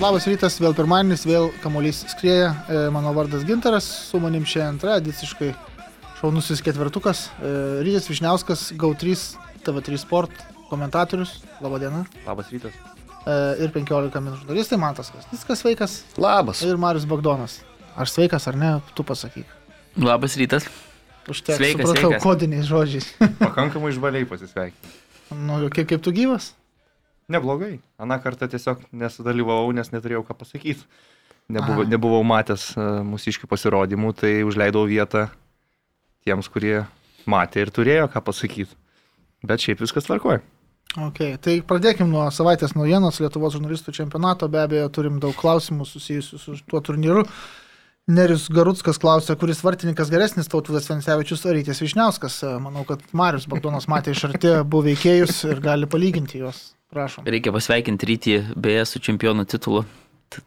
Labas rytas, vėl pirmadienis, vėl kamuolys skrieja. E, mano vardas Gintaras, su manim šiandien tradiciškai šaunusis ketvirtukas. E, Rytis Višniauskas, GAU3, TV3 Sport, komentatorius. Labadiena. Labas rytas. E, ir 15 min žurnalistai, Mantas Kasnickas sveikas. Labas. Ir Marius Bagdonas. Aš sveikas ar ne, tu pasakyk. Labas rytas. Užteks, Sveikas, supratau, sveikas. kodiniais žodžiais. Pakankamai išbaliai pasisveikinti. nu, kaip, kaip tu gyvas? Neblogai. Aną kartą tiesiog nesudalyvavau, nes neturėjau ką pasakyti. Nebuvo, Aha. nebuvau matęs uh, mūsiškių pasirodymų, tai užleidau vietą tiems, kurie matė ir turėjo ką pasakyti. Bet šiaip viskas tvarkoja. Okay, tai pradėkime nuo savaitės naujienos Lietuvos žurnalistų čempionato. Be abejo, turim daug klausimų susijusių su tuo turnyru. Nerius Garutskas klausė, kuris vartininkas geresnis, Tautvidas Vensevičius ar Rytis Višniauskas. Manau, kad Marius Bagdonas matė iš arti abu veikėjus ir gali palyginti juos. Prašom. Reikia pasveikinti rytį beje su čempionų titulu.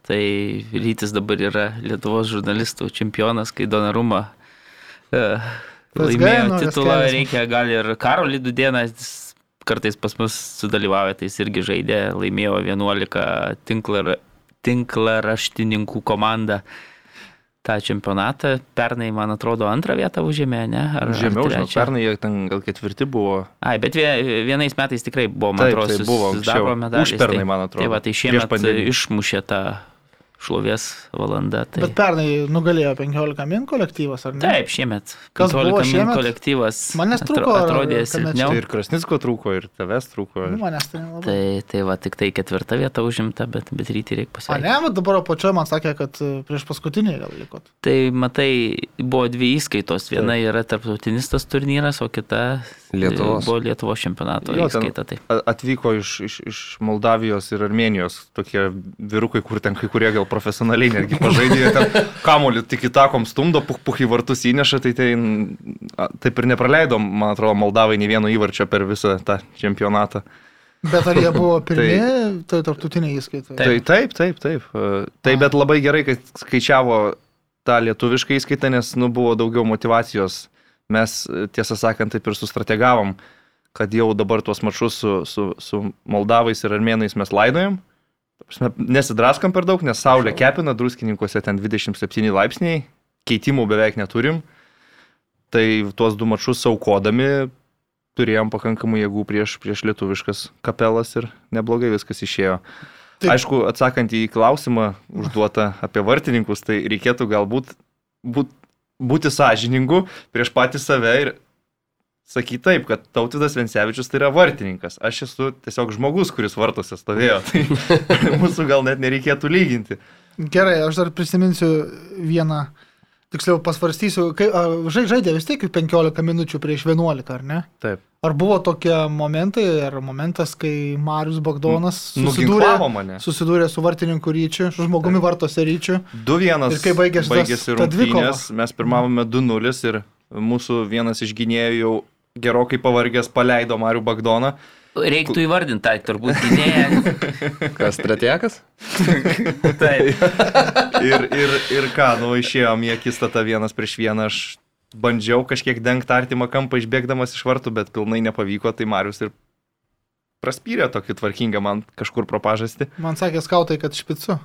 Tai rytis dabar yra Lietuvos žurnalistų čempionas, kai Donaruma uh, PSG laimėjo naujas titulą. Reikia gal ir Karolį Dudieną, kartais pas mus sudalyvauja, tai jis irgi žaidė, laimėjo 11 tinklar, tinklaraštininkų komandą. Tą čempionatą. Pernai, man atrodo, antrą vietą užėmė, ne? Ar, Žemiau, ar žinau, pernai jie ten gal ketvirti buvo. Ai, bet vie- vienais metais tikrai buvo, man atrodo, tai buvo sidabro medalis. Užpernai, man atrodo. Tai va, tai šiemet išmušė tą šlovės valandą. Tai... Bet pernai nugalėjo 15 min kolektyvas, ar ne? Taip, šiemet. Kas buvo 15 min šiemet? kolektyvas. Manęs trūko, Atrodė silpniau. Tai ir Krasnicko trūko, ir tavęs trūko. Nu, manęs tai nelabai. Tai, tai va, tik tai ketvirta vieta užimta, bet, bet rytį reikia A pasveikinti. ne, bet dabar apačioje man sakė, kad e, prieš paskutinį gal likot. Tai matai, buvo dvi įskaitos. Viena yra tarptautinis tas turnyras, o kita Lietuvos. e, buvo Lietuvos čempionato Jo, įskaita. Tai. A- Atvyko iš, iš, iš Moldavijos ir Armenijos tokie vyrukai, kur ten kai kurie gal profesionaliai netgi pažaidė, kamolį tik į takom stumdo, puh, puh į vartus įneša, tai, tai taip ir nepraleidom, man atrodo, Moldavai nei vieno įvarčio per visą tą čempionatą. Bet ar jie buvo pirmieji, tai tarptautiniai įskaitai? Tai taip, taip, taip. e, Tai bet labai gerai, kad skaičiavo tą lietuvišką įskaitą, nes nu, buvo daugiau motivacijos. Mes, e, tiesą sakant, taip ir sustrategavom, kad jau dabar tuos mačius su, su, su Moldavais ir Armenais mes laidojam. Ta prasme, Nesidraskam per daug, nes saulė kepina, druskininkose ten 27 laipsniai, keitimų beveik neturim. Tai tuos du mačius saukodami turėjom pakankamai jėgų prieš, prieš lietuviškas kapelas ir neblogai viskas išėjo. Taip. Aišku, atsakant į klausimą užduotą apie vartininkus, tai reikėtų galbūt būt, būti sąžiningu prieš patį save ir sakyti taip, kad Tautidas Vensevičius tai yra vartininkas. Aš esu tiesiog žmogus, kuris vartose stovėjo. Tai mūsų gal net nereikėtų lyginti. Gerai, aš dar prisiminsiu vieną, tiksliau pasvarstysiu, kai žai- žaidė vis tiek 15 minučių prieš 11, ar ne? Taip. Ar buvo tokie momentai, ar momentas, kai Marius Bagdonas susidūrė, Nuginklavo mane. susidūrė su vartininku ryčiu, su žmogumi vartose ryčiu? 2-1 Ir kai baigėsi baigėsi rungtynės, mes pirmavome 2-0 ir mūsų vienas iš gynėjų jau gerokai pavargęs paleido Marių Bagdoną. Reiktų įvardinti, tai turbūt gynėja. Kas tretiekas? Taip. Ir, ir, ir ką, nu išėjom į akistatą vienas prieš vieną, aš bandžiau kažkiek dengti artimą kampą išbėgdamas iš vartų, bet pilnai nepavyko, tai Marius ir praspyrė tokį tvarkingą man kažkur pro pažastį. Man sakė skautai, kad špicu.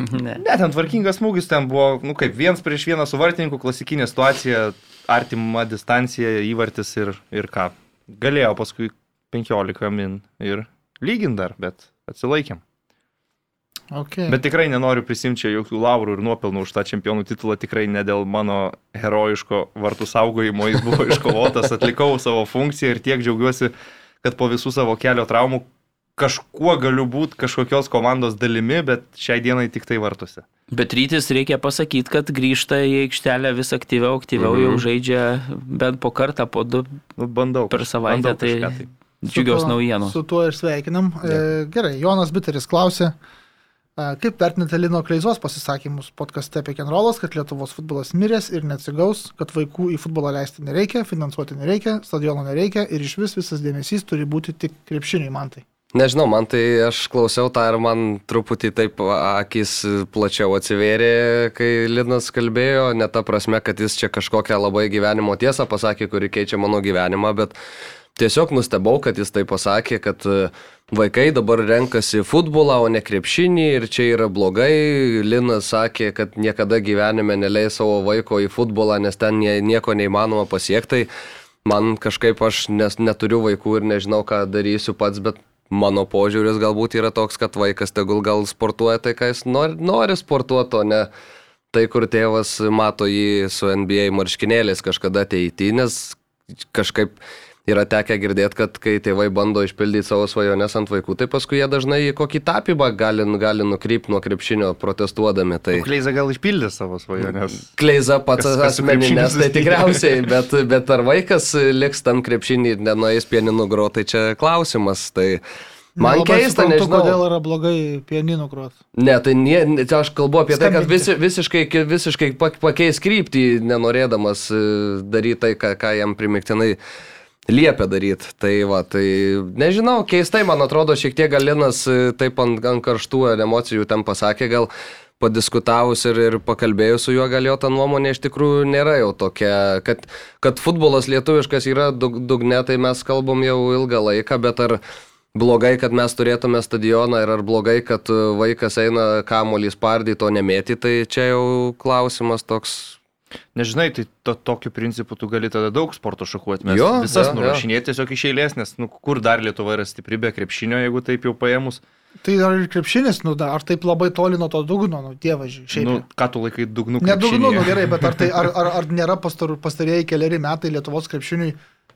Ne. Ne, ten tvarkingas smūgis, ten buvo, nu kaip, viens prieš vieną su vartininku, klasikinė situacija, artima distancija, įvartis ir, ir ką. Galėjo paskui 15 min ir lygint dar, bet atsilaikėm. Okay. Bet tikrai nenoriu prisimti jokių laurų ir nuopelnų už tą čempionų titulą, tikrai ne dėl mano herojiško vartų saugojimo, jis buvo iškovotas, atlikau savo funkciją ir tiek džiaugiuosi, kad po visų savo kelio traumų kažkuo galiu būti kažkokios komandos dalimi, bet šiai dienai tik tai vartuose. Bet rytis reikia pasakyti, kad grįžta į aikštelę vis aktyviau, aktyviau Mhm. jau žaidžia bent po kartą, po du Nu, bandau. per savaitę. bandau Tai kažką džiugios Su tuo- naujienos. Su tuo ir sveikinam. E, gerai, Jonas Biteris klausė, e, kaip vertinate Lino Kleizos pasisakymus podkaste apie Kenrolas, kad Lietuvos futbolas miręs ir neatsigaus, kad vaikų į futbolą leisti nereikia, finansuoti nereikia, stadiono nereikia ir iš vis visas dėmesys turi būti tik krepšiniai man tai. Nežinau, man tai aš klausiau tą ir man truputį taip akis plačiau atsivėrė, kai Linas kalbėjo, ne ta prasme, kad jis čia kažkokią labai gyvenimo tiesą pasakė, kuri keičia mano gyvenimą, bet tiesiog nustebau, kad jis tai pasakė, kad e, vaikai dabar renkasi futbolą, o ne krepšinį ir čia yra blogai. Linas sakė, kad niekada gyvenime neleis savo vaiko į futbolą, nes ten nie- nieko neįmanoma pasiekti. Man kažkaip aš nes, neturiu vaikų ir nežinau, ką darysiu pats, bet mano požiūris galbūt yra toks, kad vaikas tegul gal sportuoja tai, ką jis nori, nori sportuoti, o ne tai, kur tėvas mato jį su NBA marškinėliais kažkada ateity, nes kažkaip yra tekę girdėti, kad kai tėvai bando išpildyti savo svajones ant vaikų, tai paskui jie dažnai į kokį tapybą gali, gali nukrypti nuo krepšinio protestuodami. Tai... Kleiza gal išpildė savo svajonės. Kleiza pats Kas- kas asmeninės, tai tikriausiai, bet, bet ar vaikas liks tam krepšinį ir nenueis pieninu groti, tai čia klausimas. Tai man Nelabai keista, suprantu, nežinau. Kodėl yra blogai pianinų grot. Ne, tai nie, ne, čia aš kalbu apie tai, kad Skambinti. visi, visiškai, visiškai pak- pakeis kryptį, nenorėdamas e, daryti tai, ką, ką jam primiktinai liepia daryti. Tai va, tai nežinau, keistai, man atrodo, šiek tiek Galinas e, taip ant, ant karštų emocijų ten pasakė, gal padiskutavus ir, ir pakalbėjus su juo, gal jo ta nuomonė iš tikrųjų nėra jau tokia, kad, kad futbolas lietuviškas yra dug, dugne, tai mes kalbam jau ilgą laiką, bet ar blogai, kad mes turėtume stadioną ir ar blogai, kad e, vaikas eina kamuolį spardyti, o nemėti, tai čia jau klausimas toks. Nežinai, tai to, tokiu principu tu gali tada daug sporto šakų atmesti. Jo, Visas jo. nurašinėti tiesiog iš eilės, nes nu, kur dar Lietuva yra stipri be krepšinio, jeigu taip jau paėmus. Tai ar ir krepšinis, nu, da, ar taip labai toli nuo to dugno, nu, dievaži, šiaip. Nu, Nu, ką tu laikai dugnu ne dugnu, nu gerai, bet ar, tai, ar, ar, ar nėra pastar, pastarėjai keliari metai Lietuvos krepšiniui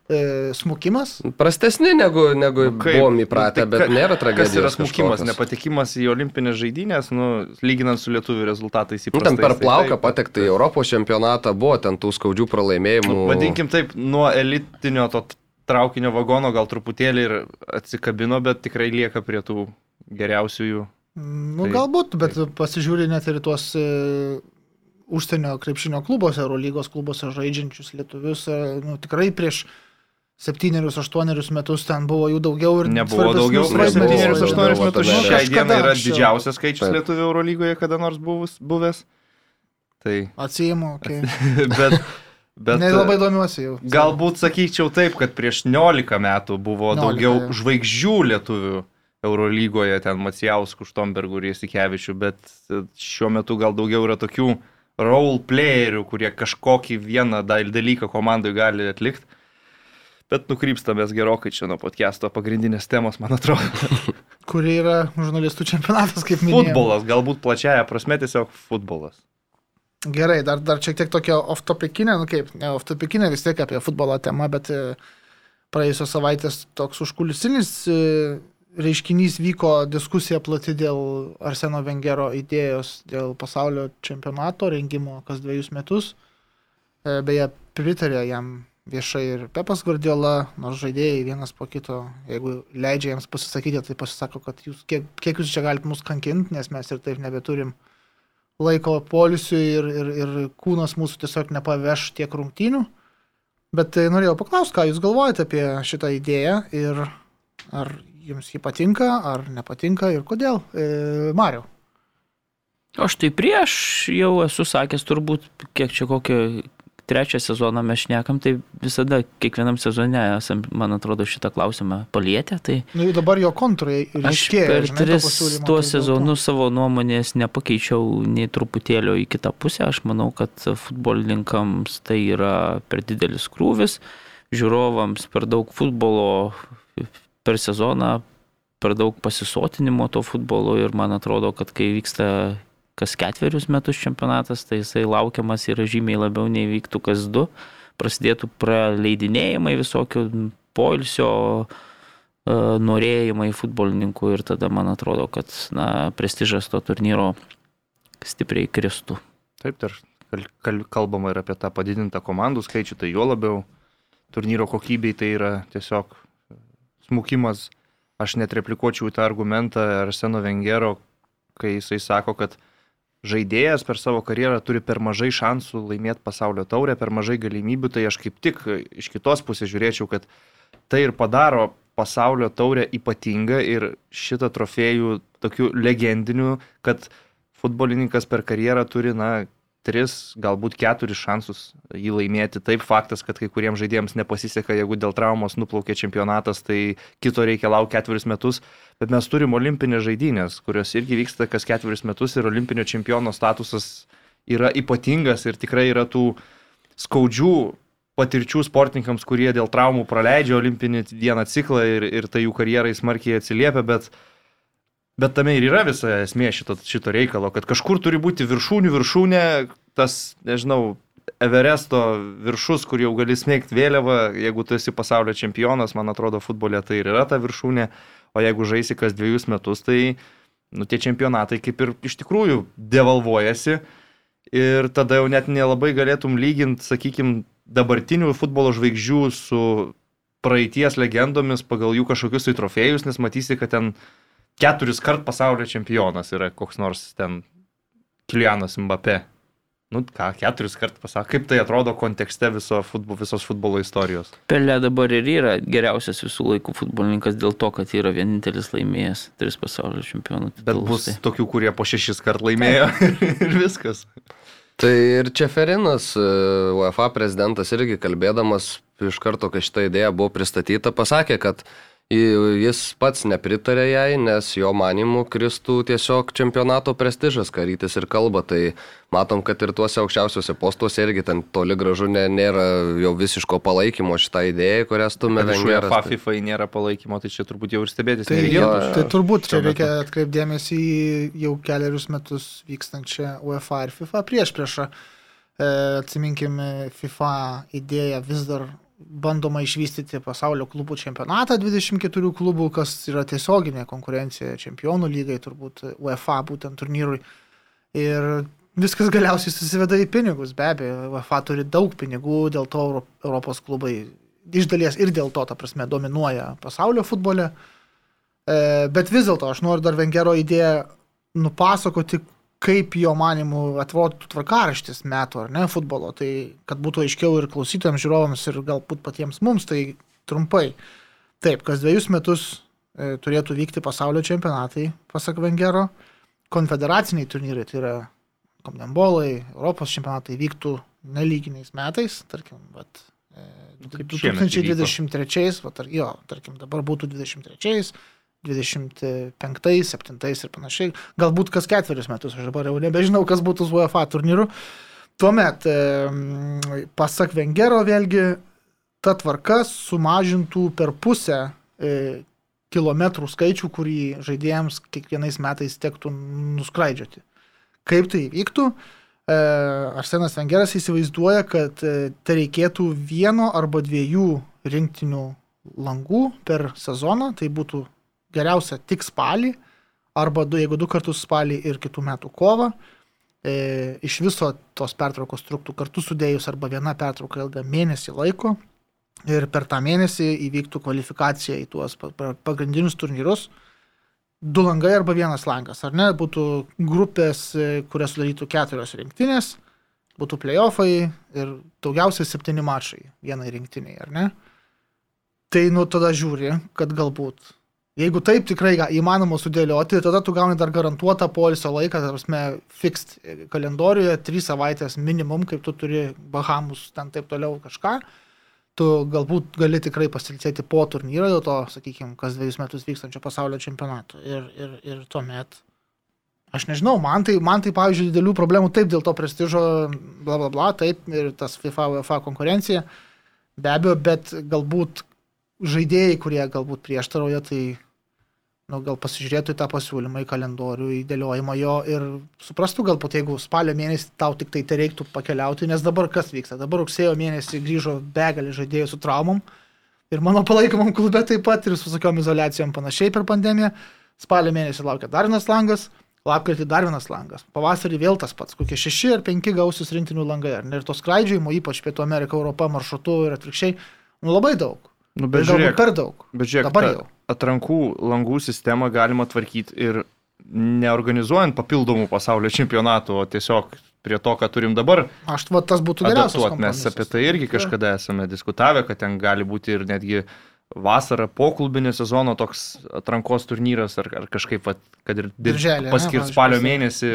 e, smukimas? Prastesni negu, negu Nu, kaip? buvom įpratę, Nu, tai bet ka- nėra tragedijos. Kas yra smukimas, kažkokios. nepatekimas į olimpinės žaidynės, nu, lyginant su lietuvių rezultatais Nu, įprastais. ten per tai plauką taip. patekti į Europos čempionatą buvo ten tų skaudžių pralaimėjimų. Nu, vadinkim taip, nuo elitinio to traukinio vagono gal truputėlį ir atsikabino, bet tikrai lieka prie tų geriausiųjų. Nu, Tai- galbūt, bet pasižiūri net ir tuos e, užsienio krepšinio klubuose, Eurolygos klubuose žaidžiančius lietuvius, e, nu, tikrai prieš septynerius, aštuonerius metus ten buvo jų daugiau ir Nebuvo daugiau septynerius, aštuonerius metus. tame. Šiai dienai yra anksčiau. didžiausias skaičius Taip. lietuvių Eurolygoje kada nors buvus, buvęs. Tai, Atsijimu, okay. bet, bet nelabai domiuosi jau. galbūt sakyčiau taip, kad prieš 19 metų buvo 19, daugiau jo. žvaigždžių lietuvių Eurolygoje, ten Macijauskų, Štombergų ir Jasikevičių, bet šiuo metu gal daugiau yra tokių role playerių, kurie kažkokį vieną dal- dalyką komandai gali atlikti. Bet nukrypstamės gerokai čia nuo podcast'o pagrindinės temos, man atrodo. Kuri yra žurnalistų čempionatas, kaip minėjau. Futbolas, galbūt plačiaja prasme tiesiog futbolas. Gerai, dar, dar šiek tiek tokia off-topikinė, nu kaip, ne off-topikinė vis tiek apie futbolo temą, bet e, praėjusios savaitės toks užkulisinis e, reiškinys vyko diskusija plati dėl Arseno Vengero idėjos dėl pasaulio čempionato rengimo kas dviejus metus. E, Beje, pritarė jam viešai ir Pepas Guardiola, nors žaidėjai vienas po kito, jeigu leidžia jiems pasisakyti, tai pasisako, kad jūs, kiek, kiek jūs čia galite mus kankinti, nes mes ir taip nebeturim laiko polisiui ir, ir, ir kūnas mūsų tiesiog nepaveš tiek rungtynių. Bet tai norėjau paklausti, ką Jūs galvojate apie šitą idėją ir ar Jums ji patinka, ar nepatinka ir kodėl. E, Mariau. Aš tai prieš jau esu sakęs turbūt, kiek čia kokį trečią sezoną mes šnekam, tai visada kiekvienam sezone esam, man atrodo, šitą klausimą palietę. Tai Nu, jau dabar jo kontrai aš ryškėja. per žinai, tris tuos tai sezonus savo nuomonės nepakeičiau nei truputėlio į kitą pusę. Aš manau, kad futbolininkams tai yra per didelis krūvis, žiūrovams per daug futbolo per sezoną, per daug pasisotinimo to futbolo ir man atrodo, kad kai vyksta kas ketverius metus čempionatas, tai jisai laukiamas yra žymiai labiau nei vyktų kas du. Prasidėtų praleidinėjimai visokių poilsio e, norėjimai futbolininkų ir tada man atrodo, kad na, prestižas to turnyro stipriai kristų. Taip, dar kal- kalbama ir apie tą padidintą komandų skaičių, tai juo labiau turnyro kokybei tai yra tiesiog smukimas. Aš net replikuočiau į tą argumentą Arseno Vengero, kai jisai sako, kad žaidėjas per savo karjerą turi per mažai šansų laimėti pasaulio taurę, per mažai galimybių, tai aš kaip tik iš kitos pusės žiūrėčiau, kad tai ir padaro pasaulio taurę ypatingą ir šitą trofėjų tokių legendinių, kad futbolininkas per karjerą turi, na, tris, galbūt keturis šansus jį laimėti. Taip, faktas, kad kai kuriems žaidėjams nepasiseka, jeigu dėl traumos nuplaukė čempionatas, tai kito reikia laukti keturis metus, bet mes turim olimpinės žaidynės, kurios irgi vyksta kas keturis metus ir olimpinio čempiono statusas yra ypatingas ir tikrai yra tų skaudžių patirčių sportininkams, kurie dėl traumų praleidžia olimpinį vieną ciklą ir, ir tai jų karjerai smarkiai atsiliepia, bet, bet tame ir yra visa esmė šito, šito reikalo, kad kažkur turi būti viršūnių viršūnė, tas, nežinau, Everesto viršus, kur jau gali smėgti vėliavą, jeigu tu esi pasaulio čempionas, man atrodo, futbole tai ir yra ta viršūnė, o jeigu žaisi kas dviejus metus, tai nu, tie čempionatai kaip ir iš tikrųjų devalvuojasi ir tada jau net nelabai galėtum lyginti, sakykime, dabartinių futbolo žvaigždžių su praeities legendomis pagal jų kažkokius tai trofėjus, nes matysi, kad ten keturis kart pasaulio čempionas yra koks nors ten Kilianas Mbappé. Nu ką, keturis kart pasako, kaip tai atrodo kontekste viso futbol, visos futbolo istorijos. Pelė dabar ir yra geriausias visų laikų futbolininkas dėl to, kad yra vienintelis laimėjęs tris pasaulio čempionų. Bet titulus. bus Tai- tokių, kurie po šešis kart laimėjo ir viskas. Tai ir Čeferinas, e, UEFA prezidentas irgi kalbėdamas iš karto, kai šita idėja buvo pristatyta, pasakė, kad i- jis pats nepritarė jai, nes jo manimų kristų tiesiog čempionato prestižas, karytis ir kalba. Tai matom, kad ir tuose aukščiausiuose postuose irgi ten toli gražu ne, nėra jau visiško palaikymo šitai idėjai, kurią stumia Vengeras. UEFA FIFA nėra palaikymo, tai čia turbūt jau ir stebėtis Tai, jo, tai turbūt čia reikia atkreipdėmėsi į jau keliarius metus vykstančią UEFA ir FIFA prieš priešą. E, atsiminkime, FIFA idėja vis dar bandoma išvystyti pasaulio klubų čempionatą 24 klubų, kas yra tiesioginė konkurencija čempionų lygai, turbūt UEFA būtent turnyrui. Ir viskas galiausiai susiveda į pinigus, be abejo, UEFA turi daug pinigų, dėl to Euro- Europos klubai iš dalies ir dėl to, ta prasme, dominuoja pasaulio futbole. E, Bet vis dėlto aš noriu dar Vengero idėją nupasakoti, kaip jo manimų atrodytų tvarkaraštis metų ar ne futbolo. Tai kad būtų aiškiau ir klausytojams, žiūrovams ir galbūt patiems mums, tai trumpai. Taip, kas dviejus metus e, turėtų vykti pasaulio čempionatai, pasak Vengero. Konfederaciniai turnyrai, tai yra komnembolai, Europos čempionatai vyktų nelyginiais metais, tarkim, vat, e, kaip šiemet 2023, vat, ar, jo, tarkim, dabar būtų 23, 25, 7 ir panašiai. Galbūt kas ketverius metus, aš dabar jau nebežinau, kas būtų su UEFA turnyru. Tuomet, pasak Vengero, vėlgi, ta tvarka sumažintų per pusę e, kilometrų skaičių, kurį žaidėjams kiekvienais metais tektų nuskraidžioti. Kaip tai vyktų? E, Arsenas Vengeras įsivaizduoja, kad tai reikėtų vieno arba dviejų rinktinių langų per sezoną, tai būtų geriausia tik spalį, arba du, jeigu du kartus spalį ir kitų metų kovą. E, iš viso tos pertraukos truktų kartu sudėjus arba viena pertrauka ilga mėnesį laiko ir per tą mėnesį įvyktų kvalifikacija į tuos pa- pa- pagrindinius turnyrus. Du langai arba vienas langas, ar ne? Būtų grupės, e, kurias sudarytų keturios rinktinės, būtų playoffai ir daugiausiai septyni mačai vienai rinktiniai, ar ne? Tai nu tada žiūri, kad galbūt Jeigu taip tikrai įmanoma sudėlioti, tada tu gauni dar garantuotą polisio laiką, ta prasme, fixed kalendoriuje, trys savaitės minimum, kaip tu turi Bahamus, ten taip toliau kažką. Tu galbūt gali tikrai pasilsėti po turnyro, dėl to, sakykime, kas dviejus metus vykstančio pasaulio čempionato. Ir, ir, ir tuomet, aš nežinau, man tai, man tai, pavyzdžiui, didelių problemų taip dėl to prestižo, bla bla bla, taip, ir tas FIFA, UEFA konkurencija, be abejo, bet galbūt žaidėjai, kurie galbūt prieštarauja, tai nu, gal pasižiūrėtų į tą pasiūlymą, į kalendorių, į dėliojimą jo ir suprastų galbūt, jeigu spalio mėnesį tau tik tai tai reiktų pakeliauti, nes dabar kas vyksta? Dabar rugsėjo mėnesį grįžo begalį žaidėjų su traumom ir mano palaikomam klube taip pat ir su visokiom izolacijom panašiai per pandemiją. Spalio mėnesį laukia dar vienas langas, lapkritį dar vienas langas, pavasarį vėl tas pats, kokie šeši ar penki gausius rinktinių langai? Ir to skraidžiojimo, ypač Pietų Amerika, Europa maršrutu ir atvirkščiai, nu labai daug. Nu, Bet žiūrėk, per daug. bet žiūrėk Dabar jau. atrankų langų sistemą galima tvarkyti ir neorganizuojant papildomų pasaulio čempionatų, o tiesiog prie to, ką turim dabar, Aš va tas būtų geriausias. Mes apie tai irgi kažkada esame diskutavę, kad ten gali būti ir netgi vasarą po klubinio sezono toks atrankos turnyras ar, ar kažkaip, vat, kad ir dir- Birželį, ane, paskirt pavyzdžiui, spalio mėnesį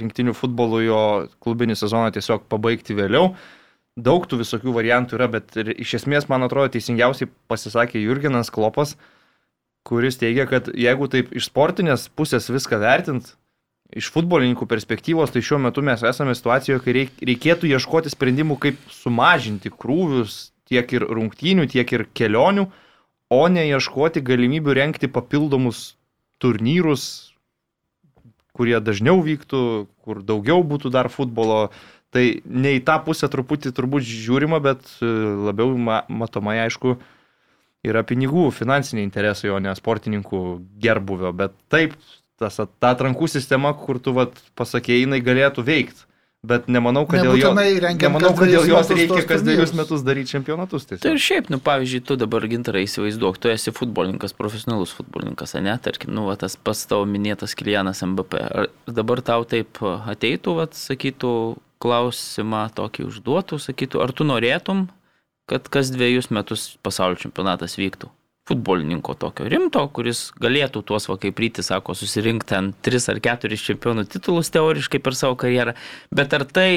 rinktinių futbolų jo klubinį sezoną tiesiog pabaigti vėliau. Daug tų visokių variantų yra, bet iš esmės, man atrodo, teisingiausiai pasisakė Jurginas Klopas, kuris teigia, kad jeigu taip iš sportinės pusės viską vertint, iš futbolininkų perspektyvos, tai šiuo metu mes esame situacijoje, kai reik- reikėtų ieškoti sprendimų, kaip sumažinti krūvius tiek ir rungtynių, tiek ir kelionių, o ne ieškoti galimybių renkti papildomus turnyrus, kurie dažniau vyktų, kur daugiau būtų dar futbolo. Tai ne į tą pusę truputį turbūt žiūrima, bet e, labiau ma matomai aišku yra pinigų, finansiniai interesai, o ne sportininkų gerbuvio. Bet taip, tas, ta atrankų sistema, kur tu vat, pasakėjai, jinai galėtų veikti. Bet nemanau, kad dėl, jo, nemanau, kad dėl jos reikia kas dviejus metus daryti čempionatus. Tai ir Tiesiog. šiaip, nu, pavyzdžiui, tu dabar gintarai įsivaizduok, tu esi futbolininkas, profesionalus futbolininkas, ne, tarkim, nu, va, tas pats tavo minėtas Kilianas MBP. Ar dabar tau taip ateitų, va, sakytų, klausimą tokį užduotų, sakytų, ar tu norėtum, kad kas dviejus metus pasaulio čempionatas vyktų? Futbolininko tokio rimto, kuris galėtų tuos, va, kaip ryti sako, susirinkti ten tris ar keturis čempionų titulus teoriškai per savo karjerą. Bet ar tai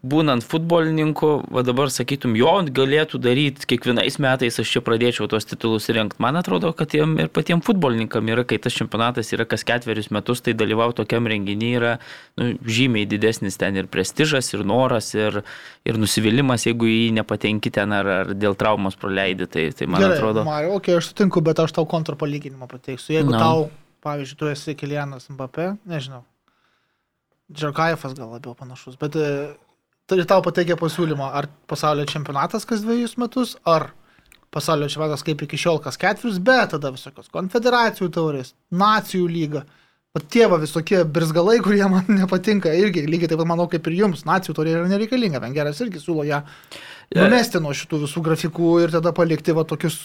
būnant futbolininku, va dabar sakytum, jo galėtų daryti kiekvienais metais, aš čia pradėčiau tos titulus rinkti. Man atrodo, kad jiem ir patiems futbolininkam yra, kai tas čempionatas yra kas ketverius metus, tai dalyvauti tokiam renginyje yra nu, žymiai didesnis ten ir prestižas, ir noras, ir, ir nusivylimas, jeigu jį nepatenki ten ar, ar dėl traumos praleidi. Tai, tai man Gerai, atrodo. Mario, okay, aš sutinku, bet aš tau kontrapalyginimą pateiksiu. Jeigu no. tau, pavyzdžiui, tu esi Kilianas Mbappé, nežinau, Džarkaifas gal labiau panašus, bet turi tau pateikia pasiūlymą, ar pasaulio čempionatas kas dviejus metus, ar pasaulio čempionatas kaip iki šiol kas ketverius, bet tada visokios konfederacijų taurės, nacijų lyga. Pat tie va visokie birzgalai, kurie man nepatinka, irgi lygiai taip pat manau kaip ir jums, nacijų taurė yra nereikalinga, Vengeras irgi siūlo ją numesti nuo šitų visų grafikų ir tada palikti va tokius,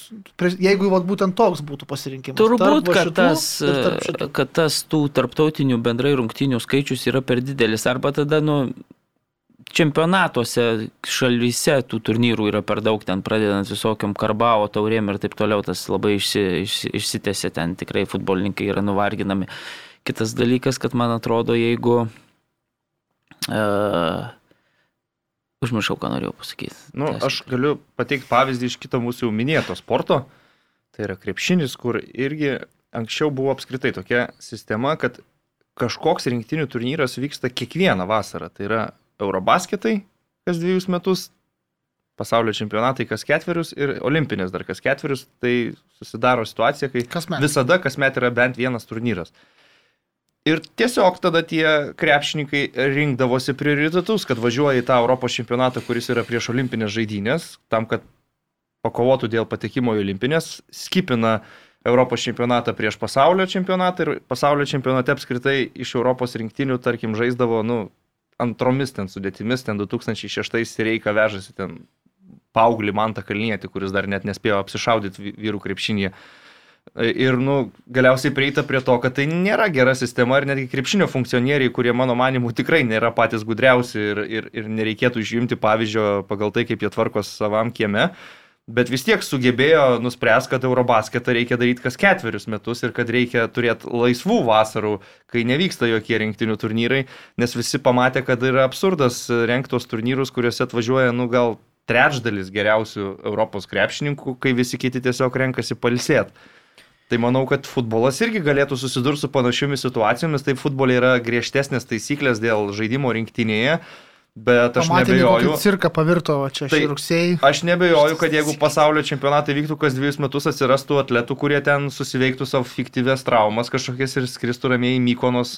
jeigu va būtent toks būtų pasirinkimas. Turbūt, kad tas, kad tas tų tarptautinių bendrai rungtinių skaičius yra per didelis. Arba tada, nu, čempionatuose šalyse tų turnyrų yra per daug, ten pradedant visokiam karbao taurėm ir taip toliau, tas labai išsi, išsi, išsitėse, ten tikrai futbolininkai yra nuvarginami. Kitas dalykas, kad man atrodo, jeigu... Uh, užmiršau, ką norėjau pasakyti. Nu, Tęsk. aš galiu pateikti pavyzdį iš kito mūsų jau minėto sporto. Tai yra krepšinis, kur irgi anksčiau buvo apskritai tokia sistema, kad kažkoks rinktinių turnyras vyksta kiekvieną vasarą. Tai yra Eurobasketai kas dviejus metus, pasaulio čempionatai kas ketverius ir olimpinės dar kas ketverius. Tai susidaro situacija, kai Kasmet. visada kasmet yra bent vienas turnyras. Ir tiesiog tada tie krepšininkai rinkdavosi prioritetus, kad važiuoja į tą Europos čempionatą, kuris yra prieš olimpinės žaidynės, tam, kad pakovotų dėl patekimo į olimpinės, skipina Europos čempionatą prieš pasaulio čempionatą ir pasaulio čempionate apskritai iš Europos rinktinių, tarkim, žaisdavo, nu, antromis ten sudėtimis, ten 2006 Reika vežasi ten paauglį Mantą Kalnietį, kuris dar net nespėjo apsišaudyti vy- vyrų krepšinėje. Ir, nu, galiausiai prieita prie to, kad tai nėra gera sistema ir netgi krepšinio funkcionieriai, kurie mano manimu tikrai nėra patys gudriausi ir, ir, ir nereikėtų išjimti pavyzdžio pagal tai, kaip jie tvarkos savam kieme, bet vis tiek sugebėjo nuspręs, kad Eurobasketą reikia daryti kas ketverius metus ir kad reikia turėti laisvų vasarų, kai nevyksta jokie rinktinių turnyrai, nes visi pamatė, kad yra absurdas renktos turnyrus, kuriuose atvažiuoja, nu, gal trečdalis geriausių Europos krepšininkų, kai visi kiti tiesiog renkasi palsėti. Tai manau, kad futbolas irgi galėtų susidurti su panašiomis situacijomis. Tai futbolė yra griežtesnės taisyklės dėl žaidimo rinktinėje, bet aš Pamatėme, nebejoju. cirką pavirto va čia Tai- šį rugsėjį. Aš nebejoju, kad jeigu pasaulio čempionatai vyktų kas dviejus metus, atsirastų atletų, kurie ten susiveiktų savo fiktyvės traumas kažkokias ir skristų ramiai į Mykonos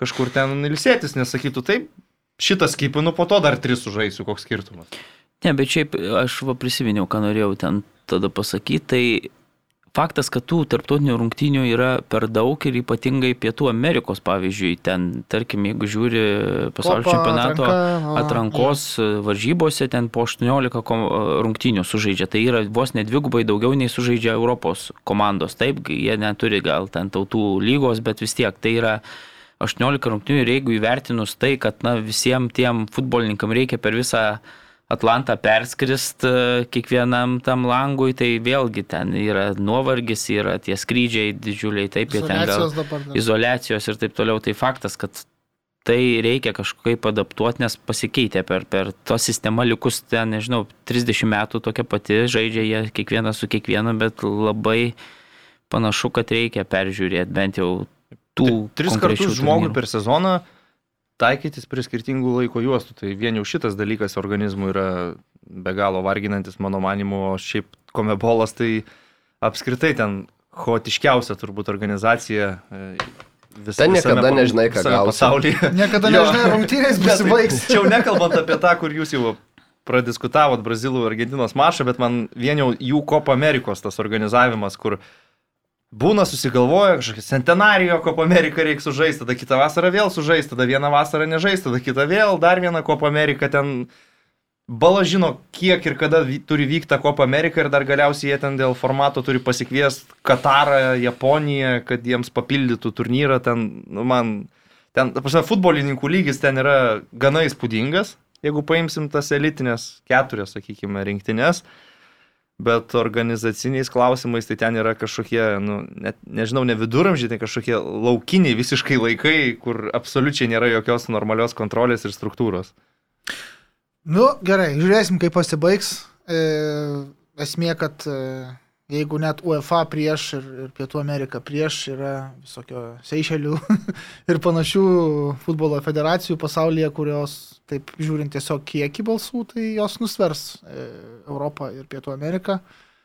kažkur ten ilsėtis, nes sakytų, taip, šitas skipinu, po to dar tris sužaisiu, koks skirtumas. Ne, bet šiaip aš va prisiminiau, ką norėjau ten tada pasakyti. Tai faktas, kad tų tarptautinių rungtynių yra per daug ir ypatingai Pietų Amerikos, pavyzdžiui, ten, tarkim, jeigu žiūri pasaulio Kopa, čempionato atranka, atrankos varžybose, ten po 18 kom- rungtynių sužaidžia. Tai yra vos nedvigubai daugiau nei sužaidžia Europos komandos. Taip, jie neturi gal ten tautų lygos, bet vis tiek tai yra 18 rungtynių ir jeigu įvertinus tai, kad na, visiems tiem futbolininkam reikia per visą Atlantą perskrist e, kiekvienam tam langui, tai vėlgi ten yra nuovargis, yra tie skrydžiai didžiuliai, taip jie ten gal izolacijos ir taip toliau, tai faktas, kad tai reikia kažkaip adaptuoti, nes pasikeitė per, per to sistemą likus ten, nežinau, 30 metų tokia pati, žaidžia jie kiekvienas su kiekvienu, bet labai panašu, kad reikia peržiūrėti bent jau tų. Tris kartus žmogui per sezoną taikytis prie skirtingų laiko juostų. Tai vien jau šitas dalykas organizmui yra be galo varginantis, mano manimu, o šiaip komebolas tai apskritai ten chaotiškiausia turbūt organizacija. e, Vis, Ten visame niekada pa- nežinai, ką visame gausi. pasaulyje. Niekada nežinai, rungtynės besibaigs. Čia jau nekalbant apie tą, kur jūs jau pradiskutavot Brazilų ir Argentinos mačą, bet man vien jau jų Kopa Amerikos tas organizavimas, kur būna susigalvoja kažkokia centenarijo Kopa Amerika reikia sužaisti, tada kitą vasarą vėl sužaisti, tada vieną vasarą nežaisti, tada kitą vėl, dar vieną Kopa Amerika ten. Bala žino, kiek ir kada turi vykti Kopa Amerika ir dar galiausiai jie ten dėl formato turi pasikviesti Katarą, Japoniją, kad jiems papildytų turnyrą. Ten, nu, man, ten, prasme, futbolininkų lygis ten yra gana įspūdingas, jeigu paimsim tas elitinės keturias, sakykime, rinktinės. Bet organizaciniais klausimais tai ten yra kažkokie, nu, net, nežinau, ne viduramžiai, tai kažkokie laukiniai visiškai laikai, kur absoliučiai nėra jokios normalios kontrolės ir struktūros. Nu, gerai, žiūrėsim, kaip pasibaigs. E, esmė, kad e, jeigu net UEFA prieš ir, ir Pietų Amerika prieš yra visokio Seišelių ir panašių futbolo federacijų pasaulyje, kurios, taip žiūrint tiesiog kiekį balsų, tai jos nusvers e, Europą ir Pietų Ameriką.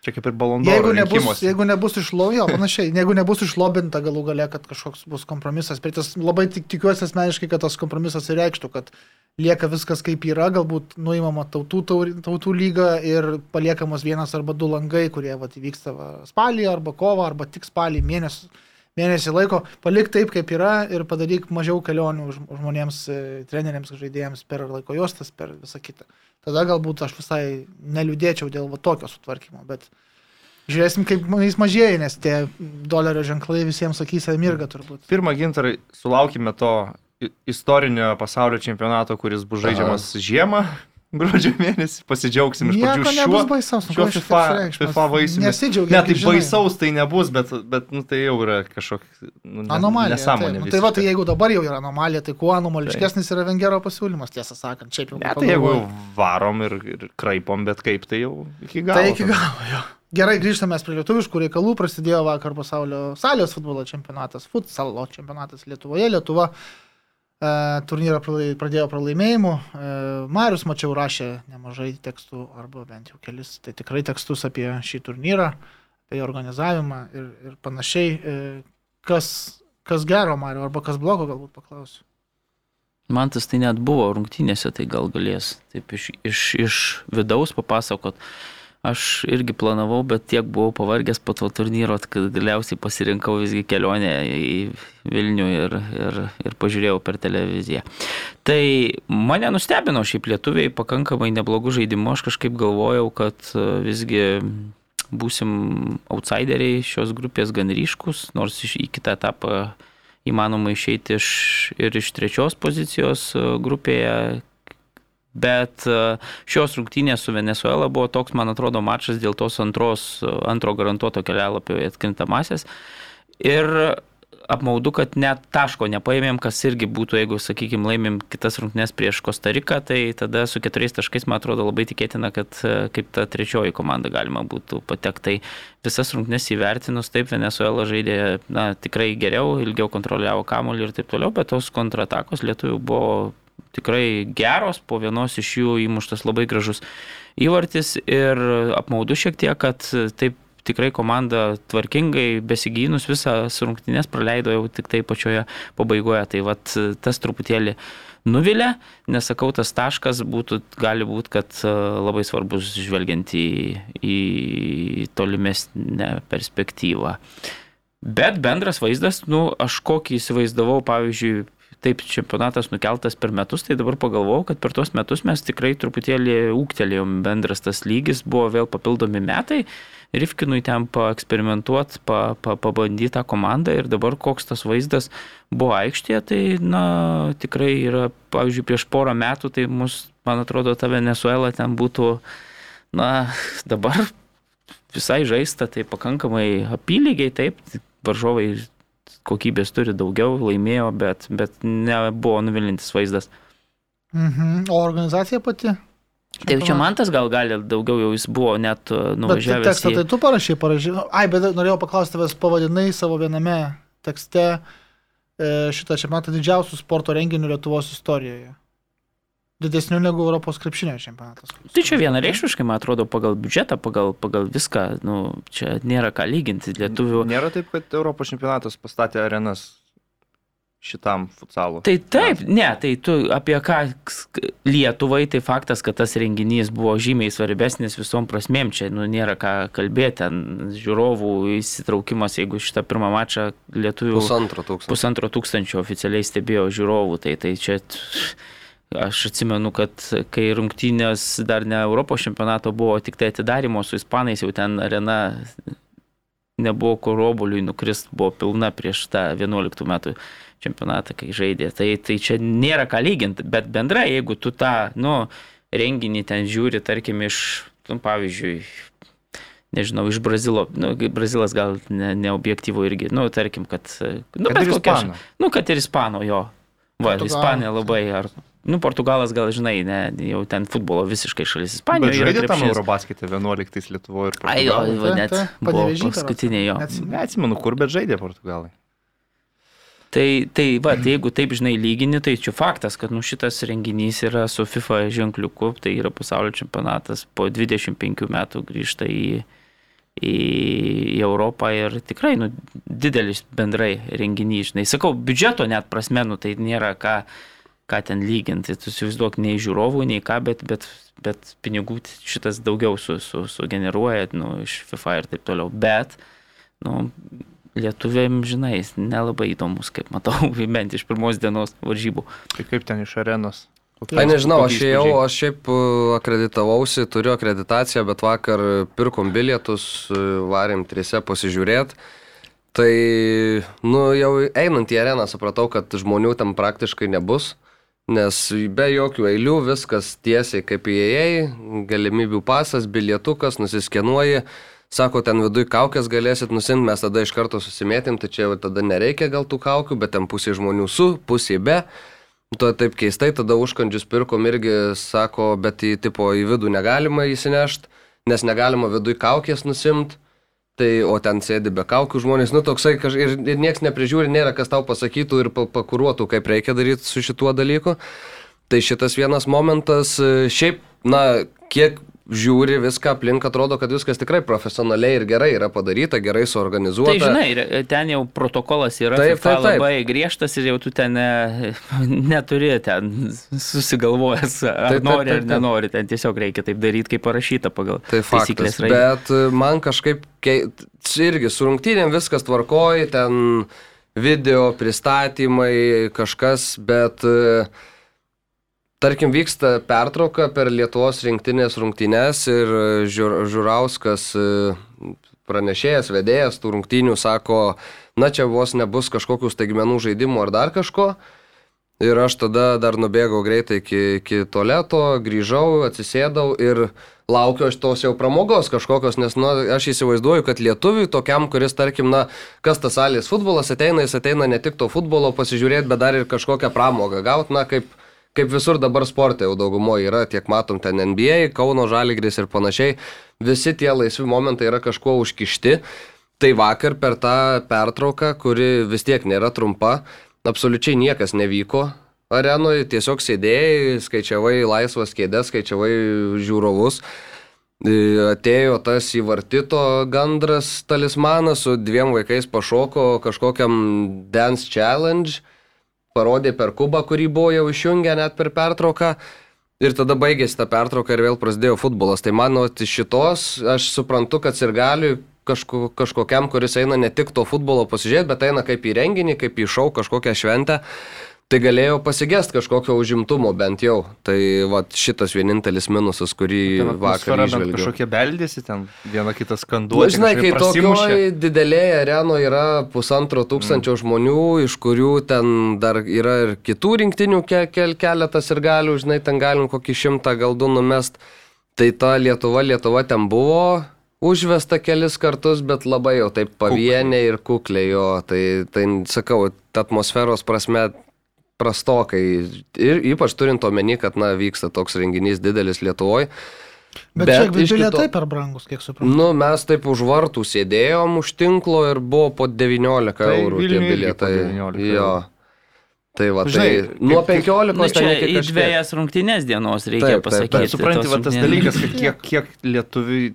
Čia kaip ir balondų. Jeigu nebus, jeigu nebus išlovio, panašiai, jeigu nebus išlobinta galų gale, kad kažkoks bus kompromisas, bet tas labai tik, tikiuosi asmeniškai, kad tas kompromisas reikštų, kad lieka viskas kaip yra, galbūt nuimama tautų, tautų lyga ir paliekamos vienas arba du langai, kurie vat, įvyksta va, spalį arba kovą arba tik spalį mėnesį, mėnesį laiko, palik taip kaip yra ir padaryk mažiau kelionių žm- žmonėms, e, treneriams, žaidėjams per laiko juostas, per visą kitą. Tada galbūt aš visai neliūdėčiau dėl va, tokio sutvarkymo, bet žiūrėsim, kaip jis mažėja, nes tie dolerio ženklai visiems sakysia mirga turbūt. Pirmą gintarą sulaukime to istorinio pasaulio čempionato, kuris bus žaidžiamas žiemą, gruodžio mėnesį, pasidžiaugsim iš pradžių šiuo. baisaus, nu, šiuo FIFA? FIFA vaisiumi. Nesidžiaugiu. Ne, tai baisaus tai nebus, bet, bet nu, tai jau yra kažkokia nu, Anomalija. Nesąmonė. taip. Nu, tai va, tai jeigu dabar jau yra anomalija, tai kuo anomališkesnis yra Vengero pasiūlymas, tiesą sakant, šiaip jau. Ne, tai jeigu jau varom ir, ir kraipom, bet kaip, tai jau iki galo. Tai iki galo jo. Gerai, grįžtame prie lietuviškų reikalų. Prasidėjo vakar pasaulio salės futbolo čempionatas, futsalo čempionatas Lietuvoje. Lietuva e, turnyrą pralai- pradėjo pralaimėjimu. E, Marius, mačiau, rašė nemažai tekstų, arba bent jau kelis, tai tikrai tekstus apie šį turnyrą, apie organizavimą ir, ir panašiai. E, kas, kas gero, Mariu, arba kas blogo, galbūt paklausiu. Man tas tai net buvo rungtynėse, tai gal galės taip iš, iš, iš vidaus papasakot. Aš irgi planavau, bet tiek buvau pavargęs po to turnyro, kad galiausiai pasirinkau visgi kelionę į Vilnių ir, ir, ir pažiūrėjau per televiziją. Tai mane nustebino šiaip lietuviai pakankamai neblogų žaidimų. Aš kažkaip galvojau, kad e, visgi būsim outsideriai šios grupės gan ryškus, nors į kitą etapą įmanoma išeiti iš, ir iš trečios pozicijos e, grupėje. Bet e, šios rungtynės su Venezuela buvo toks, man atrodo, mačas dėl tos antros, e, antro garantuoto kelialapio į atkrintamasias. Ir apmaudu, kad net taško nepaėmėm, kas irgi būtų, jeigu, sakykime, laimėm kitas rungtynės prieš Kostariką, tai tada su keturiais taškais, man atrodo, labai tikėtina, kad e, kaip ta trečioji komanda galima būtų patekti. Tai visas rungtynės įvertinus, taip, Venezuela žaidė na, tikrai geriau, ilgiau kontroliavo kamuolį ir taip toliau, bet tos kontratakos lietuvių buvo tikrai geros, po vienos iš jų įmuštas labai gražus įvartis ir apmaudu šiek tiek, kad taip tikrai komanda tvarkingai besigynus visas rungtynės praleido jau tik tai pačioje pabaigoje. Tai vad tas truputėlį nuvilia, nesakau, tas taškas būtų, gali būti, kad e, labai svarbus žvelgiant į, į tolimesnę perspektyvą. Bet bendras vaizdas, nu, aš kokį įsivaizdavau, pavyzdžiui, taip čempionatas nukeltas per metus, tai dabar pagalvojau, kad per tuos metus mes tikrai truputėlį ūktelėjom bendras tas lygis, buvo vėl papildomi metai, Rifkinui ten paeksperimentuoti, pa, pa, pabandyti tą komandą. Ir dabar koks tas vaizdas buvo aikštėje, tai na, tikrai yra, pavyzdžiui, prieš porą metų tai mus man atrodo, ta Venezuela ten būtų, na, dabar visai žaista, tai pakankamai apylygiai, taip, varžovai kokybės turi daugiau, laimėjo, bet, bet nebuvo nuvilintis vaizdas. Mhm. O organizacija pati? Tai čia man tas gal gali daugiau, jau jis buvo net Bet nuvažiavęs. tekstą į- tai tu parašai, parašai. Ai, bet norėjau paklausti, tavęs pavadinai savo viename tekste e, šitą čempionatą didžiausių sporto renginių Lietuvos istorijoje. Didesnių negu Europos krepšinio čempionatas. Tai čia vienareikšmiškai, man atrodo, pagal biudžetą, pagal, pagal viską, nu, čia nėra ką lyginti. Lietuvių. Nėra taip, kad Europos čempionatas pastatė arenas šitam futsalui. Tai taip, ne, tai tu apie ką Lietuvai, tai faktas, kad tas renginys buvo žymiai svarbesnis visom prasmėm, čia nu, nėra ką kalbėti, ten žiūrovų įsitraukimas, jeigu šitą pirmą mačą lietuvių Pusantro tūkstančio. pusantro tūkstančio oficialiai stebėjo žiūrovų, tai, tai čia t- aš atsimenu, kad kai rungtynės dar ne Europos čempionato buvo, tik tai atidarimo su ispanais, jau ten arena nebuvo kur obuliui nukrist, buvo pilna prieš tą 11 metų čempionatą, kai žaidė. Tai, tai čia nėra ką lyginti, bet bendrai, jeigu tu tą, nu, renginį ten žiūri, tarkim, iš, nu, pavyzdžiui, nežinau, iš Brazilo, nu, Brazilas gal ne, neobjektyvu irgi, nu, tarkim, kad, nu, Kad bet kokia Nu, kad ir ispano jo. Va. Ispanija labai, ar, nu, Portugalas gal, žinai, ne, jau ten futbolo visiškai šalis. Bet Ispanija žaidė tam Eurobasketė 11 Lietuvoje ir Ai, jo, net buvo paskutinė jo. Neatsimenu. Kur, bet žaidė Portugalai. Tai, tai va, tai jeigu taip žinai lygini, tai čia faktas, kad nu, šitas renginys yra su FIFA ženkliuku, tai yra pasaulio čempionatas, po 25 metų grįžta į, į, Europą ir tikrai nu, didelis bendrai renginys. Žinai, sakau, biudžeto net prasme, nu, tai nėra ką, ką ten lyginti. Tu įsivaizduok nei žiūrovų, nei ką, bet, bet, bet pinigų šitas daugiau su, su, sugeneruoja nu, iš FIFA ir taip toliau. Bet, nu, lietuviam, žinai, jis nelabai įdomus, kaip matau, bent iš pirmos dienos varžybų. Tai kaip ten iš arenos? Kokie- Ai, nežinau, aš jau, aš šiaip uh, akreditavausi, turiu akreditaciją, bet vakar pirkom bilietus, uh, varėm trise pasižiūrėti. Tai, nu, jau einant į areną supratau, kad žmonių tam praktiškai nebus, nes be jokių eilių viskas tiesiai kaip įėjai, galimybių pasas, bilietukas, nusiskenuoji. Sako, ten viduje kaukės galėsit nusimti, mes tada iš karto susimėtėm, tai čia jau tada nereikia gal tų kaukių, bet ten pusė žmonių su, pusė be. To taip keistai, tada užkandžius pirkom irgi sako, bet į, tipo, į vidų negalima įsinešti, nes negalima viduje kaukės nusimt. Tai, o ten sėdi be kaukių žmonės, nu toksai, kaž, ir, ir niekas neprižiūri, nėra kas tau pasakytų ir pa, pakuruotų, kaip reikia daryti su šituo dalyku. Tai šitas vienas momentas, e, šiaip, na, kiek žiūri viską aplink, atrodo, kad viskas tikrai profesionaliai ir gerai yra padaryta, gerai suorganizuota. Tai žinai, re- ten jau protokolas yra Taip, taip, taip. labai griežtas ir jau tu ten e, neturi ten susigalvojęs, ar Taip, taip, nori taip, ar taip. nenori, ten tiesiog reikia taip daryti, kaip parašyta pagal Tai taisyklės. Bet e, man kažkaip, irgi su rungtynėm viskas tvarkoji, ten video pristatymai, kažkas, bet e, tarkim vyksta pertrauka per Lietuvos rinktinės rungtynės ir e, Žiūr, Žiūrauskas e, pranešėjas, vedėjas tų rungtynių sako, na čia vos nebus kažkokių staigmenų žaidimų ar dar kažko. Ir aš tada dar nubėgau greitai iki, iki tualeto, grįžau, atsisėdau ir laukiu aš tos jau pramogos kažkokios, nes nu, aš įsivaizduoju, kad lietuviui tokiam, kuris, tarkim, na, kas tas salės futbolas ateina, jis ateina ne tik to futbolo pasižiūrėti, bet dar ir kažkokią pramogą gauti, na, kaip, kaip visur dabar sporte jau daugumoje yra, tiek matom ten NBA, Kauno Žaligris ir panašiai, visi tie laisvi momentai yra kažkuo užkišti. Tai vakar per tą pertrauką, kuri vis tiek nėra trumpa, absoliučiai niekas nevyko arenoje, tiesiog sėdėjai, skaičiavai laisvas kėdės, skaičiavai žiūrovus. E, Atėjo tas įvartito gandras talismanas su dviem vaikais pašoko kažkokiam dance challenge, parodė per kubą, kurį buvo jau išjungę net per pertrauką. Ir tada baigėsi ta pertrauka ir vėl prasidėjo futbolas. Tai mano iš šitos aš suprantu, kad ir gali kažko, kažkokiam, kuris eina ne tik to futbolo pasižiūrėti, bet eina kaip į renginį, kaip į šau, kažkokią šventę. Tai galėjo pasigest kažkokio užimtumo bent jau. Tai va, šitas vienintelis minusas, kurį Ten vakar išvelgiau. kažkokie beldėsi, ten viena kitą Nu, skanduotė. žinai, kai tokioje didelėje arenoje yra pusantro tūkstančio mm. žmonių, iš kurių ten dar yra ir kitų rinktinių ke ke keletas ir galių, žinai, ten galim kokį šimtą gal du numest. Tai ta Lietuva, Lietuva ten buvo užvesta kelis kartus, bet labai jau taip pavienė ir kukliai jo. Tai, tai sakau, atmosferos prasme prastokai. Ir ypač turint omeny, kad, na, vyksta toks renginys didelis Lietuvoje. Bet, Bet čia bilietai kito- per brangus, kiek suprantu. Nu, mes taip už vartų sėdėjom už tinklo ir buvo po 19 Tai eurų tie Vilniuj irgi bilietai. po 19 Jo. Tai va, Žinai, tai kaip- nuo kaip- 15 Nu, ten iki į dviejas rungtynės dienos reikia Taip, taip, taip. pasakyti. Supranti, va tas dalykas, kad kiek, kiek lietuvių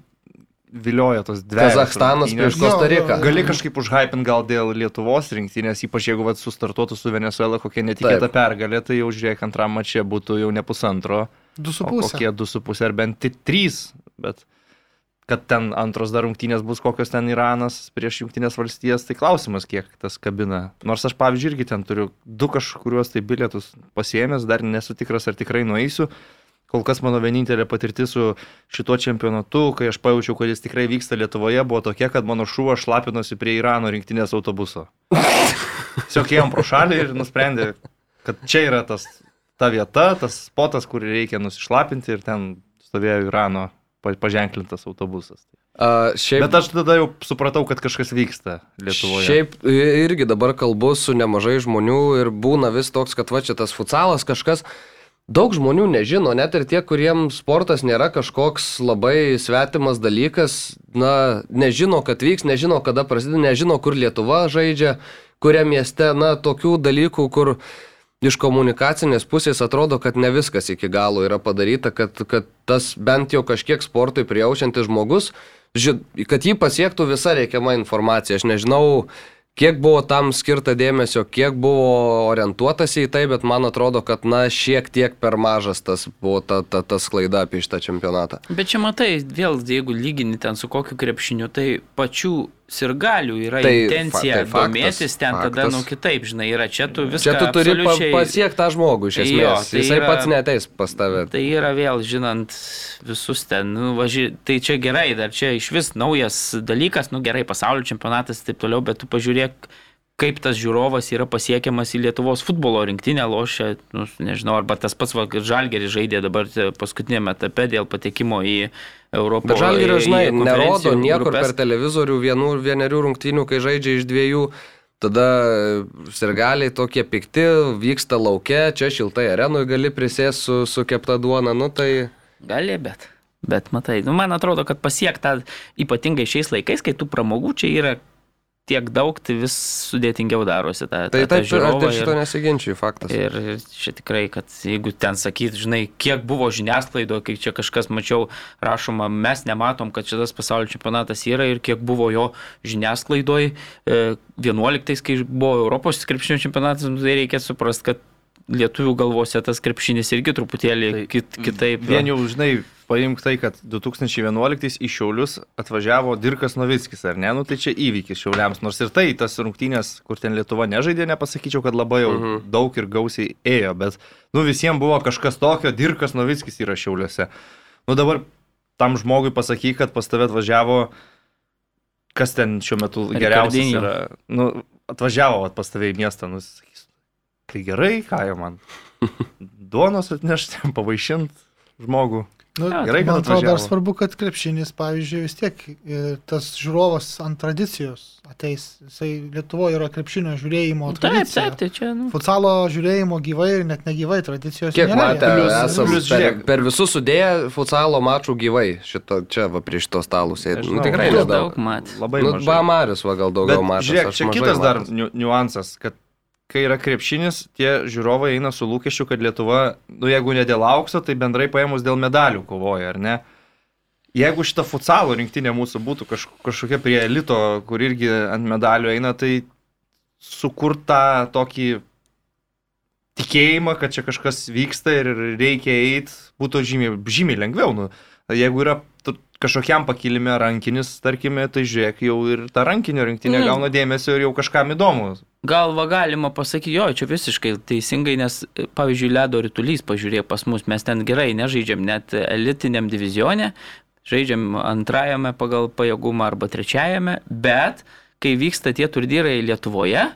vilioja tos dvi. Kazakstanas prieš Kostariką. Gali kažkaip užhypint gal dėl Lietuvos rinktinės, ypač jeigu vat, sustartuotų su Venezuela kokia netikėta Taip. pergalė, tai jau žiūrėk antram mačiai būtų jau ne pusantro, Du su o pusė. kokie du su pusė ar bent ti- trys. Bet kad ten antros dar rungtynės bus kokios ten Iranas prieš Junktinės valstijas, tai klausimas, kiek tas kabina. Nors aš, pavyzdžiui, irgi ten turiu du kažkuriuos tai bilietus pasiemęs, dar nesu tikras, ar tikrai nueisiu. Kol kas mano vienintelė patirtis su šituo čempionatu, kai aš pajaučiau, kad jis tikrai vyksta Lietuvoje, buvo tokia, kad mano šuva šlapinosi prie Irano rinktinės autobuso. Tiesiog ėjom pro šalį ir nusprendė, kad čia yra tas, ta vieta, tas spotas, kur reikia nusišlapinti ir ten stovėjo Irano pa- paženklintas autobusas. A, šiaip, Bet aš tada jau supratau, kad kažkas vyksta Lietuvoje. Šiaip irgi dabar kalbu su nemažai žmonių ir būna vis toks, kad va čia tas futsalas kažkas. Daug žmonių nežino, net ir tie, kuriems sportas nėra kažkoks labai svetimas dalykas, na, nežino, kad vyks, nežino, kada prasideda, nežino, kur Lietuva žaidžia, kuriam mieste, na, tokių dalykų, kur iš komunikacinės pusės atrodo, kad ne viskas iki galo yra padaryta, kad, kad tas bent jau kažkiek sportui prijaučiantis žmogus, kad jį pasiektų visa reikiama informacija. Aš nežinau, kiek buvo tam skirta dėmesio, kiek buvo orientuotas į tai, bet man atrodo, kad, na, šiek tiek per mažas tas buvo ta, ta, ta sklaida apie šitą čempionatą. Bet čia matai, vėl jeigu lygini ten su kokiu krepšiniu, tai pačių sirgalių yra Tai tai, fa- intencija tai domėtis ten tada, faktas. nu kitaip, žinai, yra čia tu viską. Čia tu turi pa, absoliučiai- pasiekti tą žmogų iš Jo, esmės. tai Jisai yra- pats neteis pas tave. Tai yra vėl, žinant visus ten, nu, važi... tai čia gerai, dar čia iš vis naujas dalykas, nu gerai, pasaulio čempionatas ir taip toliau, bet tu pažiūrėk, kaip tas žiūrovas yra pasiekiamas į Lietuvos futbolo rinktinę, lošia, nu, nežinau, arba tas pats Žalgeris žaidė dabar paskutinėme etape dėl patekimo į Europos. Į žinai, nerodo niekur grupes. per televizorių vienų, vienerių rungtynių, kai žaidžia iš dviejų. Tada sirgaliai tokie pikti, vyksta laukia, čia šiltai arenui gali prisės su, su kepta duona, nu tai... Gali, bet. Bet matai, nu, man atrodo, kad pasiekta ypatingai šiais laikais, kai tų pramogų čia yra tiek daug, tai vis sudėtingiau darosi. Ta, Tai ta, ta taip, aš žiūrovą dėl šito nesiginčiu, faktas. Ir ir čia tikrai, kad jeigu ten sakyt, žinai, kiek buvo žiniasklaidoje, kai čia kažkas mačiau rašoma, mes nematom, kad šitas pasaulio čempionatas yra ir kiek buvo jo žiniasklaidoje. 11, kai buvo Europos krepšinio čempionatas, tai reikia suprasti, kad lietuvių galvose tas krepšinis irgi truputėlį Tai kit, kitaip. Vien jau, žinai, paimk tai, kad 2011 į Šiaulius atvažiavo Dirkas Novickis, ar ne? Nu tai čia įvykis Šiauliams. Nors ir tai, tas rungtynės, kur ten Lietuva nežaidė, nepasakyčiau, kad labai jau Mhm. daug ir gausiai ėjo, bet, nu visiems buvo kažkas tokio, Dirkas Novickis yra Šiauliuose. Nu dabar tam žmogui pasakyk, kad pas tave atvažiavo, kas ten šiuo metu geriausias yra. Nu, atvažiavo vat, pas tave į miestą, nu, tai gerai, ką jau man. Duonos atnešti, pavaišint žmogų. Nu, Jo, gerai, kad man atrodo, dar svarbu, kad krepšinis, pavyzdžiui, vis tiek e, tas žiūrovas ant tradicijos ateis. Jisai Lietuvoje yra krepšinio žiūrėjimo Taip, tradicija. taip, tai čia, nu. Futsalo žiūrėjimo gyvai ir net negyvai tradicijos. Kiek nėra. matė, Plius- esam plius per, per visus sudėję futsalo mačų gyvai, šito, čia va prie šito stalų sėdi. Nu, tikrai nedaug. daug mat. Labai Nu, mažai. ba Marius va gal daugiau Bet matė. Žiūrėk, čia kitas dar niu- niuansas, kad kai yra krepšinis, tie žiūrovai eina su lūkesčiu, kad Lietuva, nu jeigu ne dėl aukso, tai bendrai paėmus dėl medalių kovoja, ar ne? Jeigu šita futsalo rinktinė mūsų būtų kaž, kažkokia prie elito, kur irgi ant medalių eina, tai sukurta tokį tikėjimą, kad čia kažkas vyksta ir reikia eiti, būtų žymiai, žymiai lengviau. Nu, jeigu yra kažkokiam pakilime rankinis, tarkime, tai žiūrėk, jau ir ta rankinio rinktinė Mm. gauna dėmesio ir jau kažkam įdomu gal va galima pasakyti, jo, čia visiškai teisingai, nes, pavyzdžiui, ledo rytulys, pažiūrėk pas mus, mes ten gerai nežaidžiam net elitiniam divizionė, žaidžiam antrajame pagal pajėgumą arba trečiajame, bet kai vyksta tie turnyrai Lietuvoje,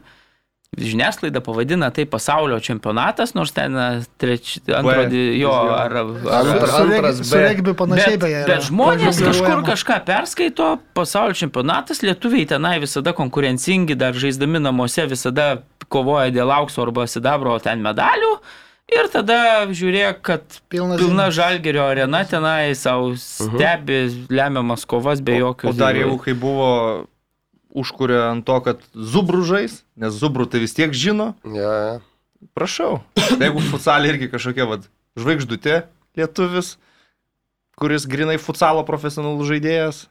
žiniasklaida pavadina tai pasaulio čempionatas, nors ten treč, antro, jo, ar, ar, antras Su regbiu panašiai Bet, beje. yra. bet žmonės kažkur kažką perskaito, pasaulio čempionatas, lietuviai tenai visada konkurencingi, dar žaisdami namuose visada kovoja dėl aukso arba sidabro ten medalių. Ir tada žiūrėk, kad Pilna pilna žalgerio arena tenai savo stebi lemiamas kovas be jokių. O dar jau, kai buvo užkuria ant to, kad zubrų žais, nes zubrų tai vis tiek žino, Ja, ja. prašau. Jeigu futsalė irgi kažkokia vat, žvaigždutė lietuvis, kuris grinai futsalo profesionalus žaidėjas,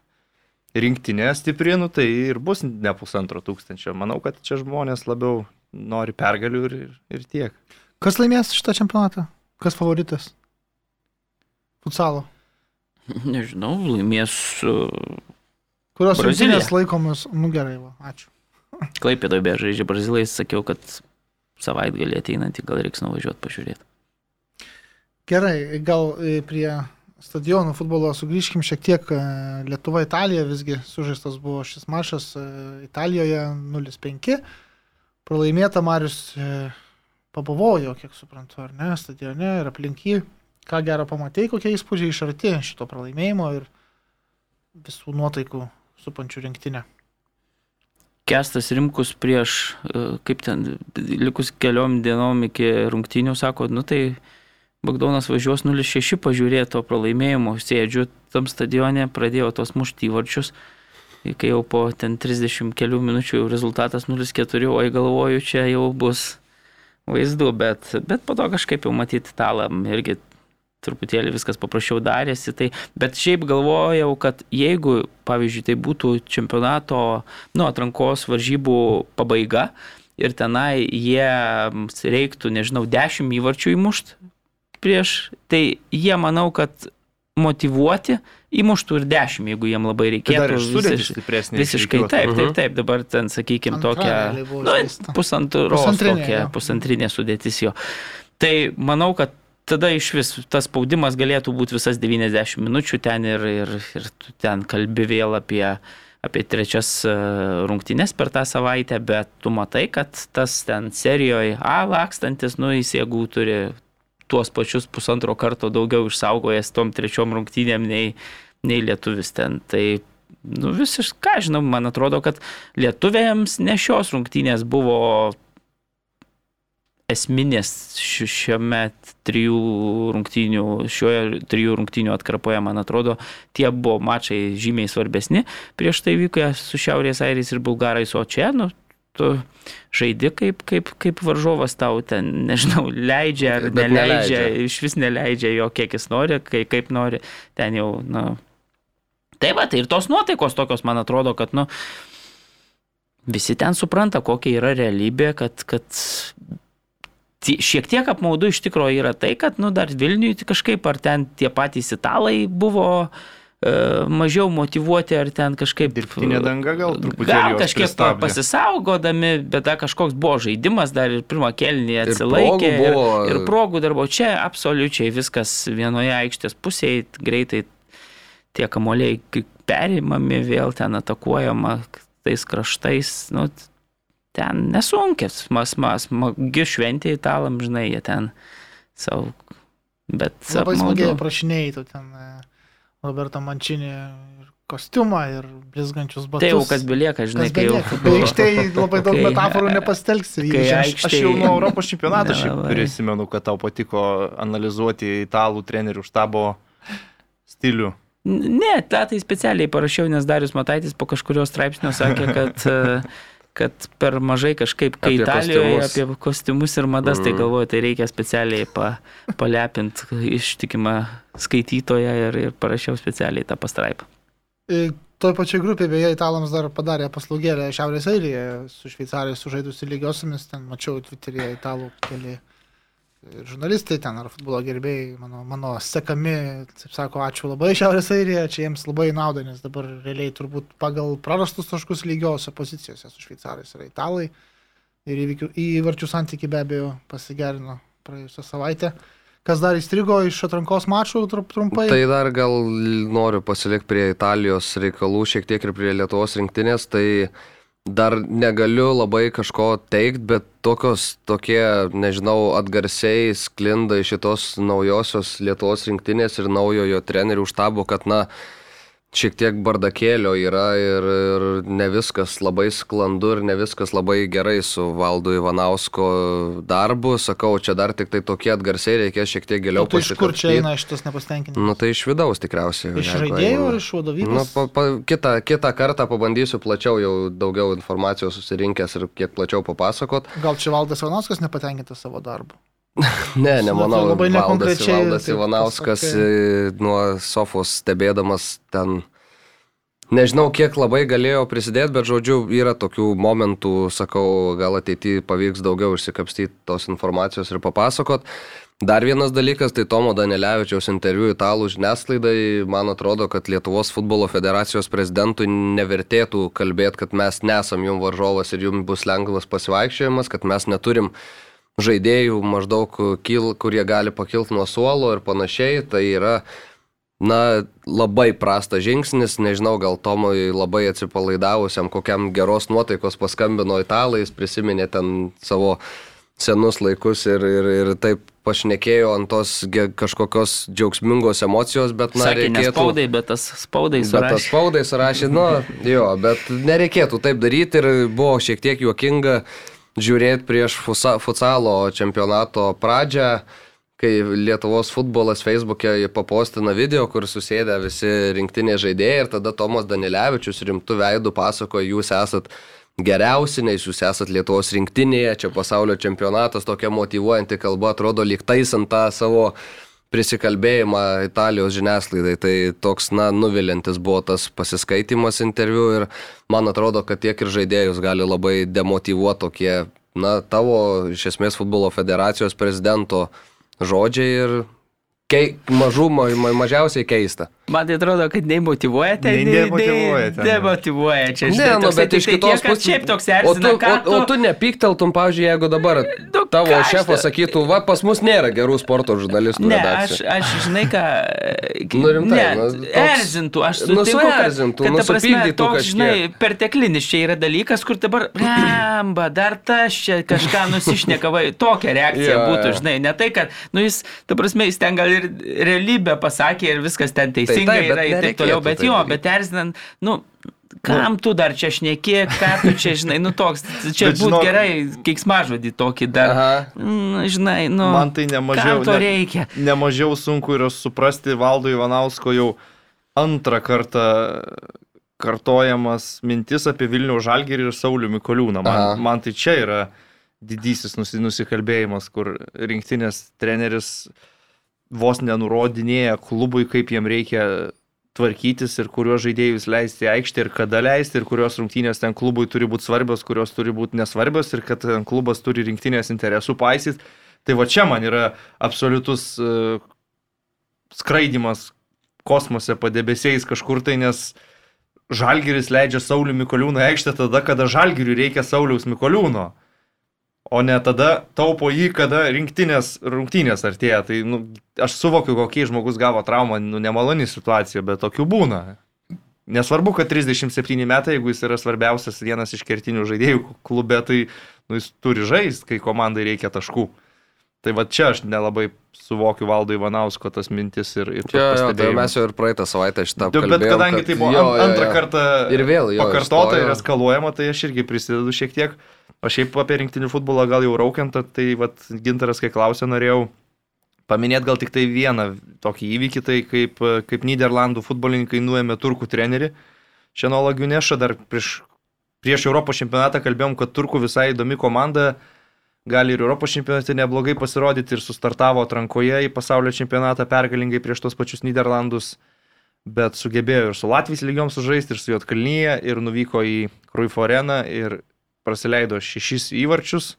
rinktinė stiprinu, tai ir bus ne pusantro tūkstančio. Manau, kad čia žmonės labiau nori pergalių ir, ir, ir tiek. Kas laimės šitą čempionatą? Kas favoritas? Futsalo. Nežinau, laimės uh, Kurios Brazilija. rungtynės laikomus, nu gerai, va, ačiū. Klaipėdoje beje žaidžia Brazilais, sakiau, kad savaitgalį ateinantį gal reiks nuvažiuoti pažiūrėti. Gerai, gal e, prie stadionų futbolo sugrįžkim šiek tiek. e, Lietuva-Italija visgi sužaistas buvo šis mačas e, Italijoje 0-5. Pralaimėta Marius pabavojo, kiek suprantu, ar ne, stadione ir aplink jį. Ką gero pamatėjai, kokie įspūdžiai iš arti šito pralaimėjimo ir visų nuotaikų supančių rinktinę. Kestas Rimkus prieš, e, kaip ten, likus keliom dienom iki rungtynių, sako, nu tai Bagdonas važiuos 0-6 pažiūrėti to pralaimėjimo, sėdžiu tam stadione, pradėjo tos muštyvarčius, kai jau po ten 30 kelių minučių jau rezultatas 0-4, oi galvoju, čia jau bus vaizdu, bet, bet po to kažkaip jau matyti talam irgi truputėlį viskas paprasčiau darėsi. Tai, bet šiaip galvojau, kad jeigu, pavyzdžiui, tai būtų čempionato, nu, atrankos varžybų pabaiga ir tenai jiems reiktų, nežinau, 10 įvarčių įmušt prieš, tai jie manau, kad motivuoti įmuštų ir 10, jeigu jiem labai reikėtų. dar ir sudėti visiš- stipresnį. Visiškai taip, taip, taip, dabar ten, sakykime, tokia nu, pusantros Pusantrinė, tokia, pusantrinė sudėtis jo. Tai manau, kad tada iš vis tas spaudimas galėtų būti visas 90 minučių ten ir, ir, ir tu ten kalbi vėl apie, apie trečias e, rungtynes per tą savaitę, bet tu matai, kad tas ten serijoje A lakstantis, nu jis jėgų turi tuos pačius pusantro karto daugiau išsaugojęs tom trečiom rungtynėm nei, nei lietuvis ten. Tai nu, visiškai, ką žinau, man atrodo, kad lietuviams ne šios rungtynės buvo esminės ši- šiame trijų rungtynių, šioje trijų rungtynių atkarpoje, man atrodo, tie buvo mačai žymiai svarbesni. Prieš tai vyko su Šiaurės Airiais ir Bulgarais, o čia, nu, tu žaidi kaip, kaip, kaip varžovas tau ten, nežinau, leidžia ar Bet neleidžia, neleidžia. iš vis neleidžia jo, kiek jis nori, kai, kaip nori, ten jau, na. Tai va, tai ir tos nuotaikos tokios, man atrodo, kad, nu, visi ten supranta, kokia yra realybė, kad, kad šiek tiek apmaudu iš tikrųjų yra tai, kad, nu, dar Vilniui kažkaip, ar ten tie patys italai buvo e, mažiau motivuoti, ar ten kažkaip... Dirbtinė danga gal truputį. Gal kažkiek pa- pasisaugodami, bet dar kažkoks buvo žaidimas, dar ir pirmą kelnį Ir atsilaikė. progų buvo. ir, ir progų darbo. Čia absoliučiai viskas vienoje aikštės pusėje, greitai tie kamoliai perimami, vėl ten atakuojama tais kraštais. Nu, ten nesunkės, mas, mas, smagi šventė italam, žinai, jie ten savo. Bet Labai apmaudu. smagiai aprašinėjai tu ten e, Roberto Mančinį ir kostiumą ir blizgančius batus. Tai jau kas belieka, žinai, Kas kai jau... belieka. Be aikštėje labai daug Kai- metaforų nepastelgsi. kai Jį- aikštė- Aš jau nuo Europos čempionato šiaip prisimenu, kad tau patiko analizuoti italų trenerių štabo stilių. Ne, tą tai specialiai parašiau, nes Darius Mataitis po kažkurio straipsnio sakė, kad, kad per mažai kažkaip, kai Apie Italijoje kostiumus. apie kostiumus ir madas, mm. tai Mhm. galvoju, tai reikia specialiai pa, palepint ištikimą skaitytoją ir, ir parašiau specialiai tą pastraipą. E, Toj pačioj grupėje beje italams dar padarė paslaugėlę Šiaurės Airija su šveicarais sužaidusi lygiosiamis, ten mačiau Twitter'e italų keli ir žurnalistai ten ar futbolo gerbėjai, mano, mano sekami, taip sako, ačiū labai Šiaurės Airija, čia jiems labai nauda, nes dabar realiai turbūt pagal prarastus taškus lygiose pozicijose su šveicarais yra italai. ir įvykių, įvarčių santykiai be abejo pasigerino praėjusią savaitę. Kas dar įstrigo iš atrankos mačų trumpai? Tai dar gal noriu pasilikti prie Italijos reikalų, šiek tiek ir prie Lietuvos rinktinės, tai dar negaliu labai kažko teikti, bet tokios, tokie, nežinau, atgarsiai sklinda iš šitos naujosios Lietuvos rinktinės ir naujojo trenerių štabo, kad, na, šiek tiek bardakėlio yra ir, ir ne viskas labai sklandu ir ne viskas labai gerai su Valdu Ivanausko darbu. Sakau, čia dar tik tai tokie atgarsiai reikės šiek tiek giliau tai iš kur čia eina šitas nepasitenkinimas? Nu tai iš vidaus tikriausiai. iš jeigu žaidėjų ar iš vadovybės? Nu, pa, pa, kitą, kitą kartą pabandysiu plačiau jau daugiau informacijos susirinkęs ir kiek plačiau papasakot. Gal čia Valdas Vanauskas nepatenkintas savo darbu? Ne, nemanau, labai Valdas, nekonkrečiai Valdas taip Ivanauskas pasakai. e, nuo sofos stebėdamas ten, nežinau, kiek labai galėjo prisidėti, bet žodžiu, yra tokių momentų, sakau, gal ateityje pavyks daugiau išsikapstyti tos informacijos ir papasakot. Dar vienas dalykas, tai Tomo Danilevičiaus interviu italų žiniasklaidai, man atrodo, kad Lietuvos futbolo federacijos prezidentui nevertėtų kalbėti, kad mes nesam jum varžovas ir jums bus lengvas pasivaikščiojimas, kad mes neturim žaidėjų maždaug, kil, kurie gali pakilti nuo suolo ir panašiai. Tai yra, na, labai prastas žingsnis, nežinau, gal Tomui labai atsipalaidavusiam, kokiam geros nuotaikos paskambino italai, jis prisiminė ten savo senus laikus ir, ir, ir taip pašnekėjo ant tos kažkokios džiaugsmingos emocijos, bet na, Sakė, reikėtų... spaudai, bet tas spaudai Bet tas surašė. spaudai surašė, nu, jo, bet nereikėtų taip daryti ir buvo šiek tiek juokinga žiūrėti prieš futsalo čempionato pradžią, kai Lietuvos futbolas Facebook'e papostina video, kur susėdė visi rinktinės žaidėjai ir tada Tomas Danilevičius rimtų veidų pasakoja, jūs esat geriausi, nes jūs esat Lietuvos rinktinėje, čia pasaulio čempionatas, tokia motivuojanti kalba, atrodo lyg taisant tą savo prisikalbėjimą Italijos žiniasklaidai. Tai toks, na, nuvilintis buvo tas pasiskaitimas interviu ir man atrodo, kad tiek ir žaidėjus gali labai demotivuoti tokie, na, tavo iš esmės futbolo federacijos prezidento žodžiai ir kei, mažų, ma, ma, mažiausiai keista. Man tai atrodo, kad nei motivuoja ten, Nei demotyvuoja ten. Demotivuoja čia. Ne, nu, bet iš tiktai kitos kad pusės. Šiaip toks O erzina, tu, ką o, o tu nepykteltum, pavyzdžiui, jeigu dabar Nu, tavo aš šefas sakytų, va, pas mus nėra gerų sporto žurnalistų Ne, aš, redakcijų. aš žinai ką. Nu, rimtai, ne, nu, toks- erzintų, aš nu, sutinku, kad, suerzintų, kad nu, ta prasme, toks, žinai, perteklinis čia yra dalykas, kur dabar, remba, dar tas čia kažką nusišneka, va, tokia reakcija Jo, būtų, žinai, ne tai, kad, nu, jis, ta prasme, jis ten gal ir realybę pasakė ir viskas ten teisingai taip, bet yra ir taip toliau, bet taip jo, bet erzinant, nu, Kam tu dar čia šneki, ką tu čia žinai, nu toks, čia būtų žinok- gerai, keiksmažodį tokį dar. Aha. Mm, žinai, nu. Man tai nemažiau, to ne- reikia? nemažiau sunku yra suprasti Valdo Ivanausko jau antrą kartą kartojamas mintis apie Vilnių Žalgirį ir Saulių Mikoliūną. Aha. Man, man tai čia yra didysis nusi, nusikalbėjimas, kur rinktinės treneris vos nenurodinėja klubui, kaip jiem reikia tvarkytis ir kuriuos žaidėjus leisti į aikštę ir kada leisti ir kurios rungtynės ten klubui turi būti svarbios, kurios turi būti nesvarbios ir kad klubas turi rinktinės interesų paisyti. Tai va čia man yra absoliutus uh, skraidimas kosmose padebesiais kažkur tai, nes Žalgiris leidžia Saulių Mikoliūną aikštę tada, kada Žalgiriui reikia Sauliaus Mikoliūno. O ne tada taupo jį, kada rinktinės rungtynės artėja. Tai nu, aš suvokiu, kokį žmogus gavo traumą, nu, nemaloni situacija, bet tokių būna. Nesvarbu, kad 37 metai, jeigu jis yra svarbiausias vienas iš kertinių žaidėjų klube, tai nu, jis turi žaisti, kai komandai reikia taškų. Tai va čia aš nelabai suvokiu Valdo Ivanausko tas mintis ir, ir Čia, jo, tai mes jau ir praeitą savaitę šitą Bet apkalbėjom. kadangi kad- tai buvo jo, jo, jo, antrą jo. kartą Ir vėl jo pakartota ir eskaluojama, tai aš irgi prisidedu šiek tiek. O šiaip apie rinktinių futbolą gal jau raukiant, tai vat, Gintaras, kai klausė, norėjau paminėti gal tik tai vieną tokį įvykį, tai kaip, kaip Niderlandų futbolininkai nuėmė turkų trenerį. Šiandien Lagiunešą dar prieš, prieš Europos čempionatą kalbėjom, kad turkų visai įdomi komanda gali ir Europos čempionate neblogai pasirodyti ir sustartavo atrankoje į pasaulio čempionatą pergalingai prieš tos pačius Niderlandus, bet sugebėjo ir su Latvijos lygiom sužaisti, ir su Jotkalnyje, ir nuvyko į Kruifo areną ir praleido šešis įvarčius,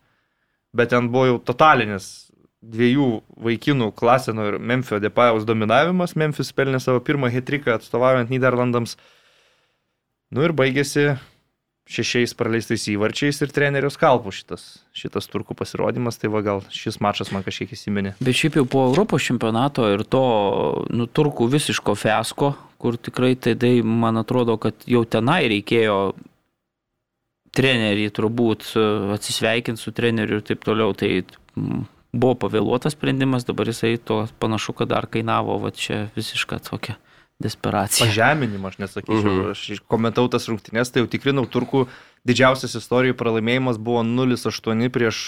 bet ten buvo jau totalinis dviejų vaikinų Klaseno ir Memphio Depajaus dominavimas. Memphis pelnė savo pirmą hetriką atstovaujant Niderlandams. Nu ir baigėsi šešiais praleistais įvarčiais ir trenerių skalpų šitas, šitas turkų pasirodymas, tai va gal šis mačas man kažkiek įsiminė. Bet šiaip jau po Europos čempionato ir to nu, turkų visiško fiasko, kur tikrai tai man atrodo, kad jau tenai reikėjo trenerį turbūt e, atsisveikinti su treneriu ir taip toliau. Tai buvo pavėluotas sprendimas, dabar jisai to panašu, kad dar kainavo, va čia visiška tokia desperacija. Pažeminimą, aš nesakyčiau. Mhm. Mhm. Aš komentau tas rungtynės, tai jau tikrinau, turkų didžiausias istorijų pralaimėjimas buvo 0-8 prieš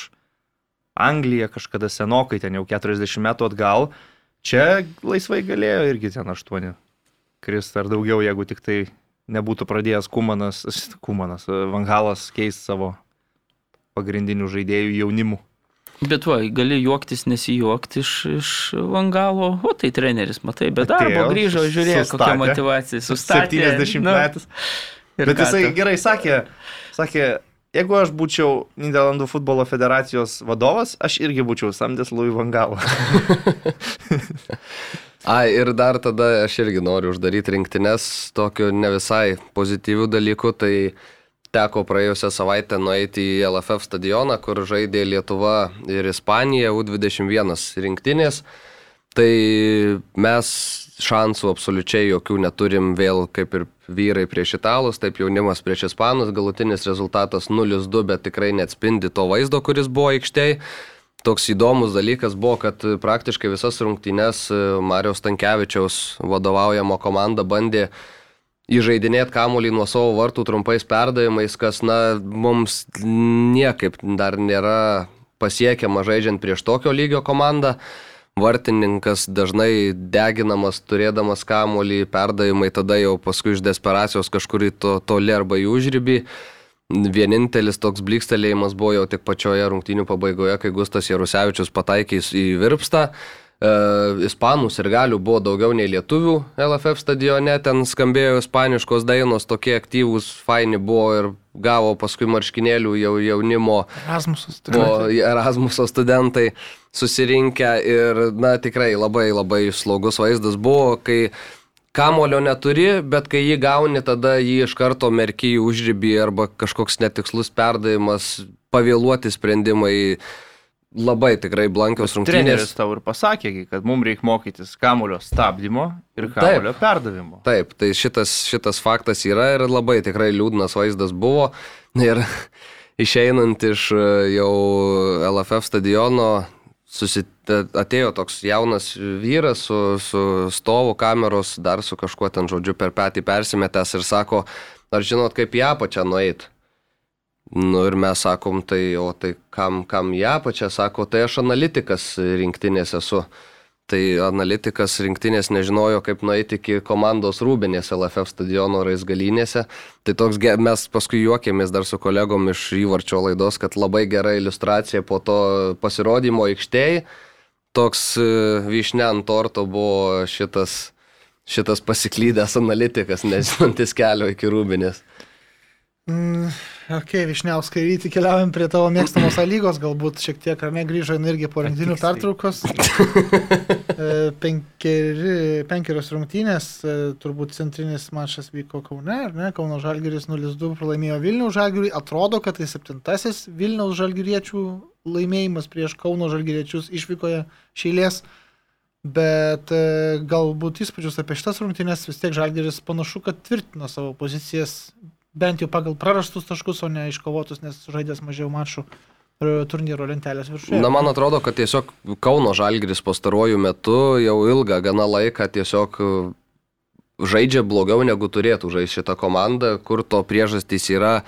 Angliją kažkada senokai, ten jau 40 metų atgal. Čia laisvai galėjo irgi ten 8 krist ar daugiau, jeigu tik tai nebūtų pradėjęs Kumanas, Kumanas, Vangalas keisti savo pagrindinių žaidėjų jaunimų. Bet va, gali juoktis, nesijuokti iš, iš Vangalo, o tai treneris, matai, be darbo Atėjo, grįžo, žiūrėjo, kokia motivacija. Sustatė. 70 nu, metais. ir Bet jisai tu? gerai sakė, sakė, jeigu aš būčiau Niderlandų futbolo federacijos vadovas, aš irgi būčiau samdęs Louis Vangalą. Ai, ir dar tada aš irgi noriu uždaryti rinktinės tokiu ne visai pozityvių dalykų, tai teko praėjusią savaitę nueiti į LFF stadioną, kur žaidė Lietuva ir Ispanija U21 rinktinės. Tai mes šansų absoliučiai jokių neturim vėl kaip ir vyrai prieš italus, taip jaunimas prieš ispanus, galutinis rezultatas 0-2, bet tikrai neatspindi to vaizdo, kuris buvo aikštėje. Toks įdomus dalykas buvo, kad praktiškai visas rungtynes Marijos Tankievičiaus vadovaujamo komanda bandė įžeidinėti kamuolį nuo savo vartų trumpais perdavimais, kas, na, mums niekaip dar nėra pasiekiama žaidžiant prieš tokio lygio komandą. Vartininkas dažnai deginamas, turėdamas kamuolį, perdavimai tada jau paskui iš desperacijos kažkur į to, toli arba į užrybį. Vienintelis toks blikstelėjimas buvo jau tik pačioje rungtynių pabaigoje, kai Gustas Jarusevičius pataikė į virpstą. E, ispanų ir galių buvo daugiau nei lietuvių LFF stadione, ten skambėjo ispaniškos dainos, tokie aktyvūs, faini buvo ir gavo paskui marškinėlių jau jaunimo Erasmusas. buvo Erasmuso studentai susirinkę ir, na, tikrai labai labai slogus vaizdas buvo, kai kamulio neturi, bet kai jį gauni, tada jį iš karto merki į užrybį arba kažkoks netikslus perdavimas, pavėluoti sprendimai. Labai tikrai blankios Treneris rungtynės. tau ir pasakė, kad mums reikia mokytis kamulio stabdymo ir kamulio perdavimo. Taip, tai šitas, šitas faktas yra ir labai tikrai liūdnas vaizdas buvo. Ir išeinant iš e, jau LFF stadiono, susit... atėjo toks jaunas vyras su, su stovu kameros, dar su kažkuo ten žodžiu per petį persimetęs ir sako, ar žinot, kaip į apačią nueit? Nu ir mes sakom, tai o tai kam, kam į apačią, sako, tai aš analitikas rinktinės esu. Tai analitikas rinktinės nežinojo, kaip nueiti iki komandos rūbinės LFF stadiono raizgalynėse. Tai toks, mes paskui juokėmės dar su kolegom iš įvarčio laidos, kad labai gera iliustracija po to pasirodymo aikštėje. Toks e, vyšne ant torto buvo šitas, šitas pasiklydęs analitikas, nežinantis kelio iki rūbinės. Mm, ok, Višniauskai, ryti keliaujam prie tavo mėgstamos lygos, galbūt šiek tiek ar ne grįžo irgi po rungtynių pertraukos. E, Penkeri, penkerios rungtynės, e, turbūt centrinis mačas vyko Kaune, ar ne? Kauno Žalgiris 0-2 pralaimėjo Vilniaus Žalgiriui. Atrodo, kad tai septintasis Vilniaus Žalgiriečių laimėjimas prieš Kauno Žalgiriečius išvykoje šeilės. Bet e, galbūt įspūdžius apie šitas rungtynės vis tiek Žalgiris panašu, kad tvirtina savo pozicijas bent jau pagal prarastus taškus, o ne iškovotus, nes žaidęs mažiau mačų e, turnyro lentelės viršuje. Na, man atrodo, kad tiesiog Kauno Žalgiris pastaruoju metu jau ilgą gana laiką tiesiog e, žaidžia blogiau negu turėtų žaisti šitą komandą, kur to priežastys yra.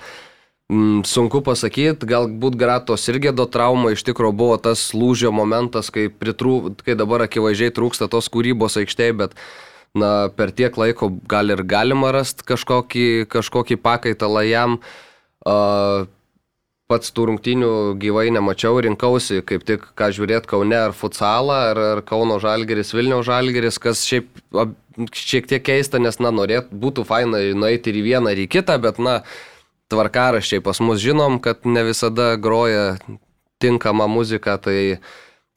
Mm, sunku pasakyti, galbūt Gratos irgi do trauma iš tikrųjų buvo tas lūžio momentas, kai, pritrū, kai dabar akivaizdžiai trūksta tos kūrybos aikštėje, bet na, per tiek laiko gal ir galima rasti kažkokį, kažkokį pakaitalą jam. Uh, pats tų rungtynių gyvai nemačiau, rinkausi kaip tik ką žiūrėti Kaune ar futsalą, ar, ar Kauno Žalgeris, Vilniaus Žalgeris, kas šiaip ab, šiek tiek keista, nes, na, norėt, būtų faina nueiti ir į vieną, ir į kitą, bet, na, tvarkaraščiai pas mus žinom, kad ne visada groja tinkama muzika, tai,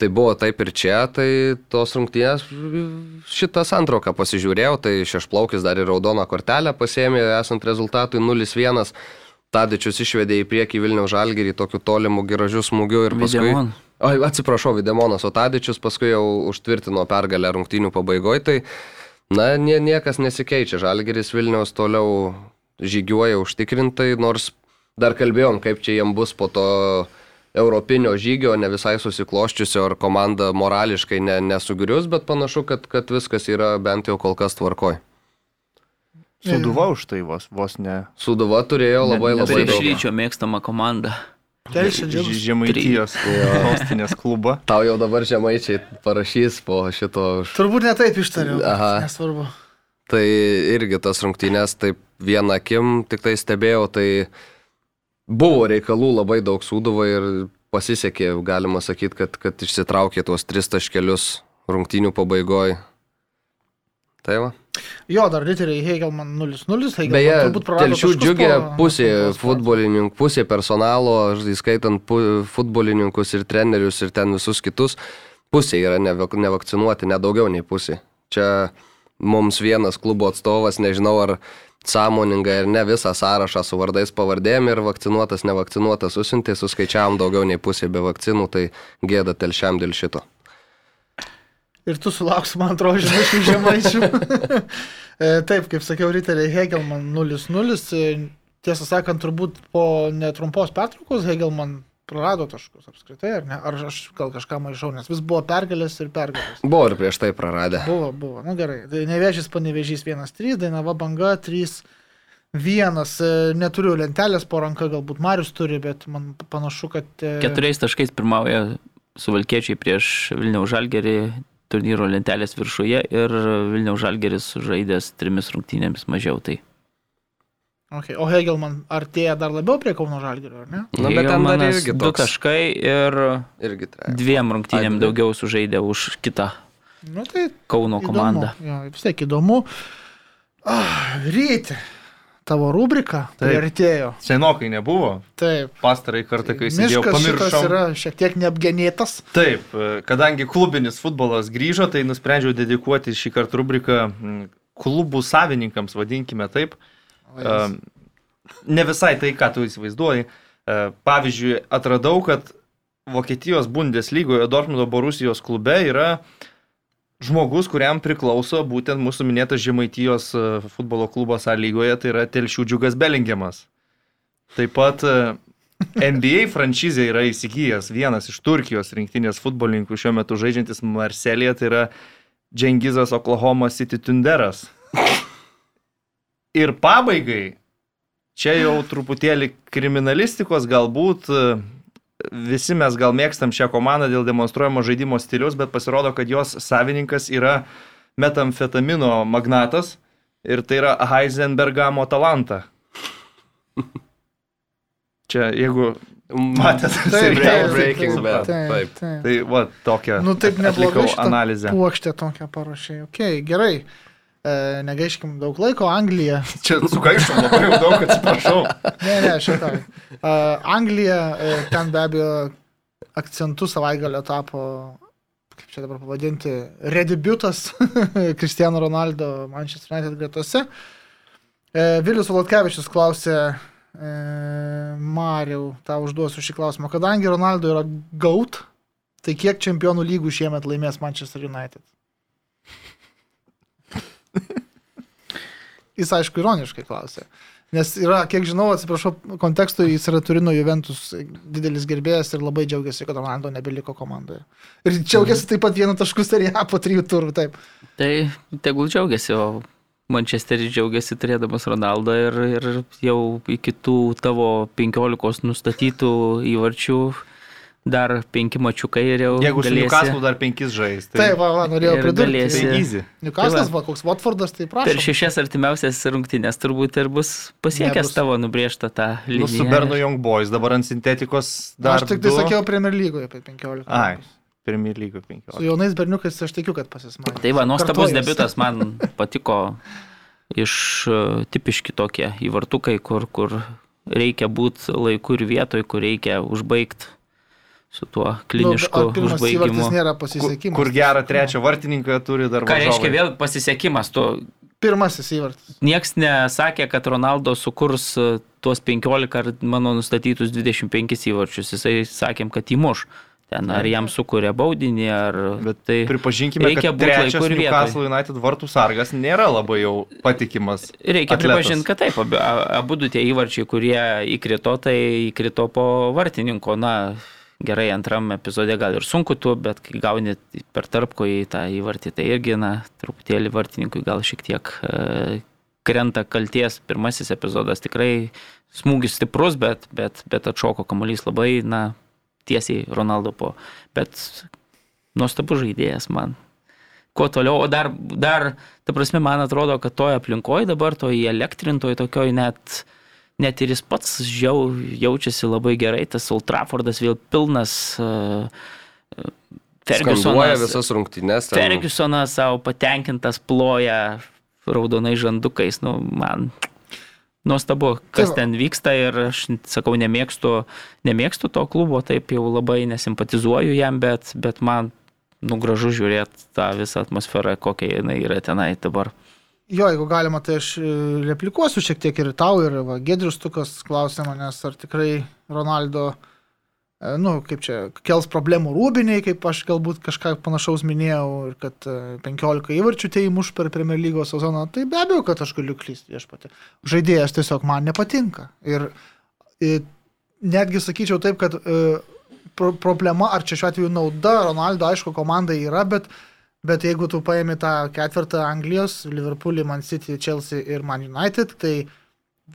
tai buvo taip ir čia, tai tos rungtynės šitą santrauką pasižiūrėjau, tai šešplaukis dar ir raudoną kortelę pasėmė, esant rezultatui 0-1. Tadičius išvedė į priekį Vilniaus žalgerį tokiu tolimu gražiu smūgiu ir paskui... Videmon. Oi, atsiprašau, Videmonas, o Tadičius paskui jau užtvirtino pergalę rungtynių pabaigoje, tai na, nie, niekas nesikeičia. Žalgeris Vilniaus toliau žygiuoja užtikrintai, nors dar kalbėjom, kaip čia jiem bus po to europinio žygio, ne visai susikloščiusio, ar komanda morališkai ne, nesugrius, bet panašu, kad, kad viskas yra bent jau kol kas tvarkoj. Suduva už tai vos, vos ne. Suduva turėjo labai Ne- labai Prieš daug. ryčio mėgstamą komandą. Telšia džiugus. Žemaitijos sostinės klubą. Tau jau dabar žemaičiai parašys po šito. Turbūt netaip ištariau. Aha. Nesvarbu. Tai irgi tas rungtynės taip vieną akim tik tai stebėjau, tai buvo reikalų labai daug sūduvo ir pasisekė, galima sakyti, kad, kad išsitraukė tuos tris taškelius rungtynių pabaigoje. Tai va. Jo, dar riteriai Hegelman 0-0. Hegelman Beje, telšių džiugė pusė futbolininkų, pusė personalo, įskaitant futbolininkus ir trenerius ir ten visus kitus, pusė yra nevak- nevakcinuoti, nedaugiau nei pusė. Čia mums vienas klubo atstovas, nežinau ar sąmoningai ar ne visą sąrašą su vardais pavardėm ir vakcinuotas, nevakcinuotas susintė, suskaičiavom daugiau nei pusė be vakcinų, tai gėda telšiam dėl šito. Ir tu sulauksi, man atrodo, žinai, iš žemaičių. E, Taip, kaip sakiau, riteriai Hegelman 0-0. E, Tiesą sakant, turbūt po netrumpos pertraukos Hegelman prarado taškus apskritai, ar ne? Ar aš gal kažką maišau, nes vis buvo pergalės ir pergalės. Buvo ir prieš tai praradę. Buvo, buvo. Na gerai. Tai nevėžys panevežys 1-3, Dainava banga 3. Vienas, E, neturiu lentelės po ranka, galbūt Marius turi, bet man panašu, kad... e, Keturiais taškais pirmauja suvalkiečiai prieš Vilniaus žalgerį turnyro lentelės viršuje ir Vilniaus žalgeris žaidęs trimis rungtynėmis mažiau. Tai Okay. O Hegelman artėja dar labiau prie Kauno Žalgirio, ar ne? Na, bet ten dar irgi du toks. taškai ir Irgi trejas. dviem rungtynėm Ai, daugiau sužaidė už kitą Nu, tai Kauno komandą. Įdomu. Jo, vis tiek įdomu. Ah, ryti. Tavo rubrika priartėjo. Senokai nebuvo. Taip. Pastarai kartą, kai šitas pamiršau. yra šiek tiek neapgenėtas. Taip, e, kadangi klubinis futbolas grįžo, tai nusprendžiau dedikuoti šį kartą rubriką klubų savininkams, vadinkime taip. E, Ne visai tai, ką tu įsivaizduoji. E, Pavyzdžiui, atradau, kad Vokietijos Bundeslygoje Dortmundo Borusijos klube yra žmogus, kuriam priklauso būtent mūsų minėtas Žemaitijos e, futbolo klubas A lygoje, tai yra Telšių džiugas Belingiamas. Taip pat e, NBA franšizė yra įsigijęs vienas iš Turkijos rinktinės futbolininkų šiuo metu žaidžiantis Marselėje, tai yra Džengizas Oklahoma City Tunderas. Ir pabaigai, čia jau truputėlį kriminalistikos galbūt, e, visi mes gal mėgstam šią komandą dėl demonstruojamo žaidimo stilius, bet pasirodo, kad jos savininkas yra metamfetamino magnatas ir tai yra Heisenbergamo talanta. Čia jeigu matėt, Taip, tai taip, Breaking taip, Bad, taip, taip. Tai va, tokia. Nu taip neblogai analizę. Puokštę tokią parašai. Ok, gerai. E, negaiškim daug laiko. Anglija. Čia sugaišau labai daug, atsiprašau. Ne, ne, šitą. Uh, Anglija, e, ten be abejo akcentų savaitgalio tapo, kaip čia dabar pavadinti, redebutas Cristiano Ronaldo Manchester United gretose. E, Vilius Volotkevičius klausė, e, Mariau, tau užduosiu šį klausimą. Kadangi Ronaldo yra gaut, tai kiek čempionų lygų šiemet laimės Manchester United? Jis aišku ironiškai klausė. Nes yra, kiek žinau, atsiprašau, kontekstui jis yra Turino Juventus didelis gerbėjas ir labai džiaugiasi, kad Ronaldo nebeliko komandoje. Ir džiaugiasi taip pat vienu tašku seriją po trijų turų, taip. Tai tegul džiaugiasi, o Manchesteris džiaugiasi turėdamas Ronaldą ir, ir jau iki tų tavo 15 nustatytų įvarčių dar penki mačiukai ir jau Jeigu su galėsi- Newcastle dar penkis žais, tai, Taip, va, va, norėjau ir pridurti. galėsi- tai easy. Newcastle'as, Tai va, koks Watfordas, tai prašau. Per šešias artimiausias rungtynės turbūt ir bus pasiekęs Nebus. tavo nubriežtą tą Nu, liniją. su Bernu Young Boys, dabar ant sintetikos dar. Aš tik tai du. sakiau Premier lygoje apie 15. Ai. Premier lygo Su 15. jaunais berniukais aš tikiu, kad pasismatė. Tai va, nuostabus debutas man patiko iš e, tipiški tokie įvartukai, kur, kur reikia būti laiku ir vietoj, kur reikia užbaigti su tuo klinišku nu, užbaigimu. Kur, kur gerą trečią vartininką turi dar Ką reiškia vėl pasisekimas? Tu Pirmasis įvartis. Niekas nesakė, kad Ronaldo sukurs e, tuos 15 ar mano nustatytus 25 įvarčius. Jisai sakėm, kad įmuš. Ten ar jam sukuria baudinį, ar... Bet tai pripažinkime, reikia kad būt trečias laiku ir vietoj. Newcastle United vartų sargas nėra labai jau patikimas. Reikia atletas. pripažinti, kad taip, abu du tie įvarčiai, kurie įkrito, tai įkrito po vartininko. Na, gerai, antram epizode gal ir sunku tu, bet kai gauni per tarpko į tą įvartį, tai irgi, na, truputėlį vartininkui gal šiek tiek e, krenta kalties. Pirmasis epizodas tikrai smūgis stiprus, bet, bet, bet atšoko kamuolys labai, na, tiesiai Ronaldo po. Bet nuostabus žaidėjas man. Kuo toliau, o dar, dar, ta prasme, man atrodo, kad toje aplinkoje dabar, toje elektrintoje, tokioj net, net ir jis pats jau, jaučiasi labai gerai, tas Old Traffordas vėl pilnas. Uh, Skanduoja visas rungtynes. ten. Fergusonas savo patenkintas ploja raudonai žandukais, nu, man nuostabu, kas Tai va. ten vyksta ir aš sakau, nemėgstu, nemėgstu to klubo, taip jau labai nesimpatizuoju jam, bet, bet man nu, gražu žiūrėti tą visą atmosferą, kokia jinai yra tenai dabar. Jo, jeigu galima, tai aš e, replikuosiu šiek tiek ir tau, ir va, Gedrius Tukas klausė manęs, ar tikrai Ronaldo, e, nu, kaip čia, kels problemų rūbiniai, kaip aš galbūt kažką panašaus minėjau, ir kad e, 15 įvarčių tai įmuš per Premier lygos sezoną, tai be abejo, kad aš galiu klysti viešpatį. Žaidėjas tiesiog man nepatinka. Ir e, netgi sakyčiau taip, kad e, pro problema, ar čia šiuo atveju nauda, Ronaldo, aišku, komandai yra, bet Bet jeigu tu paėmė tą ketvirtą Anglijos, Liverpoolį, Man City, Chelsea ir Man United, tai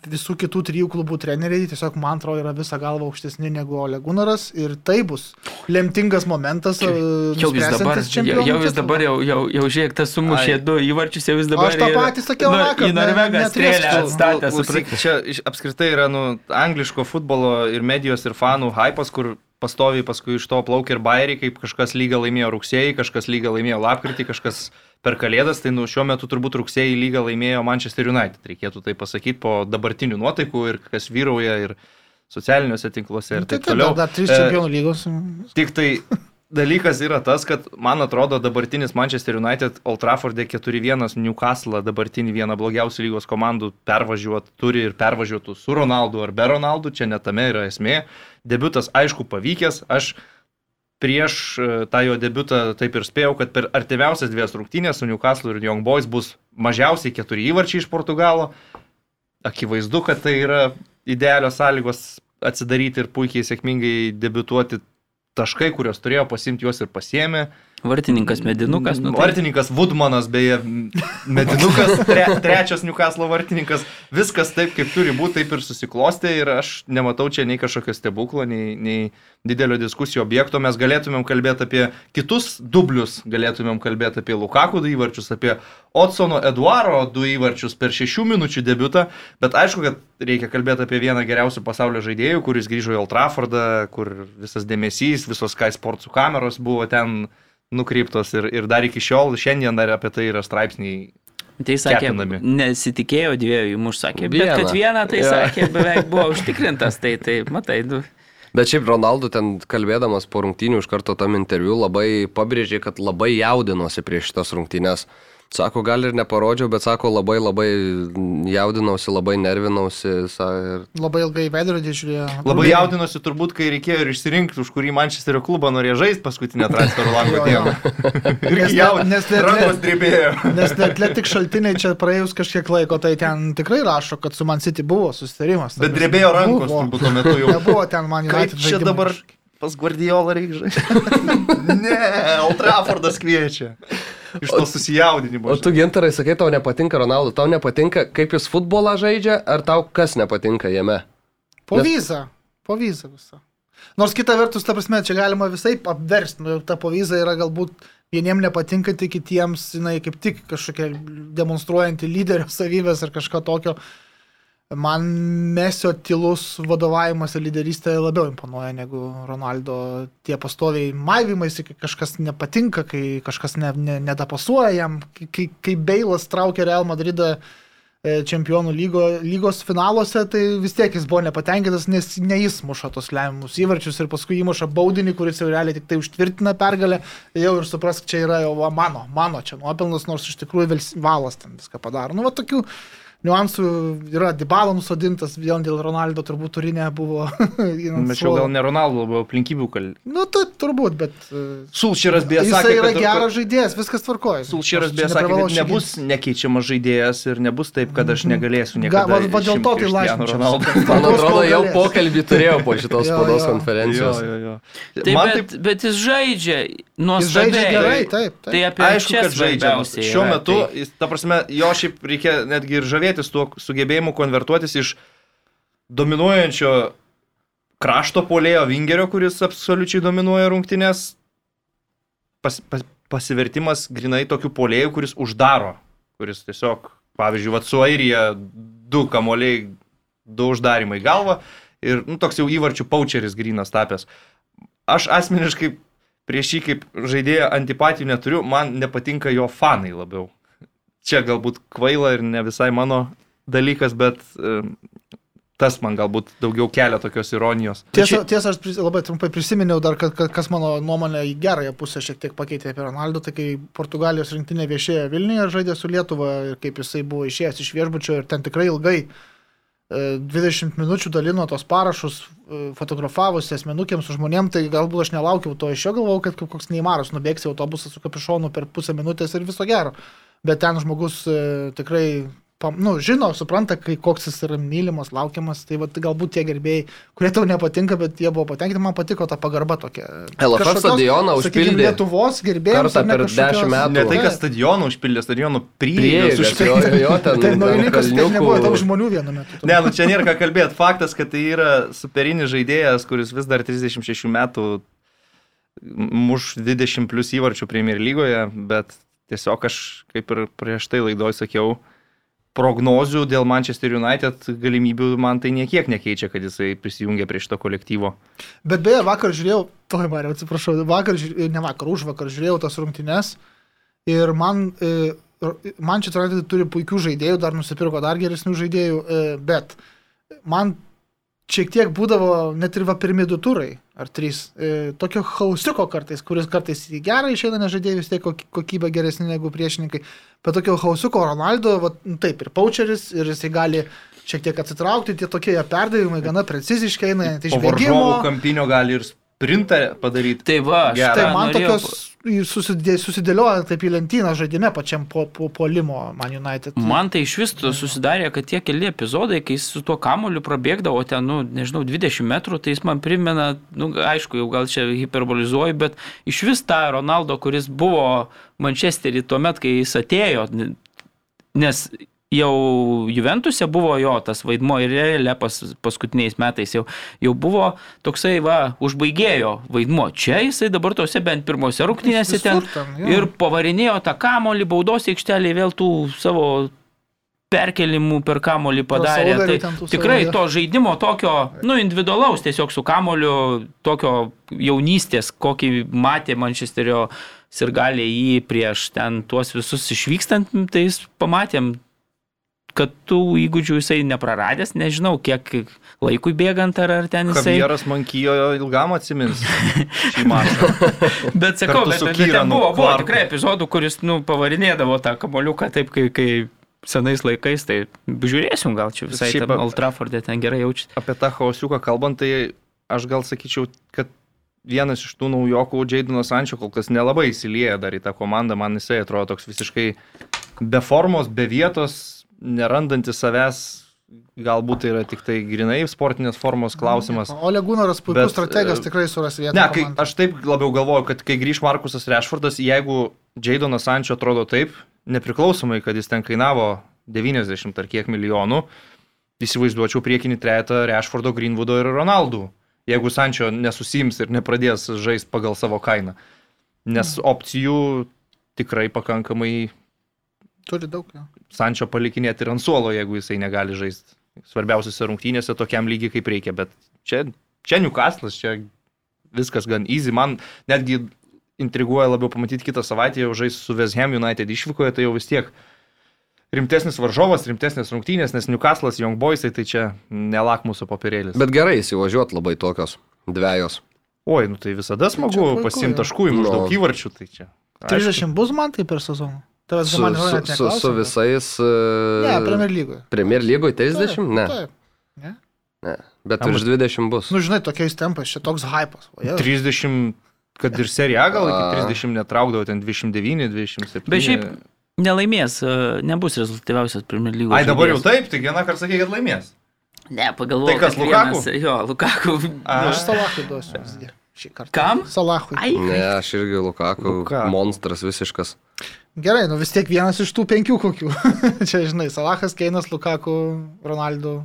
visų kitų trijų klubų treneriai tiesiog, man atrodo, yra visą galvą aukštesni negu Ole Gunaras ir tai bus lemtingas momentas. e, Jau vis dabar, jau, jau vis dabar, jau, jau, jau žiūrėk, tas sumušė du įvarčius, jau vis dabar. Aš tą ir- patį sakiau nu, vakar, Į Norvegą strėlę atstatė, suprantu. Čia iš- apskritai yra nu, angliško futbolo ir medijos ir fanų hypas, kur pastoviai paskui iš to plaukia ir bairiai, kaip kažkas lygą laimėjo rugsėjai, kažkas lygą laimėjo lapkritį, kažkas per kalėdas, tai nu, šiuo metu turbūt rugsėjai lygą laimėjo Manchester United, reikėtų tai pasakyti po dabartinių nuotaikų ir kas vyrauja ir socialiniuose tinkluose ir Tai taip taip, toliau. dar, trys E, čempionų lygos. Tik tai dalykas yra tas, kad man atrodo dabartinis Manchester United Old Trafford'e 4-1 Newcastle dabartinį vieną blogiausių lygos komandų pervažiuot turi ir pervažiuotų su Ronaldu ar be Ronaldu, čia netame yra esmė. Debiutas aišku pavykęs, aš prieš e, tą jo debiutą taip ir spėjau, kad per artimiausias dvies rungtynės su Newcastle ir Young Boys bus mažiausiai keturi įvarčiai iš Portugalo. Akivaizdu, kad tai yra idealios sąlygos atsidaryti ir puikiai sėkmingai debiutuoti taškai, kuriuos turėjo pasimti juos ir pasiemė. Vartininkas medinukas, nu, tai- Vartininkas Woodmanas, beje, medinukas, tre, trečias Newcastle vartininkas. Viskas taip, kaip turi būti, taip ir susiklostė ir aš nematau čia nei kažkokio stebuklo, nei, nei didelio diskusijų objekto. Mes galėtumėm kalbėti apie kitus dublius, galėtumėm kalbėti apie Lukaku du įvarčius, apie Otsono Eduaro du įvarčius per šešių minučių debutą, bet aišku, kad reikia kalbėti apie vieną geriausių pasaulio žaidėjų, kuris grįžo į Old Traffordą, kur visas dėmesys, visos Sky Sportsų kameros buvo ten nukreiptos ir, ir dar iki šiol, šiandien dar apie tai yra straipsniai. Tai sakė, Kepinami. nesitikėjo dviejų įmuš, sakė, bet Vieną. kad vieną, tai Jo. sakė, beveik buvo užtikrintas, tai, tai matai, du. Bet šiaip Ronaldo ten kalbėdamas po rungtynių iš karto tam interviu labai pabrėžė, kad labai jaudinosi prieš šitas rungtynės. Sako, gal ir neparodžiau, bet sako, labai labai jaudinausi, labai nervinausi. Sa, ir... Labai ilgai veidrodį žiūrėjo. Labai jaudinosi turbūt, kai reikėjo ir išsirinkti, už kurį Manchesterio klubą norėjo žaisti paskutinę transferų lango dieną. Ir jaudinosi, nes net- rankos drebėjo. Nes Atletik šaltiniai čia praėjus kažkiek laiko, tai ten tikrai rašo, kad su Man City buvo susitarimas. Bet drebėjo rankos Buvo. turbūt tuo metu jau. Nebuvo ten man United čia dabar pas Guardiolą reikia žaisti? ne, Altrafordas kviečia. Iš to susijaudinimo. O tu gintarai sakai, tau nepatinka Ronaldo, tau nepatinka, kaip jis futbolą žaidžia, ar tau kas nepatinka jame? Po Nes- vizą. Po vizą visą. Nors kita vertus, ta prasme, čia galima visai apversti. Nu, ta povyza yra galbūt vieniem nepatinkanti, kitiems, jinai kaip tik kažkokia demonstruojanti lyderio savybės ar kažką tokio. Man Mesio tylus vadovavimas ir lyderystė labiau imponuoja negu Ronaldo tie pastoviai maivimaisi, kai kažkas nepatinka, kai kažkas ne, ne, nedapasuoja jam, kai, kai, Beilas traukia Real Madridą e, čempionų lygo, lygos finaluose, tai vis tiek jis buvo nepatenkintas, nes ne jis muša tos lemiamus įvarčius ir paskui įmuša baudinį, kuris jau realiai tik tai užtvirtina pergalę, jau ir suprask, čia yra jau mano, mano čia nuopelnas, nors iš tikrųjų valas ten viską padaro. Nu, va tokių niuansų yra Dybalo nusodintas, vien dėl Ronaldo turbūt turinė buvo. einant Mečiau gal ne Ronaldo, labiau aplinkybių kalbėti. Nu, tai turbūt, bet... e, Sulšyras beje Jis sakė, yra kad... geras žaidėjas, viskas tvarkoja. Sulšyras Aš beje sakė, kad nebus nekeičiamas žaidėjas ir nebus taip, kad aš negalėsiu niekada. va- va dėl to tai. Ronaldo. Man atrodo, jau pokalbį turėjau po šitos spaudos jo. konferencijos. Jo, jo, jo. Tai Man bet, taip bet jis žaidžia Jis nuostabiai. žaidžia gerai, taip. Tai taip. apie Aišku, kad žaidžia. Šiuo metu, tai- jis, ta prasme, jo šiaip reikia netgi ir žavėtis tuo sugebėjimu konvertuotis iš dominuojančio krašto polėjo Vingerio, kuris absoliučiai dominuoja rungtynės, pas, pas, pasivertimas grinai tokių polėjų, kuris uždaro, kuris tiesiog, pavyzdžiui, vat su Airija du kamoliai, du uždarimai į galvą ir nu, toks jau įvarčių paučeris grinas tapęs. Aš asmeniškai prieš jį kaip žaidėją antipatijų neturiu, man nepatinka jo fanai labiau. Čia galbūt kvaila ir ne visai mano dalykas, bet e, tas man galbūt daugiau kelia tokios ironijos. Tiesa, tiesa, aš pris- labai trumpai prisiminiau dar, kad, kad kas mano nuomonė į gerąją pusę šiek tiek pakeitė apie Ronaldo, tai kai Portugalijos rinktinė viešėjo Vilniuje, žaidė su Lietuva ir kaip jisai buvo išėjęs iš viešbučio ir ten tikrai ilgai e, 20 minučių dalino tos parašus, e, fotografavosi asmenukėms su žmonėm, tai galbūt aš nelaukiau to iš jo, galvojau, kad kaip koks neįmaras nubėgsi autobusą su kapišonu per pusę minutės ir viso gero. Bet ten žmogus e, tikrai, nu, žino, supranta, kai koks jis yra mylimas, laukiamas, tai vat, galbūt tie gerbėjai, kurie tau nepatinka, bet jie buvo patenkinti, man patiko ta pagarba tokia. LFF stadioną užpildė Lietuvos gerbėjams. kartą per 10 metų. Ne tai, kad Taip. stadionų užpildė, stadionų. Jo, užpildė. jo, jo, ten. Tai naujininkas tiek nebuvo daug žmonių vienu metu. Ne, nu čia nėra ką kalbėti. Faktas, kad tai yra superinis žaidėjas, kuris vis dar 36 metų muš 20 plus įvarčių Premier lygoje, bet tiesiog aš, kaip ir prieš tai laidoj sakiau, prognozių dėl Manchester United galimybių man tai niekiek nekeičia, kad jisai prisijungia prie šito kolektyvo. Bet beje, vakar žiūrėjau, toj Mario, atsiprašau, vakar, žiūrėjau, ne vakar, už vakar žiūrėjau tas rungtynes ir man, e, man čia atrodo, turi puikių žaidėjų, dar nusipirko dar geresnių žaidėjų, e, bet man šiek tiek būdavo net ir va pirmi du turai, ar trys, e, tokio hausiuko kartais, kuris kartais į gerą išeina, nes žaidėjai vis tiek kok- kokybė geresnė negu priešininkai, bet tokio hausiuko Ronaldo, va, nu, taip, ir paučeris, ir jisai gali šiek tiek atsitraukti, tie tokie jo perdavimai gana preciziškai eina, tai Po iš bėgimo. kampinio gali ir sprintą padaryti. Tai va, aš Gerai. Tai man norėjau- tokios susidė, susidėlioja taip į lentyną žaidime pačiam po, po, polimo Man United. Man tai iš vis susidarė, kad tie keli epizodai, kai jis su tuo kamoliu prabėgdavo ten, nu, nežinau, 20 metrų, tai jis man primena, nu, aišku, jau gal čia hiperbolizuoju, bet iš vis tą Ronaldo, kuris buvo Manchesterį tuo met, kai jis atėjo, nes jau Juventuse buvo jo tas vaidmo ir realia pas, paskutiniais metais jau, jau buvo toksai, va, užbaigėjo vaidmo. Čia jisai dabar tose bent pirmose rungtynėse ten ten, jo. ir pavarinėjo tą kamolį baudos aikštelį vėl tų savo perkelimų per kamolį padarė. Tai tikrai to žaidimo tokio, nu, individualaus tiesiog su kamoliu, tokio jaunystės, kokį matė Mančesterio sirgalė jį prieš ten tuos visus išvykstant, tai jis pamatėm kad tų įgūdžių jisai nepraradęs, nežinau, kiek laikui bėgant ar, ar ten jisai. Kavieras man kijo ilgam atsimins. Bet sakau, bet, bet ten buvo, buvo tikrai epizodų, kuris, nu, pavarinėdavo tą kamoliuką taip, kai, kai senais laikais, tai žiūrėsim, gal čia visai Šiaip- tam Ultrafordė ten gerai jaučiasi. Apie tą chaosiuką kalbant, tai aš gal sakyčiau, kad vienas iš tų naujokų, Jaidinas Sančio, kol kas nelabai įsilieja dar į tą komandą, man jisai atrodo toks visiškai be formos, be vietos, nerandantis savęs, galbūt tai yra tik tai grinai sportinės formos klausimas. Ole Gunaras puikus Bet, strategas e, tikrai suras vietą. Ne, kai, komandai. aš taip labiau galvoju, kad kai grįž Markusas Rešfordas, jeigu Jaidonas Sančio atrodo taip, nepriklausomai, kad jis ten kainavo 90 ar kiek milijonų, įsivaizduočiau priekinį trejetą Rešfordo, Greenwoodo ir Ronaldų, jeigu Sančio nesusims ir nepradės žaisti pagal savo kainą. Nes opcijų tikrai pakankamai Turi daug. Jo. Sančio palikinėti ir ant suolo, jeigu jisai negali žaisti svarbiausiose rungtynėse tokiam lygiai kaip reikia. Bet čia, čia Newcastle'as, čia viskas gan easy. Man netgi intriguoja labiau pamatyti kitą savaitę, jau žais su West Ham United išvykoje, tai jau vis tiek rimtesnis varžovas, rimtesnės rungtynės, nes Newcastle'as, Young Boysai, tai čia nelak mūsų papirėlis. Bet... Gerai įsivažiuot labai tokios dviejos. Oi, nu tai visada smagu pasimti taškų į maždaug Nu. įvarčių, tai čia. aišku. 30 bus man tai per sezoną. Tavęs Su, man su, su, su visais. Ne, e, Premier lygoje. Premier lygoje 30? Ne. Taip. Ne? ne. Bet virš 20 bus. Nu, žinai, tokiais tempais, čia toks hypas. O, jėzus. 30, kad ir serija gal iki A. 30 netraukdavo, ten 29, 27. Bet šiaip nelaimės, e, nebus rezultatyviausias Premier lygos. Ai, dabar jau taip, tai vieną kartą sakė, kad laimės. Ne, pagalvoju. Tai kas, kad Lukaku? vienas- Jo, Lukaku. A. Aš Salachui duosiu visgi. Kam? Salachui. Ai, Ne, aš irgi Lukaku. Lukaku. Monstras visiškas. Gerai, nu vis tiek vienas iš tų penkių kokių. čia, žinai, Salachas, Keinas, Lukaku, Ronaldo.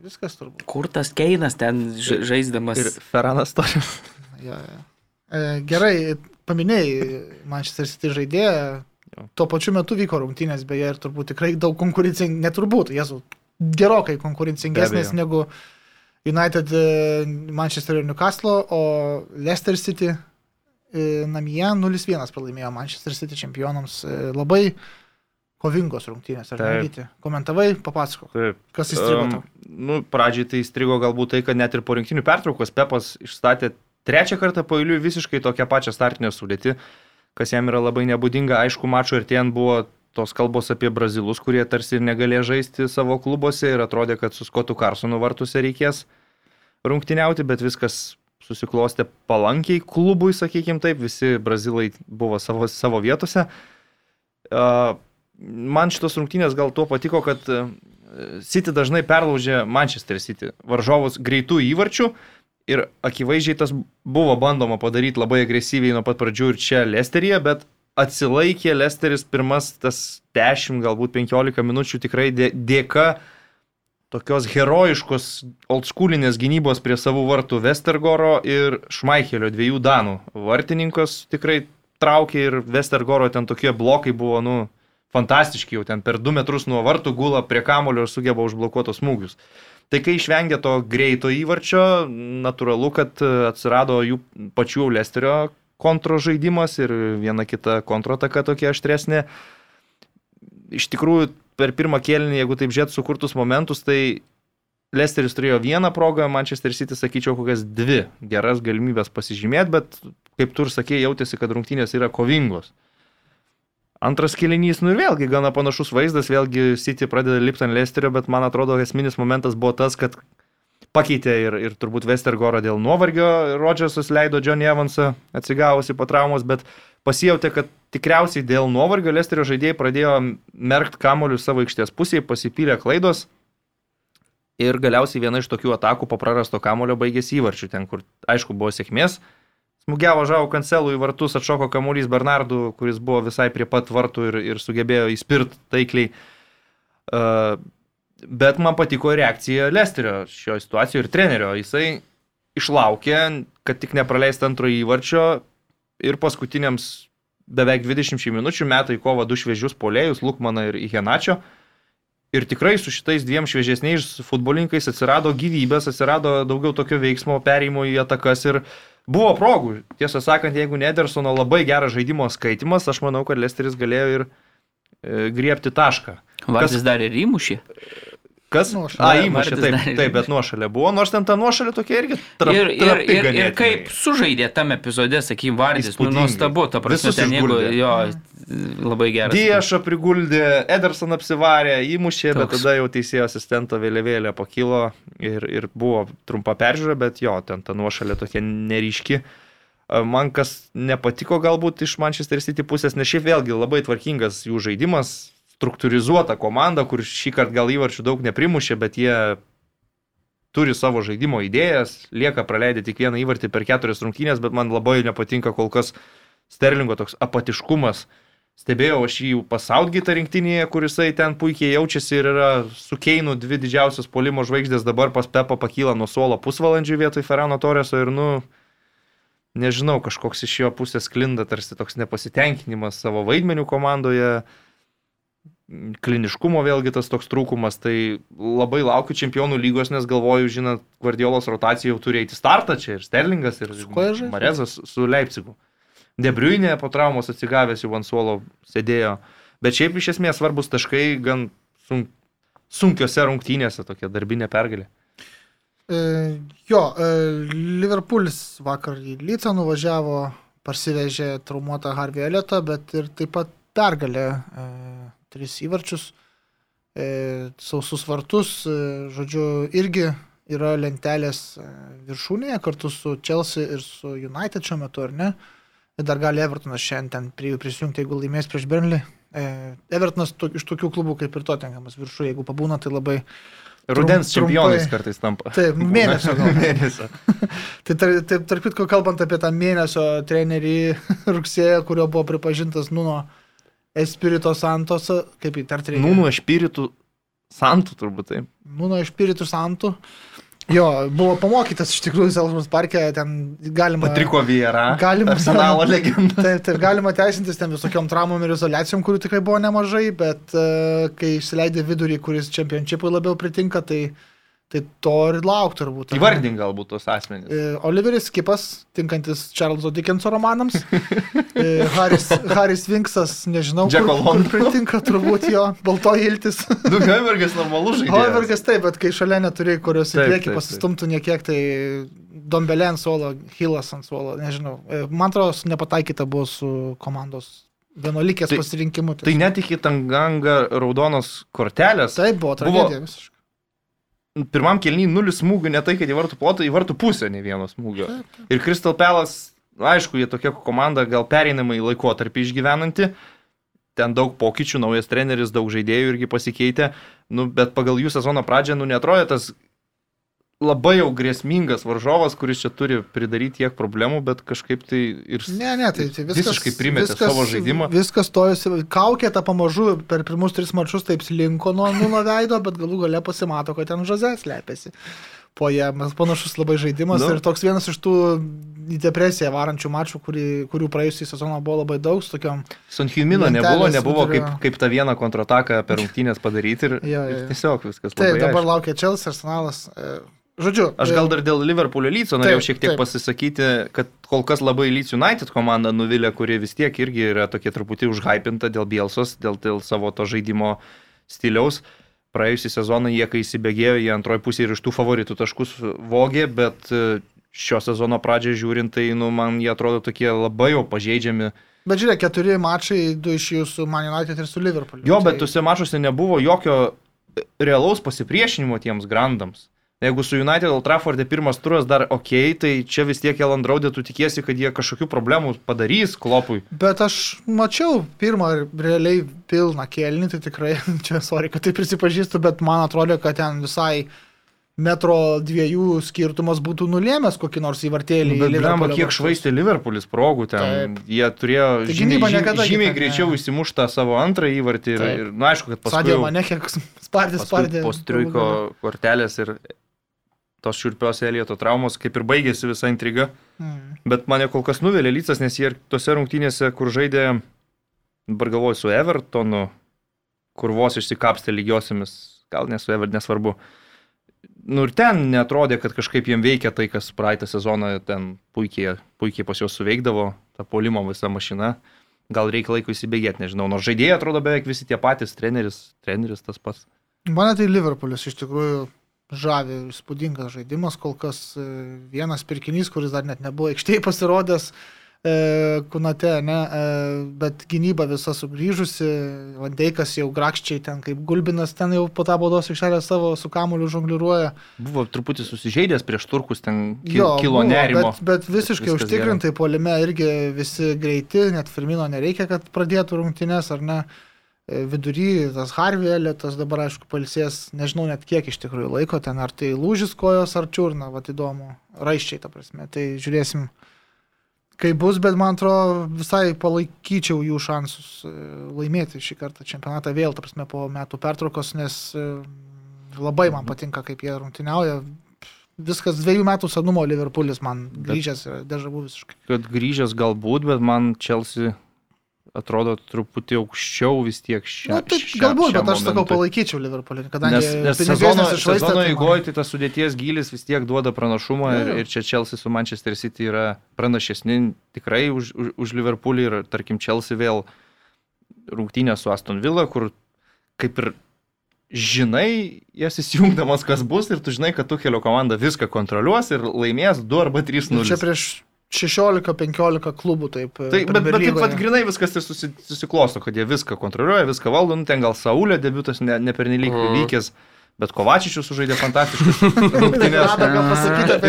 Viskas turbūt. kur tas Keinas ten ža- žaisdamas. Ir Feranas Toris. Ja, ja. E, gerai, paminėjai Manchester City žaidėją. Tuo pačiu metu vyko rungtynės, beje, ir turbūt tikrai daug konkurencingesnės, neturbūt, jesu, gerokai konkurencingesnės negu United e, Manchester ir Newcastle, o Leicester City namie 0-1 pralaimėjo Manchester City čempionams. E, Labai kovingos rungtynės, ar. Ryti? Komentavai, papasakok, Taip. kas įstrigo Um, tau. nu, pradžiai tai įstrigo galbūt tai, kad net ir po rinktinių pertraukos Pepas išstatė trečią kartą eilių visiškai tokią pačią startinę sudėtį, kas jam yra labai nebūdinga. Aišku, mačo ir ten buvo tos kalbos apie brazilus, kurie tarsi ir negalėjo žaisti savo klubuose ir atrodė, kad su Skotu Karsonu vartuose reikės rungtyniauti, bet viskas susiklostė palankiai klubui, sakykime taip, visi brazilai buvo savo, savo vietose. Man šitos rungtynės gal tuo patiko, kad uh, City dažnai perlaužė Manchester City varžovus greitų įvarčių ir akivaizdžiai tas buvo bandoma padaryti labai agresyviai nuo pat pradžių ir čia Lesteryje, bet atsilaikė Lesteris pirmas tas 10, galbūt 15 minučių tikrai dė- dėka tokios herojiškos oldschoolinės gynybos prie savų vartų Westergoro ir Šmaichelio dviejų Danų. Vartininkas tikrai traukė ir Westergoro ten tokie blokai buvo, nu, fantastiški, jau ten per 2 metrus nuo vartų gula prie kamulio ir sugeba užblokuotos smūgius. Tai kai išvengė to greito įvarčio, natūralu, kad e, atsirado jų pačių Lesterio kontrožaidimas ir viena kita kontrataka tokia aštresnė. Iš tikrųjų, per pirmą kėlinį, jeigu taip žiūrėt sukurtus momentus, tai Lesteris turėjo vieną progą, Manchester City, sakyčiau, kokias dvi geras galimybės pasižymėti, bet kaip tu ir sakėjai, jautėsi, kad rungtynės yra kovingos. Antras kilinys, nu ir vėlgi gana panašus vaizdas, vėlgi City pradeda lipti ant Lesterio, bet man atrodo, esminis momentas buvo tas, kad pakeitė ir, ir turbūt Westergoro dėl nuovargio, Rodžersas leido Johnny Evansą atsigavusi po traumos, bet pasijauti, kad tikriausiai dėl nuovargio Lesterio žaidėjai pradėjo merkt kamolius savo aikštės pusėje, pasipylė klaidos ir galiausiai viena iš tokių atakų po prarasto kamulio baigėsi įvarčiu, ten kur aišku buvo sėkmės. Smūgiavo žavo kancelų į vartus, atšoko kamuolys Bernardų, kuris buvo visai prie pat vartų ir, ir sugebėjo įspirt taikliai. Uh, bet man patiko reakcija Lesterio šioje situacijoje ir trenerio. Jisai išlaukė, kad tik nepraleist antrojo įvarčio ir paskutiniams beveik 20 minučių metai į kovą du šviežius polėjus, Lukmaną ir Ihenačio. Ir tikrai su šitais dviem šviežesniais futbolininkais atsirado gyvybės, atsirado daugiau tokio veiksmo, perėjimo į atakas ir buvo progų. Tiesą sakant, jeigu ne Edersono labai geras žaidimo skaitimas, aš manau, kad Lesteris galėjo ir e, griebti tašką. Vardis dar ir įmušė. Kas? Nuošalė. A, įmušė, taip, taip, bet nuošalė buvo, nors ten ta nuošalė tokia irgi tra, Ir, ir, trapi ir, ir kaip sužaidė tam epizode, sakykim, Vardis, nu, nuostabu, ta prasme, ten jeigu jo labai geras. Diešą priguldė, Ederson apsivarė, įmušė, bet Toks. tada jau teisėjo asistento vėliavėlė pakilo ir, ir buvo trumpa peržiūra, bet jo, ten ta nuošalė tokia neryški. A, Man kas nepatiko galbūt iš Manchester City pusės, nes šiaip vėlgi labai tvarkingas jų žaidimas, struktūrizuota komanda, kur šį kartą gal įvarčių daug neprimušė, bet jie turi savo žaidimo idėjas, lieka praleidę tik vieną įvartį per keturias rungtynės, bet man labai nepatinka kol kas Sterlingo toks apatiškumas. Stebėjau aš jį pasaulgitą rinktinėje, kurisai ten puikiai jaučiasi ir yra su Keinu dvi didžiausios polimo žvaigždės, dabar pas Pepa pakyla nuo suolo pusvalandžių vietoj Ferrano Toreso ir, nu, nežinau, kažkoks iš jo pusės klinda tarsi toks nepasitenkinimas savo vaidmenių komandoje, kliniškumo vėlgi tas toks trūkumas, tai labai laukiu čempionų lygos, nes galvoju, žinot, Guardiolos rotacija jau turi eiti startą čia ir Sterlingas, ir? Marezas su Leipzigu. Debriuinė po traumos atsigavęs jau ant suolo sėdėjo, bet šiaip iš esmės svarbus taškai gan sun, sunkiose rungtynėse, tokia darbinė pergalė. E, jo, e, Liverpoolis vakar į Lycą nuvažiavo, parsivežė traumuotą Harvey Elliotą, bet ir taip pat pergalė, e, tris įvarčius, e, sausus vartus, e, žodžiu, irgi yra lentelės e, viršūnėje kartu su Chelsea ir su United šiuo metu, ar ne? Ir dar gali Evertonas šiandien prie jų prisijungti, jeigu laimės prieš Burnley. E, Evertonas to, iš tokių klubų kaip ir Tottenhamas viršų, jeigu pabūna, tai labai... Rudens Trum- čempionais trumpai. kartais tampa. Taip, mėnesio mėnesio. Tai tar, taip, tarp kitko, kalbant apie tą mėnesio trenerį rugsėjo, kurio buvo pripažintas Nuno Espirito Santos, kaip įtarti reikia. Nūnų ašpiritų santų turbūt taip. Nuno Espirito Santo. Jo, buvo pamokytas iš tikrųjų Selžmas parke, ten galima... Patriko Viera. Galima- Arsenalo legenda. Taip, taip, galima teisintis ten visokiom traumom ir izolacijom, kurių tikrai buvo nemažai, bet uh, kai išsileidė vidurį, kuris čempionšipui labiau pritinka, tai, tai to ir laukti turbūt. Įvardink galbūt tos asmenys. E, Oliveris Kipas, tinkantis Čarlzo Dickenso romanams. E, Haris, Haris Vinksas, nežinau, Jacko kur, kur London. pritinka turbūt jo, baltoji iltis. Du Heibergas normalus žaidėjas. Hoibergas taip, bet kai šalia neturi, kurios į priekį pasistumtų niekiek, tai Dombelė ant suolo, Hilas ant suolo, nežinau. E, Man atrodo, nepataikyta buvo su komandos vienuolikės Tai- pasirinkimu. Tai net iki Tanganga raudonos kortelės. Taip buvo buvo- tragedija visiškai. Pirmam kelniui nulis smūgių, ne tai, kad į vartų plotą, į vartų pusę ne vieno smūgio. Ir Crystal Palace, aišku, jie tokia komanda gal pereinamai laikotarpį išgyvenanti. Ten daug pokyčių, naujas treneris, daug žaidėjų irgi pasikeitė. Nu, bet pagal jų sezono pradžią, nu, netrodė tas labai jau grėsmingas varžovas, kuris čia turi pridaryti tiek problemų, bet kažkaip tai ir... Ne, ne, tai, tai viskas, Visiškai primetė savo žaidimą. Viskas stojasi, kaukė tą pamažu per pirmus tris mačius taip slinko nuo nulo veido, bet galų gale pasimato, kad ten žazės slepiasi. Po jie, mes panašus labai žaidimas Nu. ir toks vienas iš tų į depresiją varančių mačų, kurį, kurių praėjusį sezoną buvo labai daug, su tokiom... Lentelės nebuvo, nebuvo kaip, kaip tą vieną kontrataką per rungtynės padaryti ir, Jo, jo, ir jo. tiesiog viskas. Taip, dabar aišku. laukia Chelsea, Arsenalas. e, Žodžiu. Aš e, gal dar dėl Liverpoolio Lyco norėjau šiek tiek taip. pasisakyti, kad kol kas labai Leeds United komanda nuvilė, kuri vis tiek irgi yra tokia truputį užhypinta dėl Bielsos, dėl, dėl savo to žaidimo stiliaus. Praėjusį sezoną jie, kai įsibėgėjo, jie antroji pusė ir iš tų favoritų taškus vogė, bet e, šio sezono pradžią žiūrint, tai nu, man jie atrodo tokie labai jau pažeidžiami. Bet žiūrėk, keturi mačai, du iš jų su Man United ir su Liverpool. Jo, bet tuose mačuose nebuvo jokio realaus pasipriešinimo tiems grandams. Jeigu su United Old Trafford'e pirmas turas dar ok, tai čia vis tiek Elandraudė, tu tikiesi, kad jie kažkokių problemų padarys klopui. Bet aš mačiau pirmą realiai pilną kėlinį, tai tikrai, čia sorry, kad tai prisipažįstu, bet man atrodo, kad ten visai metro dviejų skirtumas būtų nulėmęs kokį nors įvartėlį. į Bet Liverpoolio kiek švaistė Liverpoolis progų ten. Taip. Jie turėjo Tai žymiai, žymiai, žymiai greičiau įsimuštą savo antrą įvartį ir, ir na, aišku, kad paskui, Sadė mane kiek spardė, spardė. po striuko kortelės ir tos šiurpios Elieto traumos kaip ir baigėsi visa intriga. Hmm. Bet mane kol kas nuvelė Lycas, nes jie ir tose rungtynėse, kur žaidė, dabar galvoju, su Evertonu, kur vos išsikapstė lygiosiamis, gal ne su Evertonu, nesvarbu. Nu ir ten netrodė, kad kažkaip jiem veikia tai, kas praeitą sezoną ten puikiai, puikiai pas juos suveikdavo, ta polimo visa mašina. Gal reikia laiko įsibėgėti, nežinau. Nors žaidėjai atrodo beveik visi tie patys, treneris, treneris tas pats. Mane tai Liverpoolis iš tikrųjų žavi įspūdingas žaidimas, kol kas e, vienas pirkinys, kuris dar net nebuvo aikštėje pasirodęs, e, kunate, ne, e, bet gynyba visa sugrįžusi, Vandeikas jau grakščiai ten kaip gulbinas, ten jau po tą baudos aikštelę savo su kamuoliu žongliruoja. Buvo truputį susižeidęs prieš turkus, ten ki, Jo, kilo nerimo. Bet, bet visiškai Viskas užtikrintai polime irgi visi greiti, net Firmino nereikia, kad pradėtų rungtynės, ar ne. E, Vidury tas Harvey Elėtas dabar, aišku, palsės, nežinau net kiek iš tikrųjų laiko ten, ar tai lūžis kojos, ar čiurna, va įdomu, raiščiai, ta prasme. Tai žiūrėsim, kaip bus, bet man atrodo visai palaikyčiau jų šansus e, laimėti šį kartą čempionatą vėl, ta prasme, po metų pertraukos, nes e, labai man patinka, kaip jie rungtyniauja. Viskas dviejų metų senumo Liverpoolis man grįžęs dežavų visiškai. kad grįžęs galbūt, bet man Chelsea atrodo truputį aukščiau vis tiek šią. Na, tai galbūt, bet aš sakau, palaikyčiau Liverpoolį, kadangi Nes, nes sezono, sezono tai man- eigoje tai tas sudėties gilis vis tiek duoda pranašumą ir, ir čia Chelsea su Manchester City yra pranašesni tikrai už, už, už Liverpoolį ir tarkim Chelsea vėl rungtynė su Aston Villa, kur kaip ir žinai, jas įsijungdamas kas bus ir tu žinai, kad tu kelio komanda viską kontroliuos ir laimės 2 arba 3-0. Ir Čia prieš 16-15 klubų taip. Tai, bet, bet taip pat grinai viskas ir susi, susiklosto, kad jie viską kontroliuoja, viską valdo, nu, ten gal Saulė debutas ne, ne pernelyg mm. vykęs, bet Kovačičius sužaidė fantastiškai.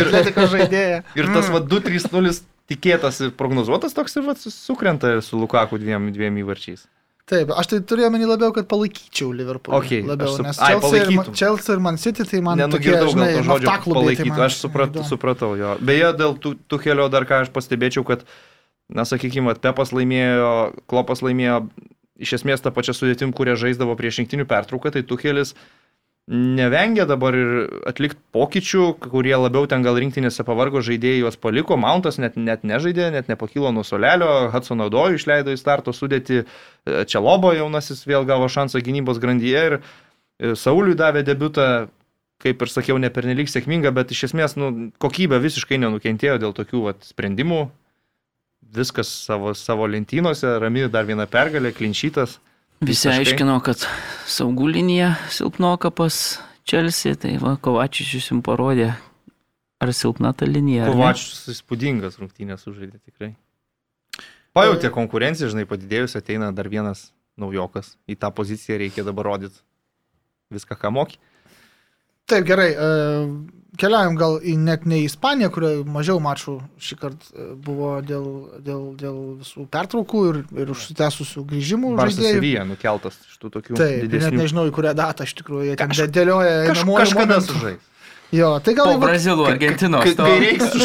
ir, žaidėja. ir tas va 2-3-0 tikėtas ir prognozuotas toks ir va sukrenta ir su Lukaku dviem, dviem įvarčiais. Taip, aš tai turėjau menį labiau, kad palaikyčiau Liverpoolį. Okay, labiau, sup... nes Chelsea, Ai, ir, Chelsea ir Man City tai man tokie, žinai, žodžio palaikyti. Tai aš supratau, supratau jo. Beje, dėl kelio dar ką aš pastebėčiau, kad, na, sakykime, Pepas laimėjo, Klopas laimėjo iš esmės tą pačią sudėtim, kurie žaisdavo prieš rinktinių pertrauką, tai Tuhelis nevengia dabar ir atlikti pokyčių, kurie labiau ten gal rinktinėse pavargo žaidėjai juos paliko, Mountas net, net nežaidė, net nepakilo nuo solelio, Hudsono Dojų išleido į starto sudėti, e, Čelobo jaunasis vėl gavo šansą gynybos grandyje ir e, Sauliui davė debutą, kaip ir sakiau, ne pernelyg sėkminga, bet iš esmės nu, kokybė visiškai nenukentėjo dėl tokių vat, sprendimų. Viskas savo, savo lentynose, rami dar viena pergalė, klinšytas. Visi Visiškai. aiškino, kad saugų linija silpnoka pas Čelsi, tai va, Kovačičius jums parodė, ar silpna ta linija. Kovačičius įspūdingas rungtynės sužaidė tikrai. Pajutė konkurenciją, žinai, padidėjus ateina dar vienas naujokas. Į tą poziciją reikia dabar rodyti viską, ką moki. Taip, gerai. Uh keliaujam gal į net ne į Ispaniją, kurioje mažiau mačų šį kartą e, buvo dėl, dėl, dėl visų pertraukų ir, ir užsitęsusių grįžimų. Barcelona nukeltas iš tų tokių. Taip, didesnių. net nežinau, į kurią datą iš tikrųjų jie ten Kaž... dėlioja. Kaž, kažkada sužais. Jo, tai gal... Po Brazilų, Argentinos. Kai reiks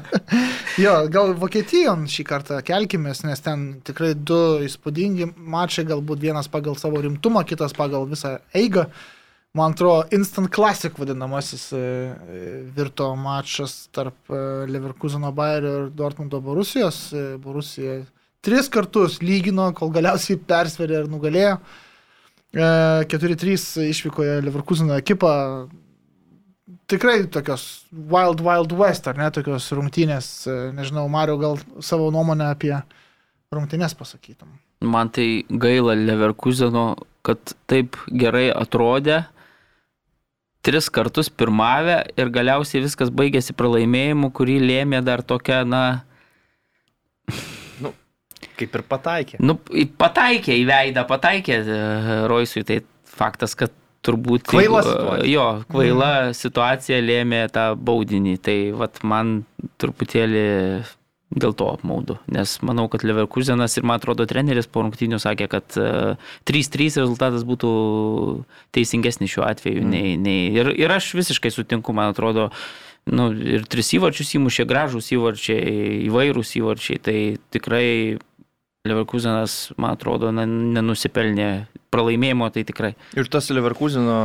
Jo, gal Vokietijon šį kartą kelkimės, nes ten tikrai du įspūdingi mačai, galbūt vienas pagal savo rimtumą, kitas pagal visą eigą. Uh, man atrodo, instant classic vadinamasis e, e, virto mačas tarp e, Leverkuseno Bayerio ir Dortmundo Borusijos. Borusija tris kartus lygino, kol galiausiai persverė ir nugalėjo. 4-3 išvykoje Leverkuseno ekipą. Tikrai tokios Wild Wild West, ar ne, tokios rungtynės. Nežinau, Mario, gal savo nuomonę apie rungtynės pasakytum. Man tai gaila Leverkuseno, kad taip gerai atrodė tris kartus pirmavę ir galiausiai viskas baigėsi pralaimėjimu, kurį lėmė dar tokia, na... Nu, kaip ir pataikė. Nu, pataikė į veidą, pataikė e, Roisui, tai faktas, kad turbūt... Kvaila situacija. Jo, kvaila mm. situacija lėmė tą baudinį, tai vat man truputėlį dėl to apmaudu. Nes manau, kad Leverkusenas ir man atrodo treneris po rungtynių sakė, kad 3-3 e, rezultatas būtų teisingesnis šiuo atveju. Mm. Nei, nei, ir, ir aš visiškai sutinku, man atrodo, nu, ir tris įvarčius įmušė gražus įvarčiai, įvairūs įvarčiai. Tai tikrai Leverkusenas, man atrodo, nenusipelnė pralaimėjimo, tai tikrai. Ir tas Leverkuseno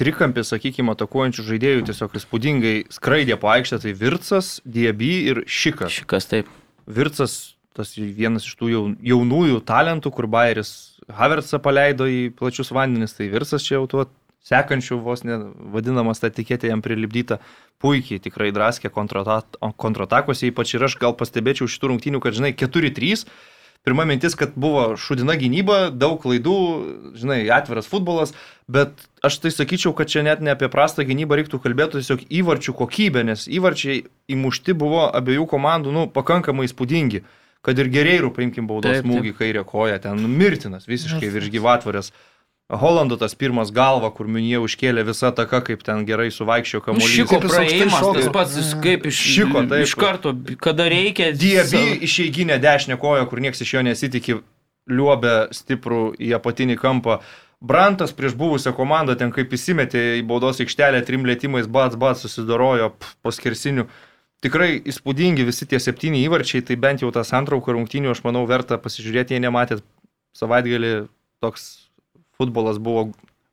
trikampis, sakykime, atakuojančių žaidėjų tiesiog įspūdingai skraidė po aikštę, tai Virtsas, Diebi ir Šikas. Šikas, taip. Virtsas, tas vienas iš tų jaunųjų talentų, kur Bayeris Havertzą paleido į plačius vandenis, tai Virtsas čia jau tuo sekančių vos nevadinamas ta etiketė jam prilipdyta, puikiai tikrai draskė kontratakose, ypač ir aš gal pastebėčiau šitų rungtynių, kad žinai, 4-3 pirma mintis, kad buvo šudina gynyba, daug klaidų, žinai, atviras futbolas, bet aš tai sakyčiau, kad čia net ne apie prastą gynybą reiktų kalbėti, tiesiog įvarčių kokybė, nes įvarčiai įmušti buvo abiejų komandų, nu, pakankamai įspūdingi. Kad ir gerėjų, paimkim, baudos smūgį kairę koją, ten mirtinas, visiškai virš gyvatvorės. Holando tas pirmas galva, kur minėjau, užkėlė visą taką, kaip ten gerai suvaikščio kamuolys. Šiko praėjimas, tas pats, kaip iš, Šiko, taip. iš karto, kada reikia. Diebi išeiginę dešinę koją, kur niekas iš jo nesitikė, liuobė stiprų į apatinį kampą. Brantas prieš buvusią komandą ten kaip įsimetė į baudos aikštelę, trim lėtymais bats bats susidarojo po skirsinių. Tikrai įspūdingi visi tie septyni įvarčiai, tai bent jau tas antrauką rungtynių, aš manau, verta pasižiūrėti, jei nematėt savaitgalį toks futbolas buvo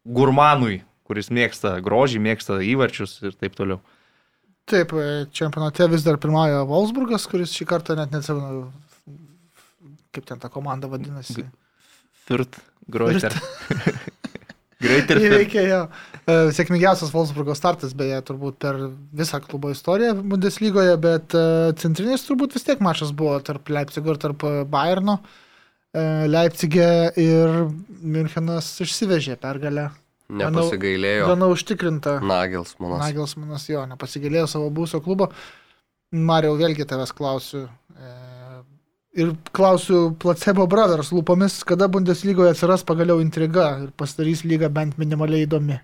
gurmanui, kuris mėgsta grožį, mėgsta įvarčius ir taip toliau. Taip, e, čempionate vis dar pirmauja Wolfsburgas, kuris šį kartą net neatsimenu, kaip ten ta komanda vadinasi. Firt, Greuter. Greitai ir įveikė jo. E, sėkmingiausias Wolfsburgo startas, beje, turbūt per visą klubo istoriją Bundeslygoje, bet e, centrinis turbūt vis tiek mačas buvo tarp Leipzigo ir tarp Bayerno. Uh, Leipzigė ir Münchenas išsivežė pergalę. Nepasigailėjo. Gana užtikrinta. Nagelsmanas. Nagelsmanas jo, nepasigailėjo savo būsio klubo. Mario, vėlgi tavęs klausiu. E, ir klausiu Placebo Brothers lūpomis, kada Bundeslygoje atsiras pagaliau intriga ir pasidarys lyga bent minimaliai įdomi.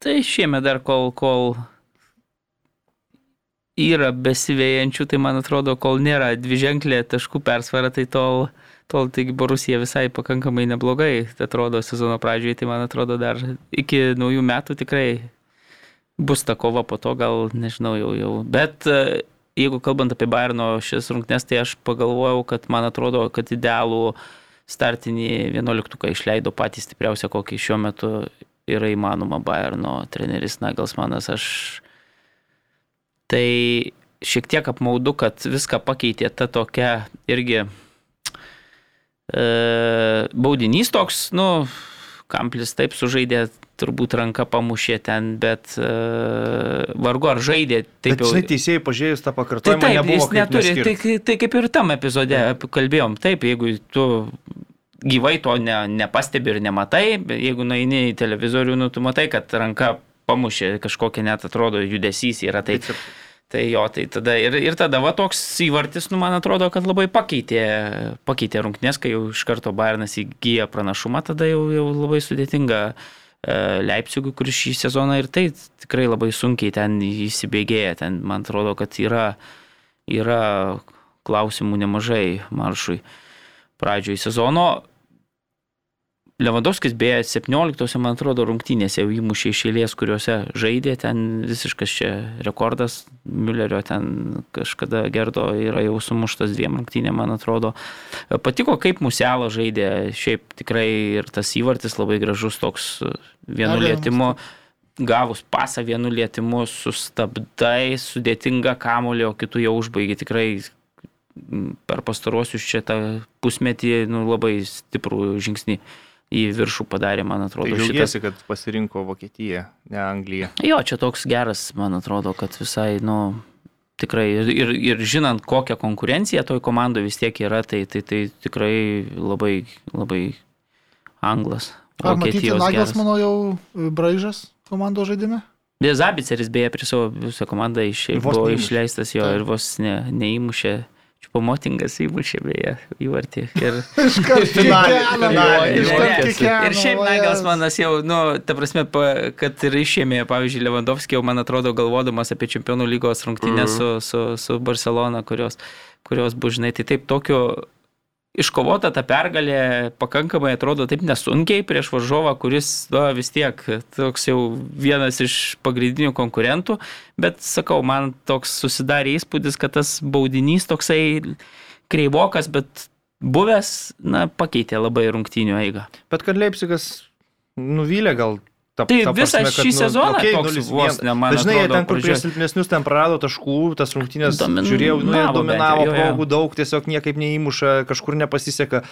Tai šiemet dar kol, kol yra besivėjančių, tai man atrodo, kol nėra dviženklė taškų persvara, tai tol, tol taigi Borusija visai pakankamai neblogai atrodo sezono pradžioje, tai man atrodo dar iki naujų metų tikrai bus ta kova po to, gal nežinau jau jau. Bet e, jeigu kalbant apie Bayerno šis rungtynes, tai aš pagalvojau, kad man atrodo, kad idealų startinį 11 išleido patys stipriausia, kokį šiuo metu yra įmanoma Bayerno treneris Nagelsmanas. Aš tai šiek tiek apmaudu, kad viską pakeitė ta tokia irgi e, baudinys toks, nu, Kamplis taip sužaidė turbūt ranka pamušė ten, bet uh, vargu ar žaidė. Taip, bet, žinai, teisėjai pažiūrėjus tą pakartojimą, tai taip, jis neturi. Tai, tai kaip ir tam epizode kalbėjom, taip, jeigu tu gyvai to ne, nepastebi ir nematai, jeigu nueini į televizorių, nu, tu matai, kad ranka pamušė kažkokia net atrodo judesys yra. Tai, Tai jo, tai tada ir, ir tada va toks įvartis, nu, man atrodo, kad labai pakeitė, pakeitė rungtynės, kai jau iš karto Bayernas įgyja pranašumą, tada jau, jau labai sudėtinga E, Leipzigui, kuris šį sezoną ir tai tikrai labai sunkiai ten įsibėgėja. Ten man atrodo, kad yra, yra klausimų nemažai maršui pradžioj sezono. Levandovskis beje 17, man atrodo, rungtynėse jau įmušė iš eilės, kuriuose žaidė, ten visiškas čia rekordas, Müllerio ten kažkada gerdo yra jau sumuštas dviem rungtynėm, man atrodo. Patiko, kaip Muselą žaidė, šiaip tikrai ir tas įvartis labai gražus toks vienu lietimu. Gavus pasą vienu lietimu, sustabdai sudėtingą kamulį, o kitų jau užbaigi tikrai per pastaruosius čia tą pusmetį nu, labai stiprų žingsnį į viršų padarė, man atrodo. Tai džiaugiasi, šitas... kad pasirinko Vokietiją, ne Angliją. Jo, čia toks geras, man atrodo, kad visai, nu, tikrai ir, ir, ir žinant, kokią konkurenciją toj komandai vis tiek yra, tai, tai, tai tikrai labai, labai anglas. Ar matyti Nagels, manau, jau braižas komandos žaidime? Zabiceris beje prie savo visą komandą iš, buvo išleistas jo ir vos ne, neįmušė Pomotingas įmušė beje įvartį. Ir, ir šiaip Nagelsmanas jau, nu, ta prasme, kad ir išėmė, pavyzdžiui, Lewandowski jau, man atrodo, galvodamas apie čempionų lygos rungtynę mm -hmm. su, su, su Barcelona, kurios, kurios bus, žinai, tai taip tokio iškovota ta pergalė pakankamai atrodo taip nesunkiai prieš varžovą, kuris na, vis tiek toks jau vienas iš pagrindinių konkurentų, bet sakau, man toks susidarė įspūdis, kad tas baudinys toksai kreivokas, bet buvęs, na, pakeitė labai rungtynių eigą. Bet kad Leipzigas nuvylė gal Ta, tai ta visą prasme, kad, šį nu, sezoną okay, toks vos, ne, man Dažnai jie ten, kur prieš silpnesnius ten prarado taškų, tas rungtynės, Domin... žiūrėjau, nu, dominavo progų daug, tiesiog niekaip neįmuša, kažkur nepasiseka.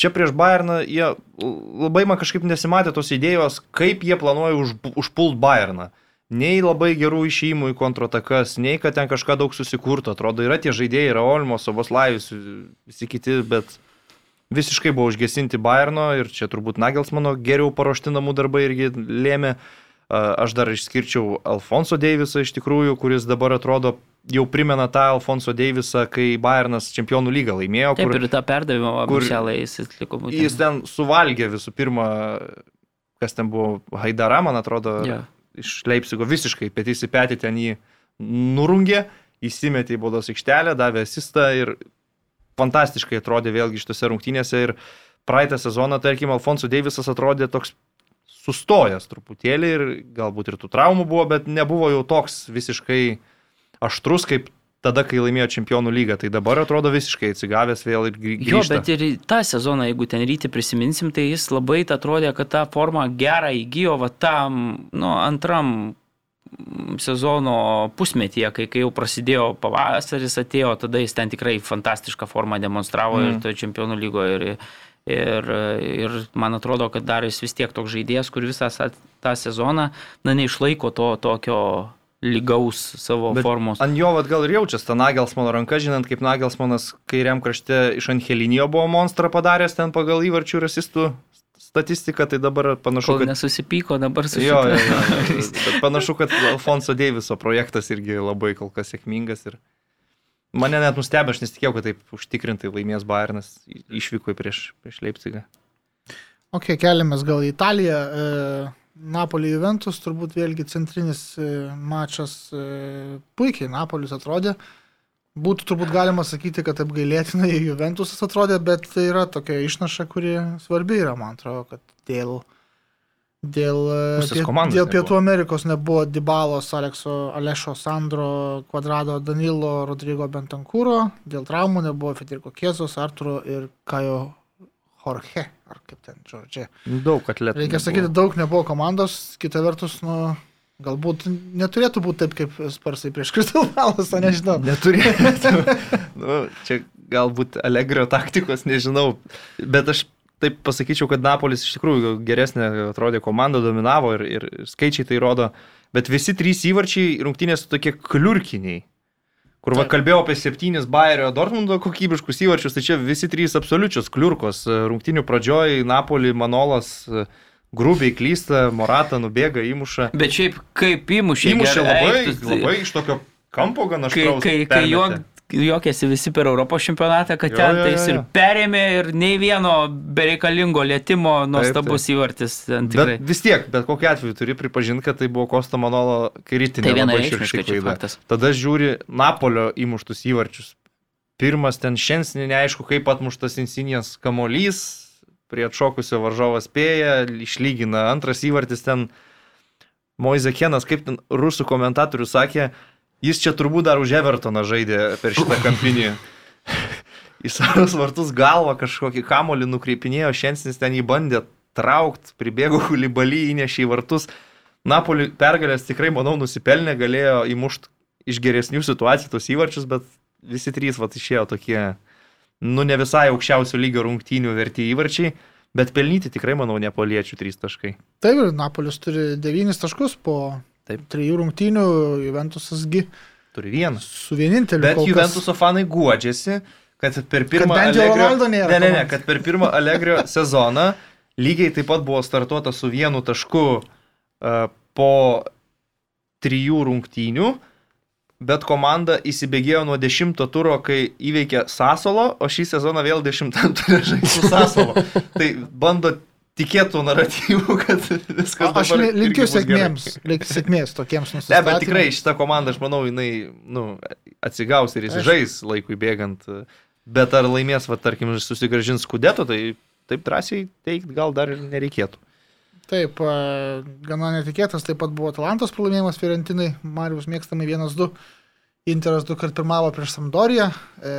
Čia prieš Bayerną jie labai man kažkaip nesimatė tos idėjos, kaip jie planuoja už, užpult Bayerną. Nei labai gerų išėjimų į kontratakas, nei kad ten kažką daug susikurto. Atrodo, yra tie žaidėjai, yra Olmo, Soboslajus, visi kiti, bet visiškai buvo užgesinti Bayerno ir čia turbūt Nagelsmano geriau paruošti namų darbai irgi lėmė. Aš dar išskirčiau Alfonso Deivisą iš tikrųjų, kuris dabar atrodo jau primena tą Alfonso Deivisą, kai Bayernas čempionų lygą laimėjo. Taip, kur, ir tą perdavimą Bušelą jis atliko būtent. Jis ten suvalgė visų pirma, kas ten buvo, Haidara, man atrodo, yeah. iš Leipzigo visiškai petys į petį ten jį nurungė, įsimetė į baudos aikštelę, davė asistą ir fantastiškai atrodė vėlgi šitose rungtynėse ir praeitą sezoną, tarkim, Alfonso Deivisas atrodė toks sustojęs truputėlį ir galbūt ir tų traumų buvo, bet nebuvo jau toks visiškai aštrus kaip tada, kai laimėjo čempionų lygą. Tai dabar atrodo visiškai atsigavęs vėl ir grįžta. Jo, bet ir tą sezoną, jeigu ten rytį prisiminsim, tai jis labai atrodė, kad tą formą gerą įgyjo, va tam, nu, antram sezono pusmetyje, kai, kai jau prasidėjo pavasaris, atėjo, tada jis ten tikrai fantastišką formą demonstravo mm. ir to čempionų lygoje. Ir, ir, ir man atrodo, kad dar jis vis tiek toks žaidėjas, kur visą tą sezoną, na, neišlaiko to tokio lygaus savo Bet formos. Ant jo vat, gal ir jaučiasi ta Nagelsmano ranka, žinant, kaip Nagelsmanas kairiam krašte iš Angelinio buvo monstrą padaręs ten pagal įvarčių rasistų statistiką, tai dabar panašu, Kol kad... nesusipyko, dabar su Jo, jo, jo. Bet panašu, kad Alfonso Deiviso projektas irgi labai kol kas sėkmingas ir mane net nustebė, aš nesitikėjau, kad taip užtikrintai laimės Bayernas išvyko į prieš, prieš Leipzigą. Ok, keliamės gal į Italiją. E, Napoli Juventus turbūt vėlgi centrinis e, mačas. E, puikiai Napolis atrodė. Būtų turbūt galima sakyti, kad apgailėtinai Juventusas atrodė, bet tai yra tokia išnaša, kuri svarbi yra, man atrodo, kad dėl, dėl, e, dėl nebuvo. Pietų Amerikos nebuvo Dybalos, Alekso, Alešo, Sandro, Kvadrado, Danilo, Rodrygo Bentankūro, dėl traumų nebuvo Federico Kiesos, Arturo ir Kajo Jorge, ar kaip ten, žodžiu. Daug atletų. Reikia sakyti, daug nebuvo komandos, kita vertus, nu, galbūt neturėtų būti taip, kaip sparsai prieš Kristal Palasą, nežinau. Neturėtų. nu, čia galbūt Allegrio taktikos, nežinau. Bet aš taip pasakyčiau, kad Napolis iš tikrųjų geresnė atrodė komanda, dominavo ir, ir skaičiai tai rodo. Bet visi trys įvarčiai rungtynės tokie kliurkiniai. Kur va kalbėjau apie septynis Bayerio Dortmundo kokybiškus įvarčius, tai čia visi trys absoliučios kliurkos. Rungtynių pradžioj Napoli, Manolas e, grubiai klysta, Morata nubėga, įmuša. Bet šiaip kaip įmušė. Įmušė labai, aikštus, labai iš tokio kampo gana Kai, kai, kai juok, juokėsi visi per Europos čempionatą, kad Jo, ten jo, tais jo, ir jo. perėmė ir nei vieno bereikalingo lėtimo nuostabus įvartis. Bet vis tiek, bet kokiu atveju turi pripažinti, kad tai buvo Kosto Manolo kritinė. Tai šiurkščiai čia klaida. Tada žiūri Napolio įmuštus įvarčius. Pirmas ten šiandien neaišku, kaip atmuštas insinijas kamolys, prie atšokusio varžovo spėja, išlygina. Antras įvartis ten Moizekenas, kaip ten rusų komentatorius sakė, jis čia turbūt dar už Evertoną žaidė per šitą kampinį. Į savus vartus galvą kažkokį kamolį nukreipinėjo, šiandien ten jį bandė traukti, pribėgo hulibalį, įnešė į vartus. Napoli pergalės tikrai, manau, nusipelnė, galėjo įmušti iš geresnių situacijų tos įvarčius, bet visi trys vat išėjo tokie, nu ne visai aukščiausio lygio rungtynių verti įvarčiai, bet pelnyti tikrai, manau, nepoliečių trys taškai. Taip, ir Napolis turi devynis taškus po Taip. trijų rungtynių, Juventusasgi Turi vieną. su vieninteliu. Bet kas- Juventuso fanai guodžiasi, kad per pirmą bent jau Ronaldo nėra Ne, ne, ne, kad per pirmą Allegrio sezoną lygiai taip pat buvo startuota su vienu tašku uh, po trijų rungtynių, bet komanda įsibėgėjo nuo dešimto turo, kai įveikė Sasolo, o šį sezoną vėl dešimtam turė žaisti su Sasolo. tai bando tikėtų naratyvų, kad viskas A- Aš dabar li- linkiu bus gerai. sėkmėms, linkiu sėkmės tokiems Ne, nusistatymams. bet tikrai šitą komandą, aš manau, jinai nu, atsigaus ir įsižais laikui bėgant. Bet ar laimės, va, tarkim, susigražins skudeto, tai taip drąsiai teikti gal dar ir nereikėtų. Taip, gana netikėtas, taip pat buvo Atalantos pralaimėjimas Fiorentinai, Marijus mėgstamai 1-2, Interas du kart pirmavo prieš Sampdoriją, e,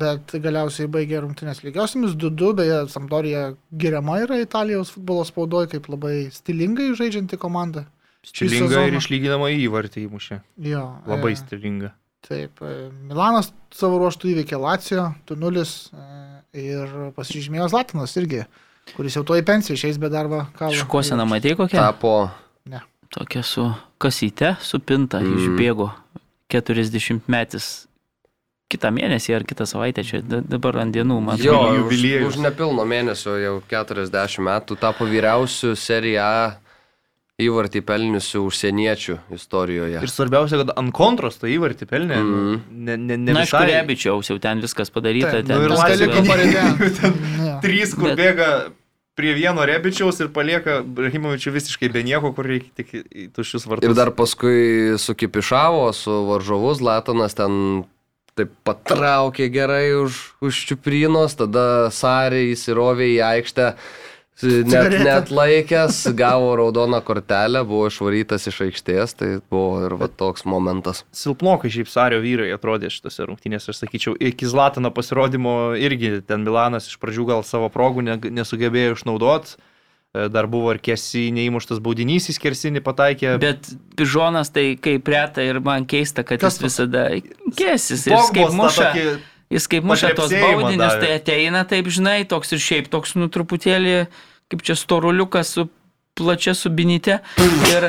bet galiausiai baigė rungtynės lygiosiamis 2-2, beje, Sampdorija giriama yra Italijos futbolo spaudoje kaip labai stilingai žaidžianti komanda. Stilinga ir išlyginama įvartį įmušė. Jo, Labai e, stilinga. Taip, e, Milanas savo ruoštų įveikė Lacijo 2-0 e, ir pasižymėjo Zlatinas irgi, kuris jau to į pensiją išeis be darbo. Škoseną matei kokią? Tapo Tokia su kasyte, supinta, Mm. mm. išbėgo 40 metis. Kitą mėnesį ar kitą savaitę čia da- dabar ant dienų, man Jo, atrodo. už, jubiliejus. už nepilno mėnesio jau 40 metų tapo vyriausiu Serie A įvartį pelniusiu užsieniečių istorijoje. Ir svarbiausia, kad ant kontros tą įvartį pelnė. Mhm. Ne, ne, ne Na, visai. rebičiaus jau ten viskas padaryta. Taip, ten nu ir pareidė. Jo. Trys, kur Bet- bėga prie vieno Rebičiaus ir palieka Brahimovičių visiškai be nieko, kur reikia tik į- tuščius vartus. Ir dar paskui sukipišavo su varžovus, Latonas ten taip patraukė gerai už, už čiuprinos, tada Sarė įsirovė į aikštę, net, net laikęs, gavo raudoną kortelę, buvo išvarytas iš aikštės, tai buvo ir va toks momentas. silpnokai šiaip Sario vyrai atrodė šitose rungtynėse, aš sakyčiau, iki Zlatano pasirodymo irgi ten Milanas iš pradžių gal savo progų ne, nesugebėjo išnaudoti, dar buvo ir kesi neįmuštas baudinys į skersinį pataikė. Bet pižonas tai kaip reta ir man keista, kad Kas jis visada kesis. Ir jis Pogbos kaip muša, tokį jis kaip muša tos baudinius, tai ateina taip, žinai, toks ir šiaip toks, nu, truputėlį, kaip čia storuliukas su plačia subinyte. Ir,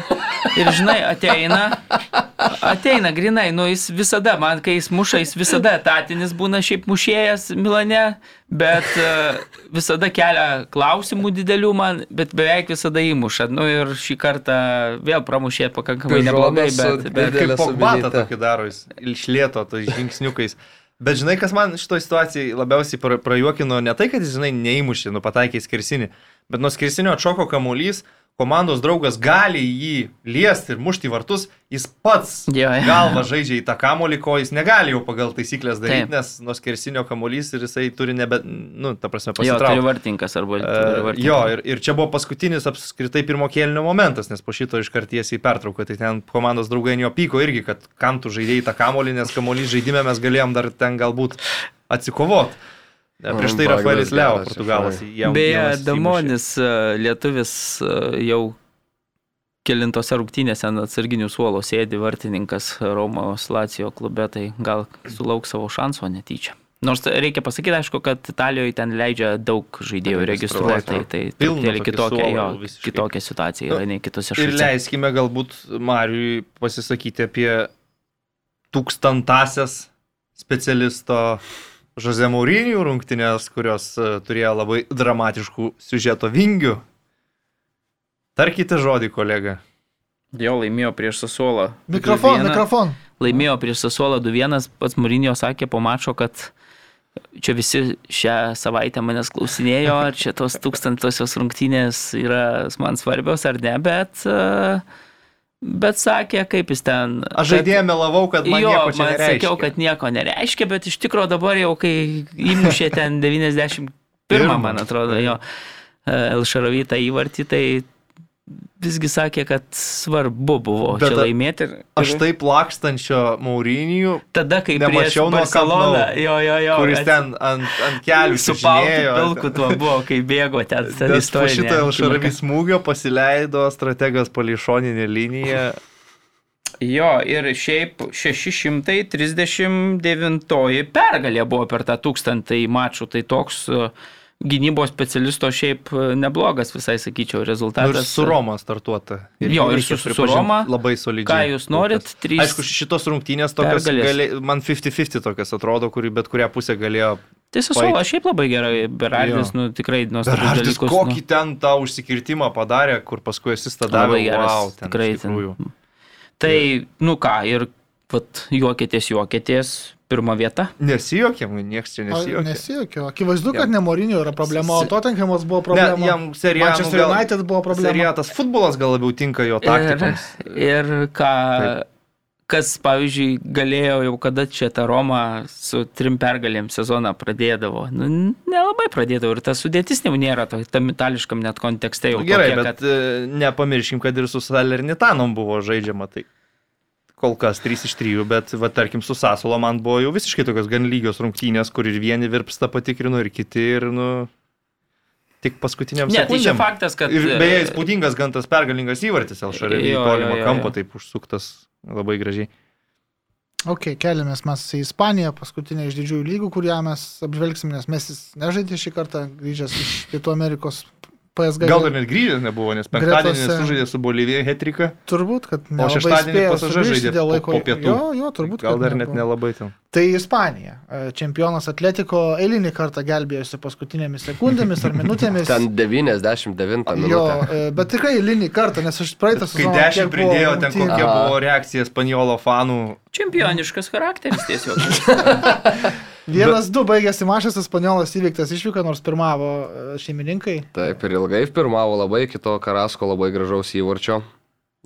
ir žinai, ateina, ateina grinai, nu jis visada, man kai jis muša, jis visada etatinis būna šiaip mušėjas Milane, bet uh, visada kelia klausimų didelių man, bet beveik visada įmuša. Nu ir šį kartą vėl pramušė pakankamai neblogai, bet, bet Kaip subinytė. tokį daro, jis išlėto tais žingsniukais. Bet žinai, kas man šitoje situacijoje labiausiai pra- prajuokino, ne tai, kad jis, žinai, neįmušė, nu pataikė į skersinį, bet nuo skersinio atšoko kamuolys, komandos draugas gali jį liesti ir mušti į vartus, jis pats Jo, jo. galva žaidžia į tą kamuolį, ko jis negali jau pagal taisyklės daryti, Taip. nes nuo skersinio kamuolys ir jisai turi nebe, nu, ta prasme, jo, turi pasitraukti. vartininkas arba... turi Uh, vartininką. jo, ir, ir čia buvo paskutinis apskritai pirmo kėlinio momentas, nes po šito iškarties į pertrauką, tai ten komandos draugai jo pyko irgi, kad kam tu žaidėjai tą kamolį, nes kamolį žaidime mes galėjom dar ten galbūt atsikovot. E, Prieš tai Rafaelis Leo, portugalas. jam- Beje. Damonis, e, lietuvis, e, jau kilintose rungtynėse ant atsarginių suolo sėdi vartininkas Romos Lacijo klube, tai gal sulauks savo šanso netyčia. Nors reikia pasakyti, aišku, kad Italijoje ten leidžia daug žaidėjų Registruoti, tai, tai truputėlį kitokia, jo, kitokia situacija yra nei kitose Ir šalyse. leiskime galbūt Mariui pasisakyti apie tūkstantasias specialisto Jose Mourinijų rungtynės, kurios e, turėjo labai dramatiškų siužeto vingių. Tarkite žodį, kolega. Jo laimėjo prieš Sasuolą. Mikrofon, 2:1. mikrofon. laimėjo prieš Sasuolą 2-1, pats Mūrinio sakė po mačo, kad čia visi šią savaitę manęs klausinėjo, ar čia tos tūkstantosios rungtynės yra man svarbios ar ne, bet, e, bet sakė, kaip jis ten. Aš žaidėjai melavau, kad man jo, nieko man nereiškia. sakiau, kad nieko nereiškia, bet iš tikrųjų dabar jau, kai įmušė ten 91, Pirmą. man atrodo, jo Elšarovytą įvartį, tai visgi sakė, kad svarbu buvo Bet čia laimėti. Ir, Aš taip lakstančio Maurinijų, Tada, kai prieš nuo Nou, jo, jo, jo, kuris ats- ten ant, ant kelių su paltu čiuožinėjo. pilku tuo buvo, kai bėgo ten. po šito. Elšaravį smūgio pasileido strategas pališoninė linija. Jo, ir šiaip 639 pergalė buvo per tą tūkstantį mačų, tai toks e, gynybos specialisto šiaip e, neblogas visai, sakyčiau, Nu, ir rezultatas. su Roma startuota. Jo, ir su- su Roma. Labai solidžiai. Ką jūs norit? Trys Aišku, šitos rungtynės tokios, gali, man 50-50 tokias atrodo, kuri bet kurią pusę galėjo. Tai Sasuola šiaip labai gerai, Berardis, nu tikrai nuostabus Berardis dalykus. kokį ten tą užsikirtimą padarė, kur paskui esi tada Labai davė. geras, Wow, ten, tikrai ten. Tai, nu ką, ir vat, juokėtės, juokėtės, pirma vieta. Nesijokėm, nieks čia A, nesijokė. Nesijokiu. Akivaizdu, kad Jam- ne Morinio yra problema, o Tottenhamas buvo Ne, problema. jam serija. Manchester United buvo problema. Serija, tas futbolas gal labiau tinka jo taktikoms. Ir, ir ką, Taip. kas, pavyzdžiui, galėjo jau kada čia ta Roma su trim pergalėm sezoną pradėdavo. Nu, nelabai pradėdavo ir ta sudėtis jau nėra to, tam itališkam net kontekste jau. Gerai, tokia, bet kad... nepamirškim, kad ir su Salernitanom buvo žaidžiama. Tai kol kas 3 iš 3, bet, va, tarkim, su Sasulo man buvo jau visiškai tokios gan lygios rungtynės, kur ir vieni virpsta patikrino, ir kiti, ir, nu, tik paskutiniam Ne, tai čia sekundėm. faktas, kad... Ir beje, e, įspūdingas gan tas pergalingas įvartis, Elšarė, į tolimą kampą taip užsuktas labai gražiai. Ok, keliamės mes į Ispaniją, paskutinę iš didžiųjų lygų, kurią mes apžvelgsim, nes mes jis nežaidė šį kartą, grįžęs iš Pietų Amerikos PSG. Gal dar net grįžęs nebuvo, nes penktadienį Gretose- sužaidė su Bolivija Hetrika, Turbūt, kad o nelabai šeštadienį sugrįžti žaidė dėl po, laiko. po pietų. Jo, jo, turbūt. Gal dar net nebuvo. nelabai ten. Tai Ispanija. E, Čempionas Atletiko eilinį kartą gelbėjosi paskutinėmis sekundėmis ar minutėmis. Ten 99 Jo, minutė. e, bet tikrai eilinį kartą, nes aš praeitą Kai sezoną. dešimt kiek buvo pridėjo, ten kokia buvo reakcija Spanijolo fanų. Čempioniškas charakteris tiesiog. Vienas, du baigėsi mašas, Espaniolas įveiktas išvyka, nors pirmavo e, šeimininkai. Taip, ir ilgai pirmavo labai, kito Karasko labai gražaus įvarčio.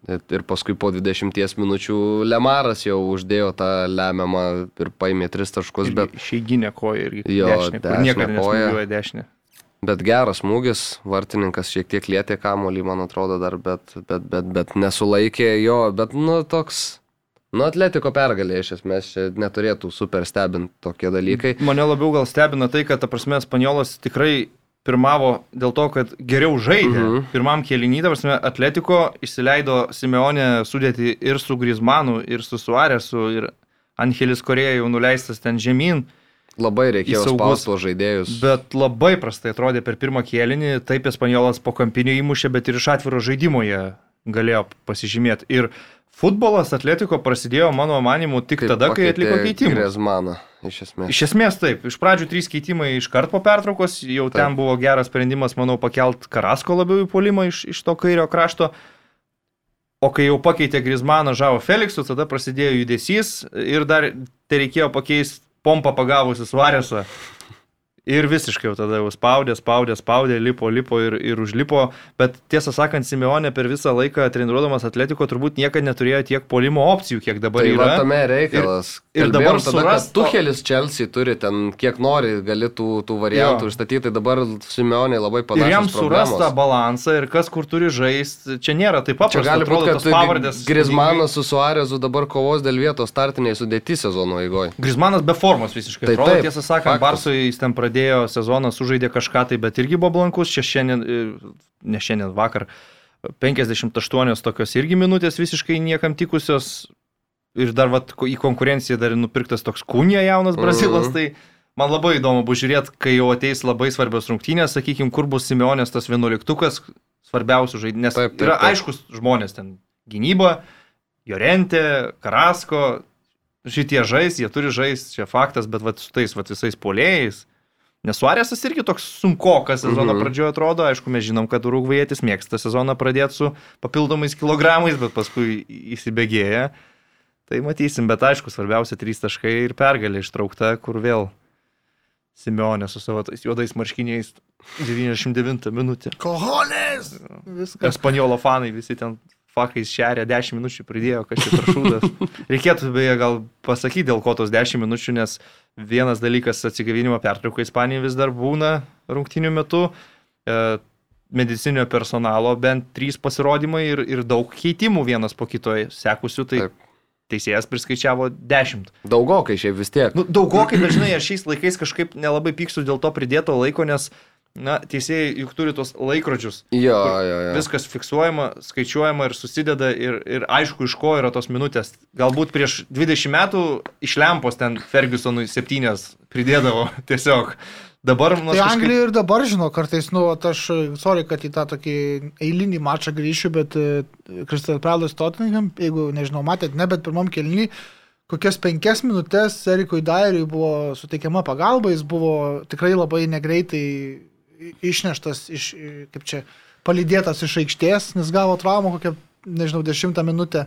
Ir ir paskui po 20 minučių Lemaras jau uždėjo tą lemiamą ir paėmė 3 taškus, bet, Išeiginė koja ir Jo, dešinė, niekada nesmūgiuoja dešinė. bet geras smūgis, vartininkas šiek tiek lietė kamolį, man atrodo, dar, bet, bet, bet, bet nesulaikė jo, bet, nu, toks, nu, atletiko pergalė iš esmės, čia neturėtų super stebinti tokie dalykai. Mane labiau gal stebina tai, kad, ta prasme, Spaniolas tikrai pirmavo dėl to, kad geriau žaidė. Mhm. Mhm. Pirmam kėlinį, ta prasme, Atletiko išsileido Simeonė sudėti ir su Grizmanu, ir su Suaresu, ir Angelis Korėja jau nuleistas ten žemyn. Labai reikėjo tuos žaidėjus. Bet labai prastai atrodė per pirmą kėlinį, taip Espaniolas po kampinio įmušė, bet ir iš atviro žaidimo jie galėjo pasižymėti. Ir futbolas Atletiko prasidėjo, mano manimu, tik tada, kai atliko keitimus. Grezmaną, iš esmės. Iš esmės taip, iš pradžių trys keitimai iškart po pertraukos, jau taip. ten buvo geras sprendimas, manau, pakelt Karasko labiau į polimą iš, iš to kairio krašto. O kai jau pakeitė Grismaną Žavo Feliksų, tada prasidėjo judesys ir dar tai reikėjo pakeisti pompą pagavusi Svaresą. Ir visiškai jau tada jau spaudė, spaudė, spaudė, lipo, lipo ir, ir užlipo. Bet tiesą sakant, Simeonė per visą laiką treniruodamas Atletiko turbūt niekada neturėjo tiek polimo opcijų, kiek dabar Tai yra. va tame reikalas. ir Kalbėjom dabar tada, surast kad Tuhelis Chelsea turi ten kiek nori, gali tų, tų variantų Jo. užstatyti, tai dabar Simeonė labai Ir panašiai. jam surast tą balansą ir kas kur turi žaisti, čia nėra taip paprasta. Čia gali būti, kad pavardės. Grismanas su Suarezu dabar kovos dėl vietos startiniai sudėti sezono eigoje. Grismanas be formos visiškai. Tai atrodo, taip, tiesą sakant. Barsui jis ten pradėjo sezoną, sužaidė kažką tai, bet irgi buvo blankus. Čia šiandien, e, ne šiandien, vakar 58 tokios irgi minutės visiškai niekam tikusios. Ir dar vat, į konkurenciją dar nupirktas toks kūnija jaunas brazilas. Mhm. Tai man labai įdomu bus žiūrėti, kai jau ateis labai svarbios rungtynės, sakykime, kur bus Simeonės tas vienuoliktukas svarbiausių žaidėjų. Nes Taip, taip, yra taip. aiškus žmonės ten gynyba, Jorentė, Karasko, šitie žais, jie turi žaisti, čia faktas, bet vat, su tais vat, visais polėjais. Nes Suarėsas irgi toks sunkokas sezono Mhm. pradžioje atrodo, aišku, mes žinom, kad Urugvajėtis mėgsta sezoną pradėti su papildomais kilogramais, bet paskui įsibėgėja. Tai matysim, bet aišku, svarbiausia trys taškai ir pergalė ištraukta, kur vėl Simeonė su savo tais juodais marškiniais 99 minutė. Koholės! Viskas. Espanjolo fanai visi ten fakais šeria 10 minučių pridėjo, kad čia trašūdas. Reikėtų beje gal pasakyti, dėl ko tos 10 minučių, nes vienas dalykas atsigavinimo pertrauka Ispanijai vis dar būna rungtinių metu. E, medicinio personalo bent trys pasirodymai ir, ir daug keitimų vienas po kitoje sekusių, tai Taip. teisėjas priskaičiavo 10. Daugokai šiaip vis tiek. Nu, daugokai dažnai aš šiais laikais kažkaip nelabai pykstu dėl to pridėto laiko, nes, na, teisėjai juk turi tos laikrodžius. Jo, jo, jo. Viskas fiksuojama, skaičiuojama ir susideda ir, ir aišku, iš ko yra tos minutės. Galbūt prieš 20 metų iš lempos ten Fergusonui septynės pridėdavo tiesiog. Dabar, nu, Tai kažkaip- Anglija ir dabar žino, kartais, nu, aš, sorry, kad į tą tokį eilinį mačą grįšiu, bet Kristal Pralas Tottenham, jeigu, nežinau, matėt, ne, bet pirmam kelnį, kokias penkias minutės Erikui Dairiui buvo suteikiama pagalba, jis buvo tikrai labai negreitai išneštas iš, kaip čia, palydėtas iš aikštės, nes gavo traumą kokią, nežinau, dešimtą minutę.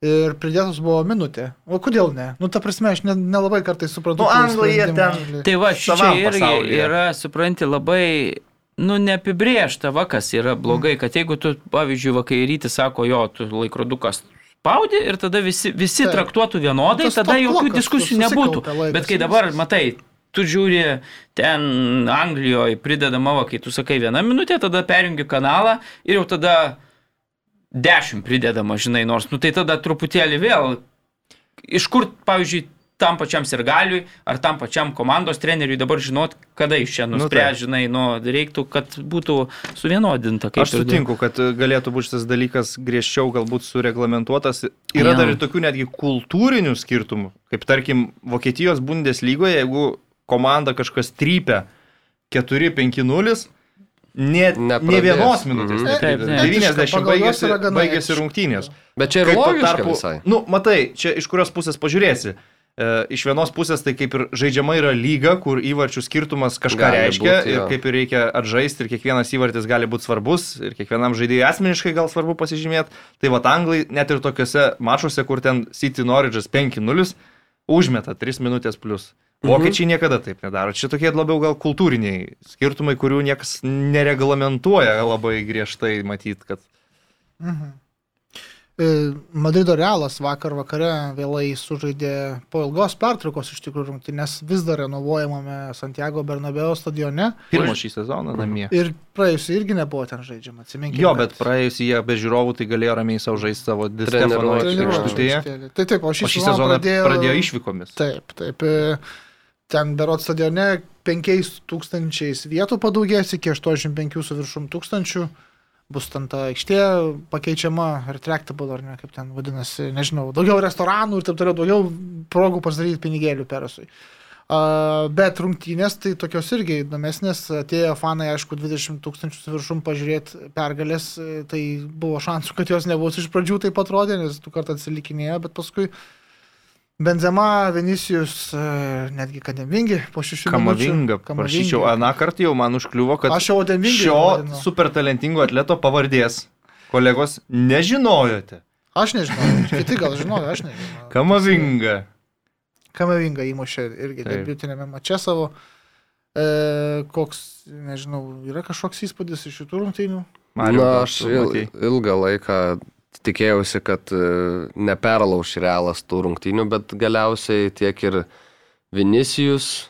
Ir pridėtas buvo minutė. O kodėl ne? Nu, ta prasme, aš ne- nelabai kartais suprantu. Nu, Anglai jie ten-. Tai va, čia Savam irgi pasaulyje. yra, supranti, labai, nu, neapibriešta, va, kas yra blogai, kad jeigu tu, pavyzdžiui, vakaryti sako, jo, tu laikrodukas spaudi ir tada visi, visi Taip. traktuotų vienodai, Tas tada jokių diskusijų nebūtų. laikas. Bet kai dabar, matai, tu žiūri ten Anglijoje pridedama, va, kai tu sakai vieną minutę, tada perjungi kanalą ir jau tada dešimt pridedama, žinai, nors, nu tai tada truputėlį vėl iš kur, pavyzdžiui, tam pačiam sirgaliui ar tam pačiam komandos treneriui dabar žinot, kada iš čia Nu, nuspręs, taip. žinai, nu, reiktų, kad būtų suvienodinta. Aš sutinku, kad e, galėtų būti šitas dalykas griežčiau galbūt sureglamentuotas. Yra Jo. dar ir tokių netgi kultūrinių skirtumų, kaip tarkim Vokietijos Bundeslygoje, jeigu komanda kažkas trypia 4-5-0, ne, ne vienos minutės. Taip, taip. 90 Pagal juos baigėsi, baigėsi rungtynės. Bet čia ir logiška visai. Nu, matai, čia iš kurios pusės pažiūrėsi. E, iš vienos pusės tai kaip ir žaidžiama yra lyga, kur įvarčių skirtumas kažką Gali reiškia būt, ir kaip ir reikia atžaisti ir kiekvienas įvartis gali būti svarbus ir kiekvienam žaidėjui asmeniškai gal svarbu pasižymėti. Tai va, anglai net ir tokiuose mačuose, kur ten City Norridge'as 5-0, užmeta 3 minutės plus. Mhm. Vokiečiai niekada taip nedaro. Čia tokie labiau gal kultūriniai skirtumai, kurių niekas nereglamentuoja labai griežtai matyt, kad Mhm. E, Madrido Realas vakar vakare vėlai sužaidė po ilgos pertraukos iš tikrųjų rungtynės vis dar renovuojamame Santiago Bernabeo stadione pirmo šį sezoną namie. ir praėjusiai irgi nebuvo ten žaidžiama, atsiminkime. Jo, bet praėjusį jie be žiūrovų tai galėjo ramiai savo žaisti savo Di Treniruotės Stefano Treniruotės aikštėje. aikštelė. Tai taip, o O šį, šį sezoną pradėjo, pradėjo išvykomis. Taip, taip. e, Ten berot stadione 5000 vietų padaugės iki 85 su viršum tūkstančių. Bus ten ta aikštė pakeičiama, retractable ar ne, kaip ten vadinasi, nežinau, daugiau restoranų ir taip toliau, daugiau progų pasidaryti pinigėlių perasui. A, Bet rungtynės tai tokios irgi įdomesnės. Atėjo fanai, aišku, 20 tūkstančių su viršum pažiūrėti pergalės. Tai buvo šansų, kad jos nebus iš pradžių taip atrodė, nes du kartą atsilikinėjo, bet paskui Benzema, Vinicijus, e, netgi Kademingi po šešių Kamavinga, minučių. prašyčiau, aną kartą jau man užkliuvo, kad Aš jau Odemingį šio vadinu. super talentingo atleto pavardės, kolegos, nežinojote. Aš nežinau, kiti gal žinojo, aš nežinau. Kamavinga. Kamavinga įmušė irgi Taip. debiutinėme mače savo. E, koks, nežinau, yra kažkoks įspūdis iš šitų rungtynių? Gal aš il, ilgą laiką tikėjausi, kad e, neperlauš realas tų rungtynių, bet galiausiai tiek ir Vinicijus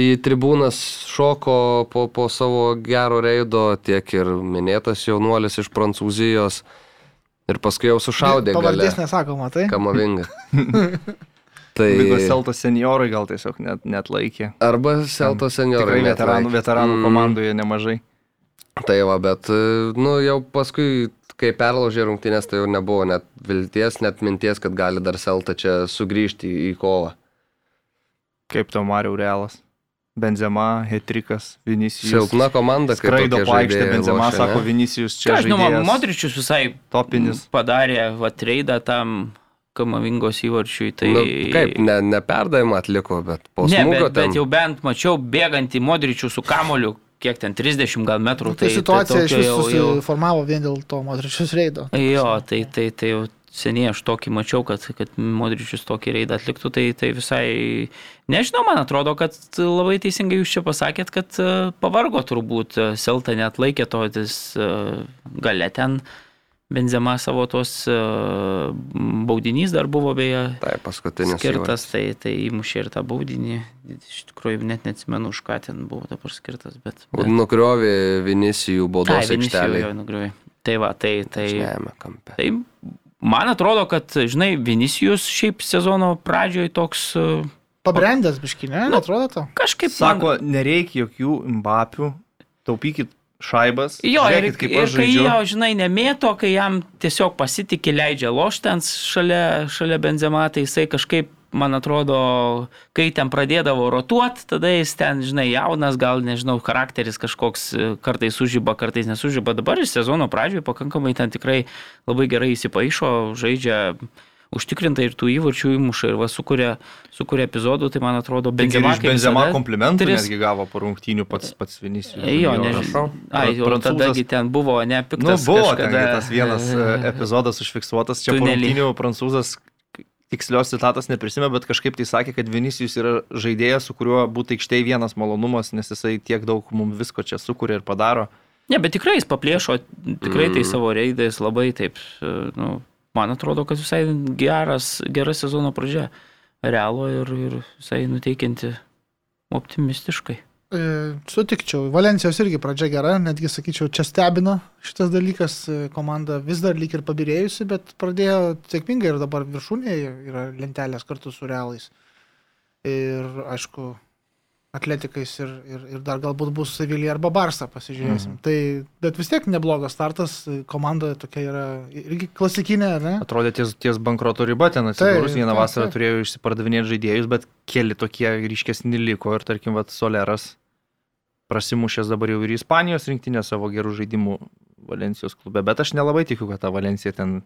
į tribūnas šoko po, po savo gero reido, tiek ir minėtas jaunuolis iš Prancūzijos. Ir paskui jau sušaudė. Pavardės nesakoma, tai? Kamavinga. tai Vigo Selto seniorai gal tiesiog net, net laikė. arba Selto senjorai. Tikrai veteranų, veteranų Mm. komandoje nemažai. Tai va, bet, e, nu, jau paskui, kai perlaužė rungtynės, tai jau nebuvo net vilties, net minties, kad gali dar Selta čia sugrįžti į, kovą. Kaip to Mario Realas. Benzema, Hetrikas, Vinicijus. Silpna komanda, kai Skraido tokie po aikštę, žaidėjai Benzema lošia, sako ne? Vinicijus čia. Aš žaidėjas Modričius visai Topinis. padarė va treidą tam kamavingos įvarčiui. Tai... Nu, kaip, ne, neperdavimą atliko, bet po ne, smūgio bet, ten. bet jau bent mačiau bėgantį Modričių su kamoliu, kiek ten 30 gal metrų. Nu, tai situacija iš tokio vis susiformavo vien dėl to Modričius reido. Jo, tai, tai, tai jau seniai aš tokį mačiau, kad, kad Modričius tokį reidą atliktų, tai, tai visai, nežinau, man atrodo, kad labai teisingai jūs čia pasakėt, kad e, pavargo turbūt, e, Selta net laikė to, tis e, gale ten Benzema savo tos e, baudinys dar buvo beje Tai paskutinis. skirtas, tai, tai įmušė ir tą baudinį, iš tikrųjų net neatsimenu, už ką ten buvo dabar skirtas, bet... bet... Nukriovė Vinicijų baudos Ai, Vinicius aikštelį. jo nugriovė. Tai va, tai, tai, Žemė kampe. tai man atrodo, kad, žinai, Vinicijus šiaip sezono pradžioje toks e, Pabrendęs biškinė, Nu, atrodo to. kažkaip... Sako, man... nereikia jokių Mbapių, taupykit šaibas. Jo, ir, žiūrėkit, ir aš kai jo, žinai, nemėto, kai jam tiesiog pasitikė, leidžia loštens šalia, šalia benzema, tai jisai kažkaip, man atrodo, kai ten pradėdavo rotuot, tada jis ten, žinai, jaunas, gal, nežinau, charakteris kažkoks e, kartais sužyba, kartais nesužyba. Dabar iš sezono pradžioje pakankamai ten tikrai labai gerai įsipaišo, žaidžia užtikrintai ir tų įvarčių įmuša ir va sukuria, sukuria epizodų, tai man atrodo, Taigi benzema, iš Benzema komplimentų tris- netgi gavo po rungtynių pats, pats Vinicius. Jo, nežinau. Ai, Prancūzas- tadagi ten buvo Nu, nepiktas. buvo kažkada, tas vienas e, epizodas užfiksuotas, čia po tunely. rungtynių prancūzas tikslios citatos neprisimė, bet kažkaip tai sakė, kad Vinicijus yra žaidėjas, su kuriuo būtų aikštėje vienas malonumas, nes jisai tiek daug mums visko čia sukuria ir padaro. Ne, bet tikrai jis paplėšo, tikrai tai Mm. savo reidais labai taip, e, nu, man atrodo, kad visai geras, gera sezono pradžia. Realo ir, ir visai nuteikianti optimistiškai. E, Sutikčiau, Valencijos irgi pradžia gera, netgi sakyčiau, čia stebina šitas dalykas, e, komanda vis dar lyg ir pabirėjusi, bet pradėjo sėkmingai ir dabar viršūnėje yra lentelės kartu su realais. Ir aišku, atletikais ir, ir, ir dar galbūt bus Sevilija arba Barsa, pasižiūrėsim. Mhm. Tai, bet vis tiek neblogas startas, komanda tokia yra irgi klasikinė, ne? Atrodė ties, ties bankroto riba ten atsidūrus, vieną taip, vasarą taip. turėjo išsipardavinėti žaidėjus, bet keli tokie ryškesni liko ir tarkim, vat, Soleras prasimušęs dabar jau ir Ispanijos rinktinę savo gerų žaidimų Valencijos klube, bet aš nelabai tikiu, kad ta Valencija ten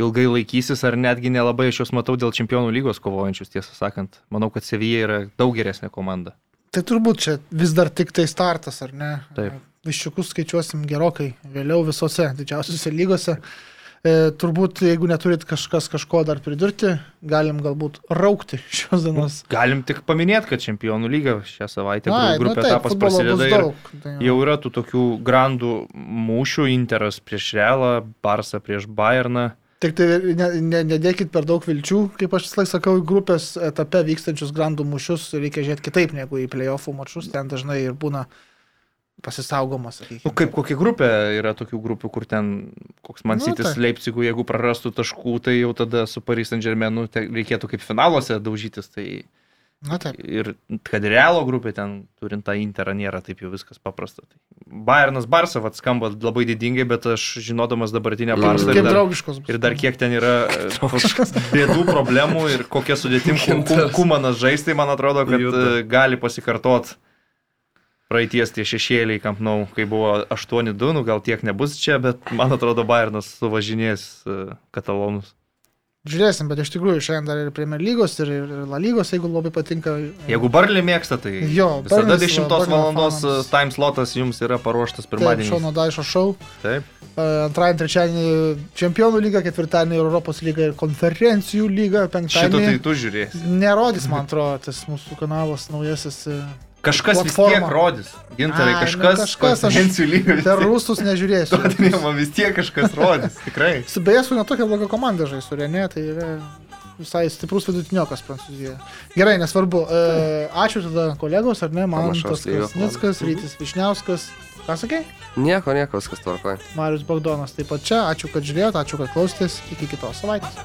ilgai laikysis, ar netgi nelabai aš juos matau dėl čempionų lygos kovojančius, tiesą sakant. Manau, kad Sevija yra daug geresnė komanda. Tai turbūt čia vis dar tik tai startas, ar ne? Taip. Viščiukus skaičiuosim gerokai vėliau visose didžiausiose lygose. E, turbūt, jeigu neturit kažkas kažko dar pridurti, galim galbūt raukti šios dienos. Galim tik paminėti, kad čempionų lyga šią savaitę Ai, nu grupė taip, etapas prasideda ir daug. Tai jau. jau yra tų tokių grandų mūšių, Interas prieš Realą, Barsa prieš Bayerną. Tik tai ne, ne, nedėkit per daug vilčių, kaip aš vis laik sakau, grupės etape vykstančius grandų mušius reikia žiūrėti kitaip negu į playoffų mačus, ten dažnai ir būna pasisaugomas, sakykime. Nu, kaip kokia grupė yra tokių grupių, kur ten koks Nu, Mansitis tai. Leipzigų, jeigu prarastų taškų, tai jau tada su Paris Saint Germainu reikėtų kaip finaluose daužytis. Tai Na taip. Ir kad Realo grupė ten, turint tą Interą, nėra taip jau viskas paprasta. Tai Bayernas Barsa vat, skamba labai didingai, bet aš žinodamas dabartinę Barsą ir Kaip dar, ir dar kiek ten yra e, bėdų, problemų ir kokia sudėtim kum- kum- kumanas žaisti, man atrodo, kad Juda. e, gali pasikartot praeities tie šešėliai, kam nau, kai buvo 8-2, nu gal tiek nebus čia, bet man atrodo Bayernas suvažinės e, katalonus. Žiūrėsim, bet iš tikrųjų šiandien dar ir Premier lygos, ir, ir La lygos, jeigu labai patinka. Jeigu Barlį mėgsta, tai Jo, visada Burnley 10 Burnley valandos e, fanams. time slotas jums yra paruoštas pirmadienį. Šono Daišo šou. Taip. E, Antradienį, trečiadienį Čempionų lyga, ketvirtadienį Europos lyga ir konferencijų lyga, Šitą tai penktadienį. tu žiūrėsi. Nerodys, man atrodo, tas mūsų kanalas naujasis. Kažkas vis Platforma. tiek rodys. Gintarai, Ai, nu kažkas, kažkas, aš-. Per rustus nežiūrėsiu. Tottenhamą vis tiek kažkas rodys, tikrai. Su beje, su netokia bloga komanda žais, su Renė, tai yra visai stiprus vidutiniokas Prancūzijoje. Gerai, nesvarbu. E, ačiū tada kolegos, ar ne, Panašaus lygio Krasnickas, Rytis Višniauskas. Ką sakai? Nieko, nieko, viskas tvarkoja. Marius Bagdonas taip pat čia. Ačiū, kad žiūrėjote, ačiū, kad klausėtės. Iki kitos savaitės.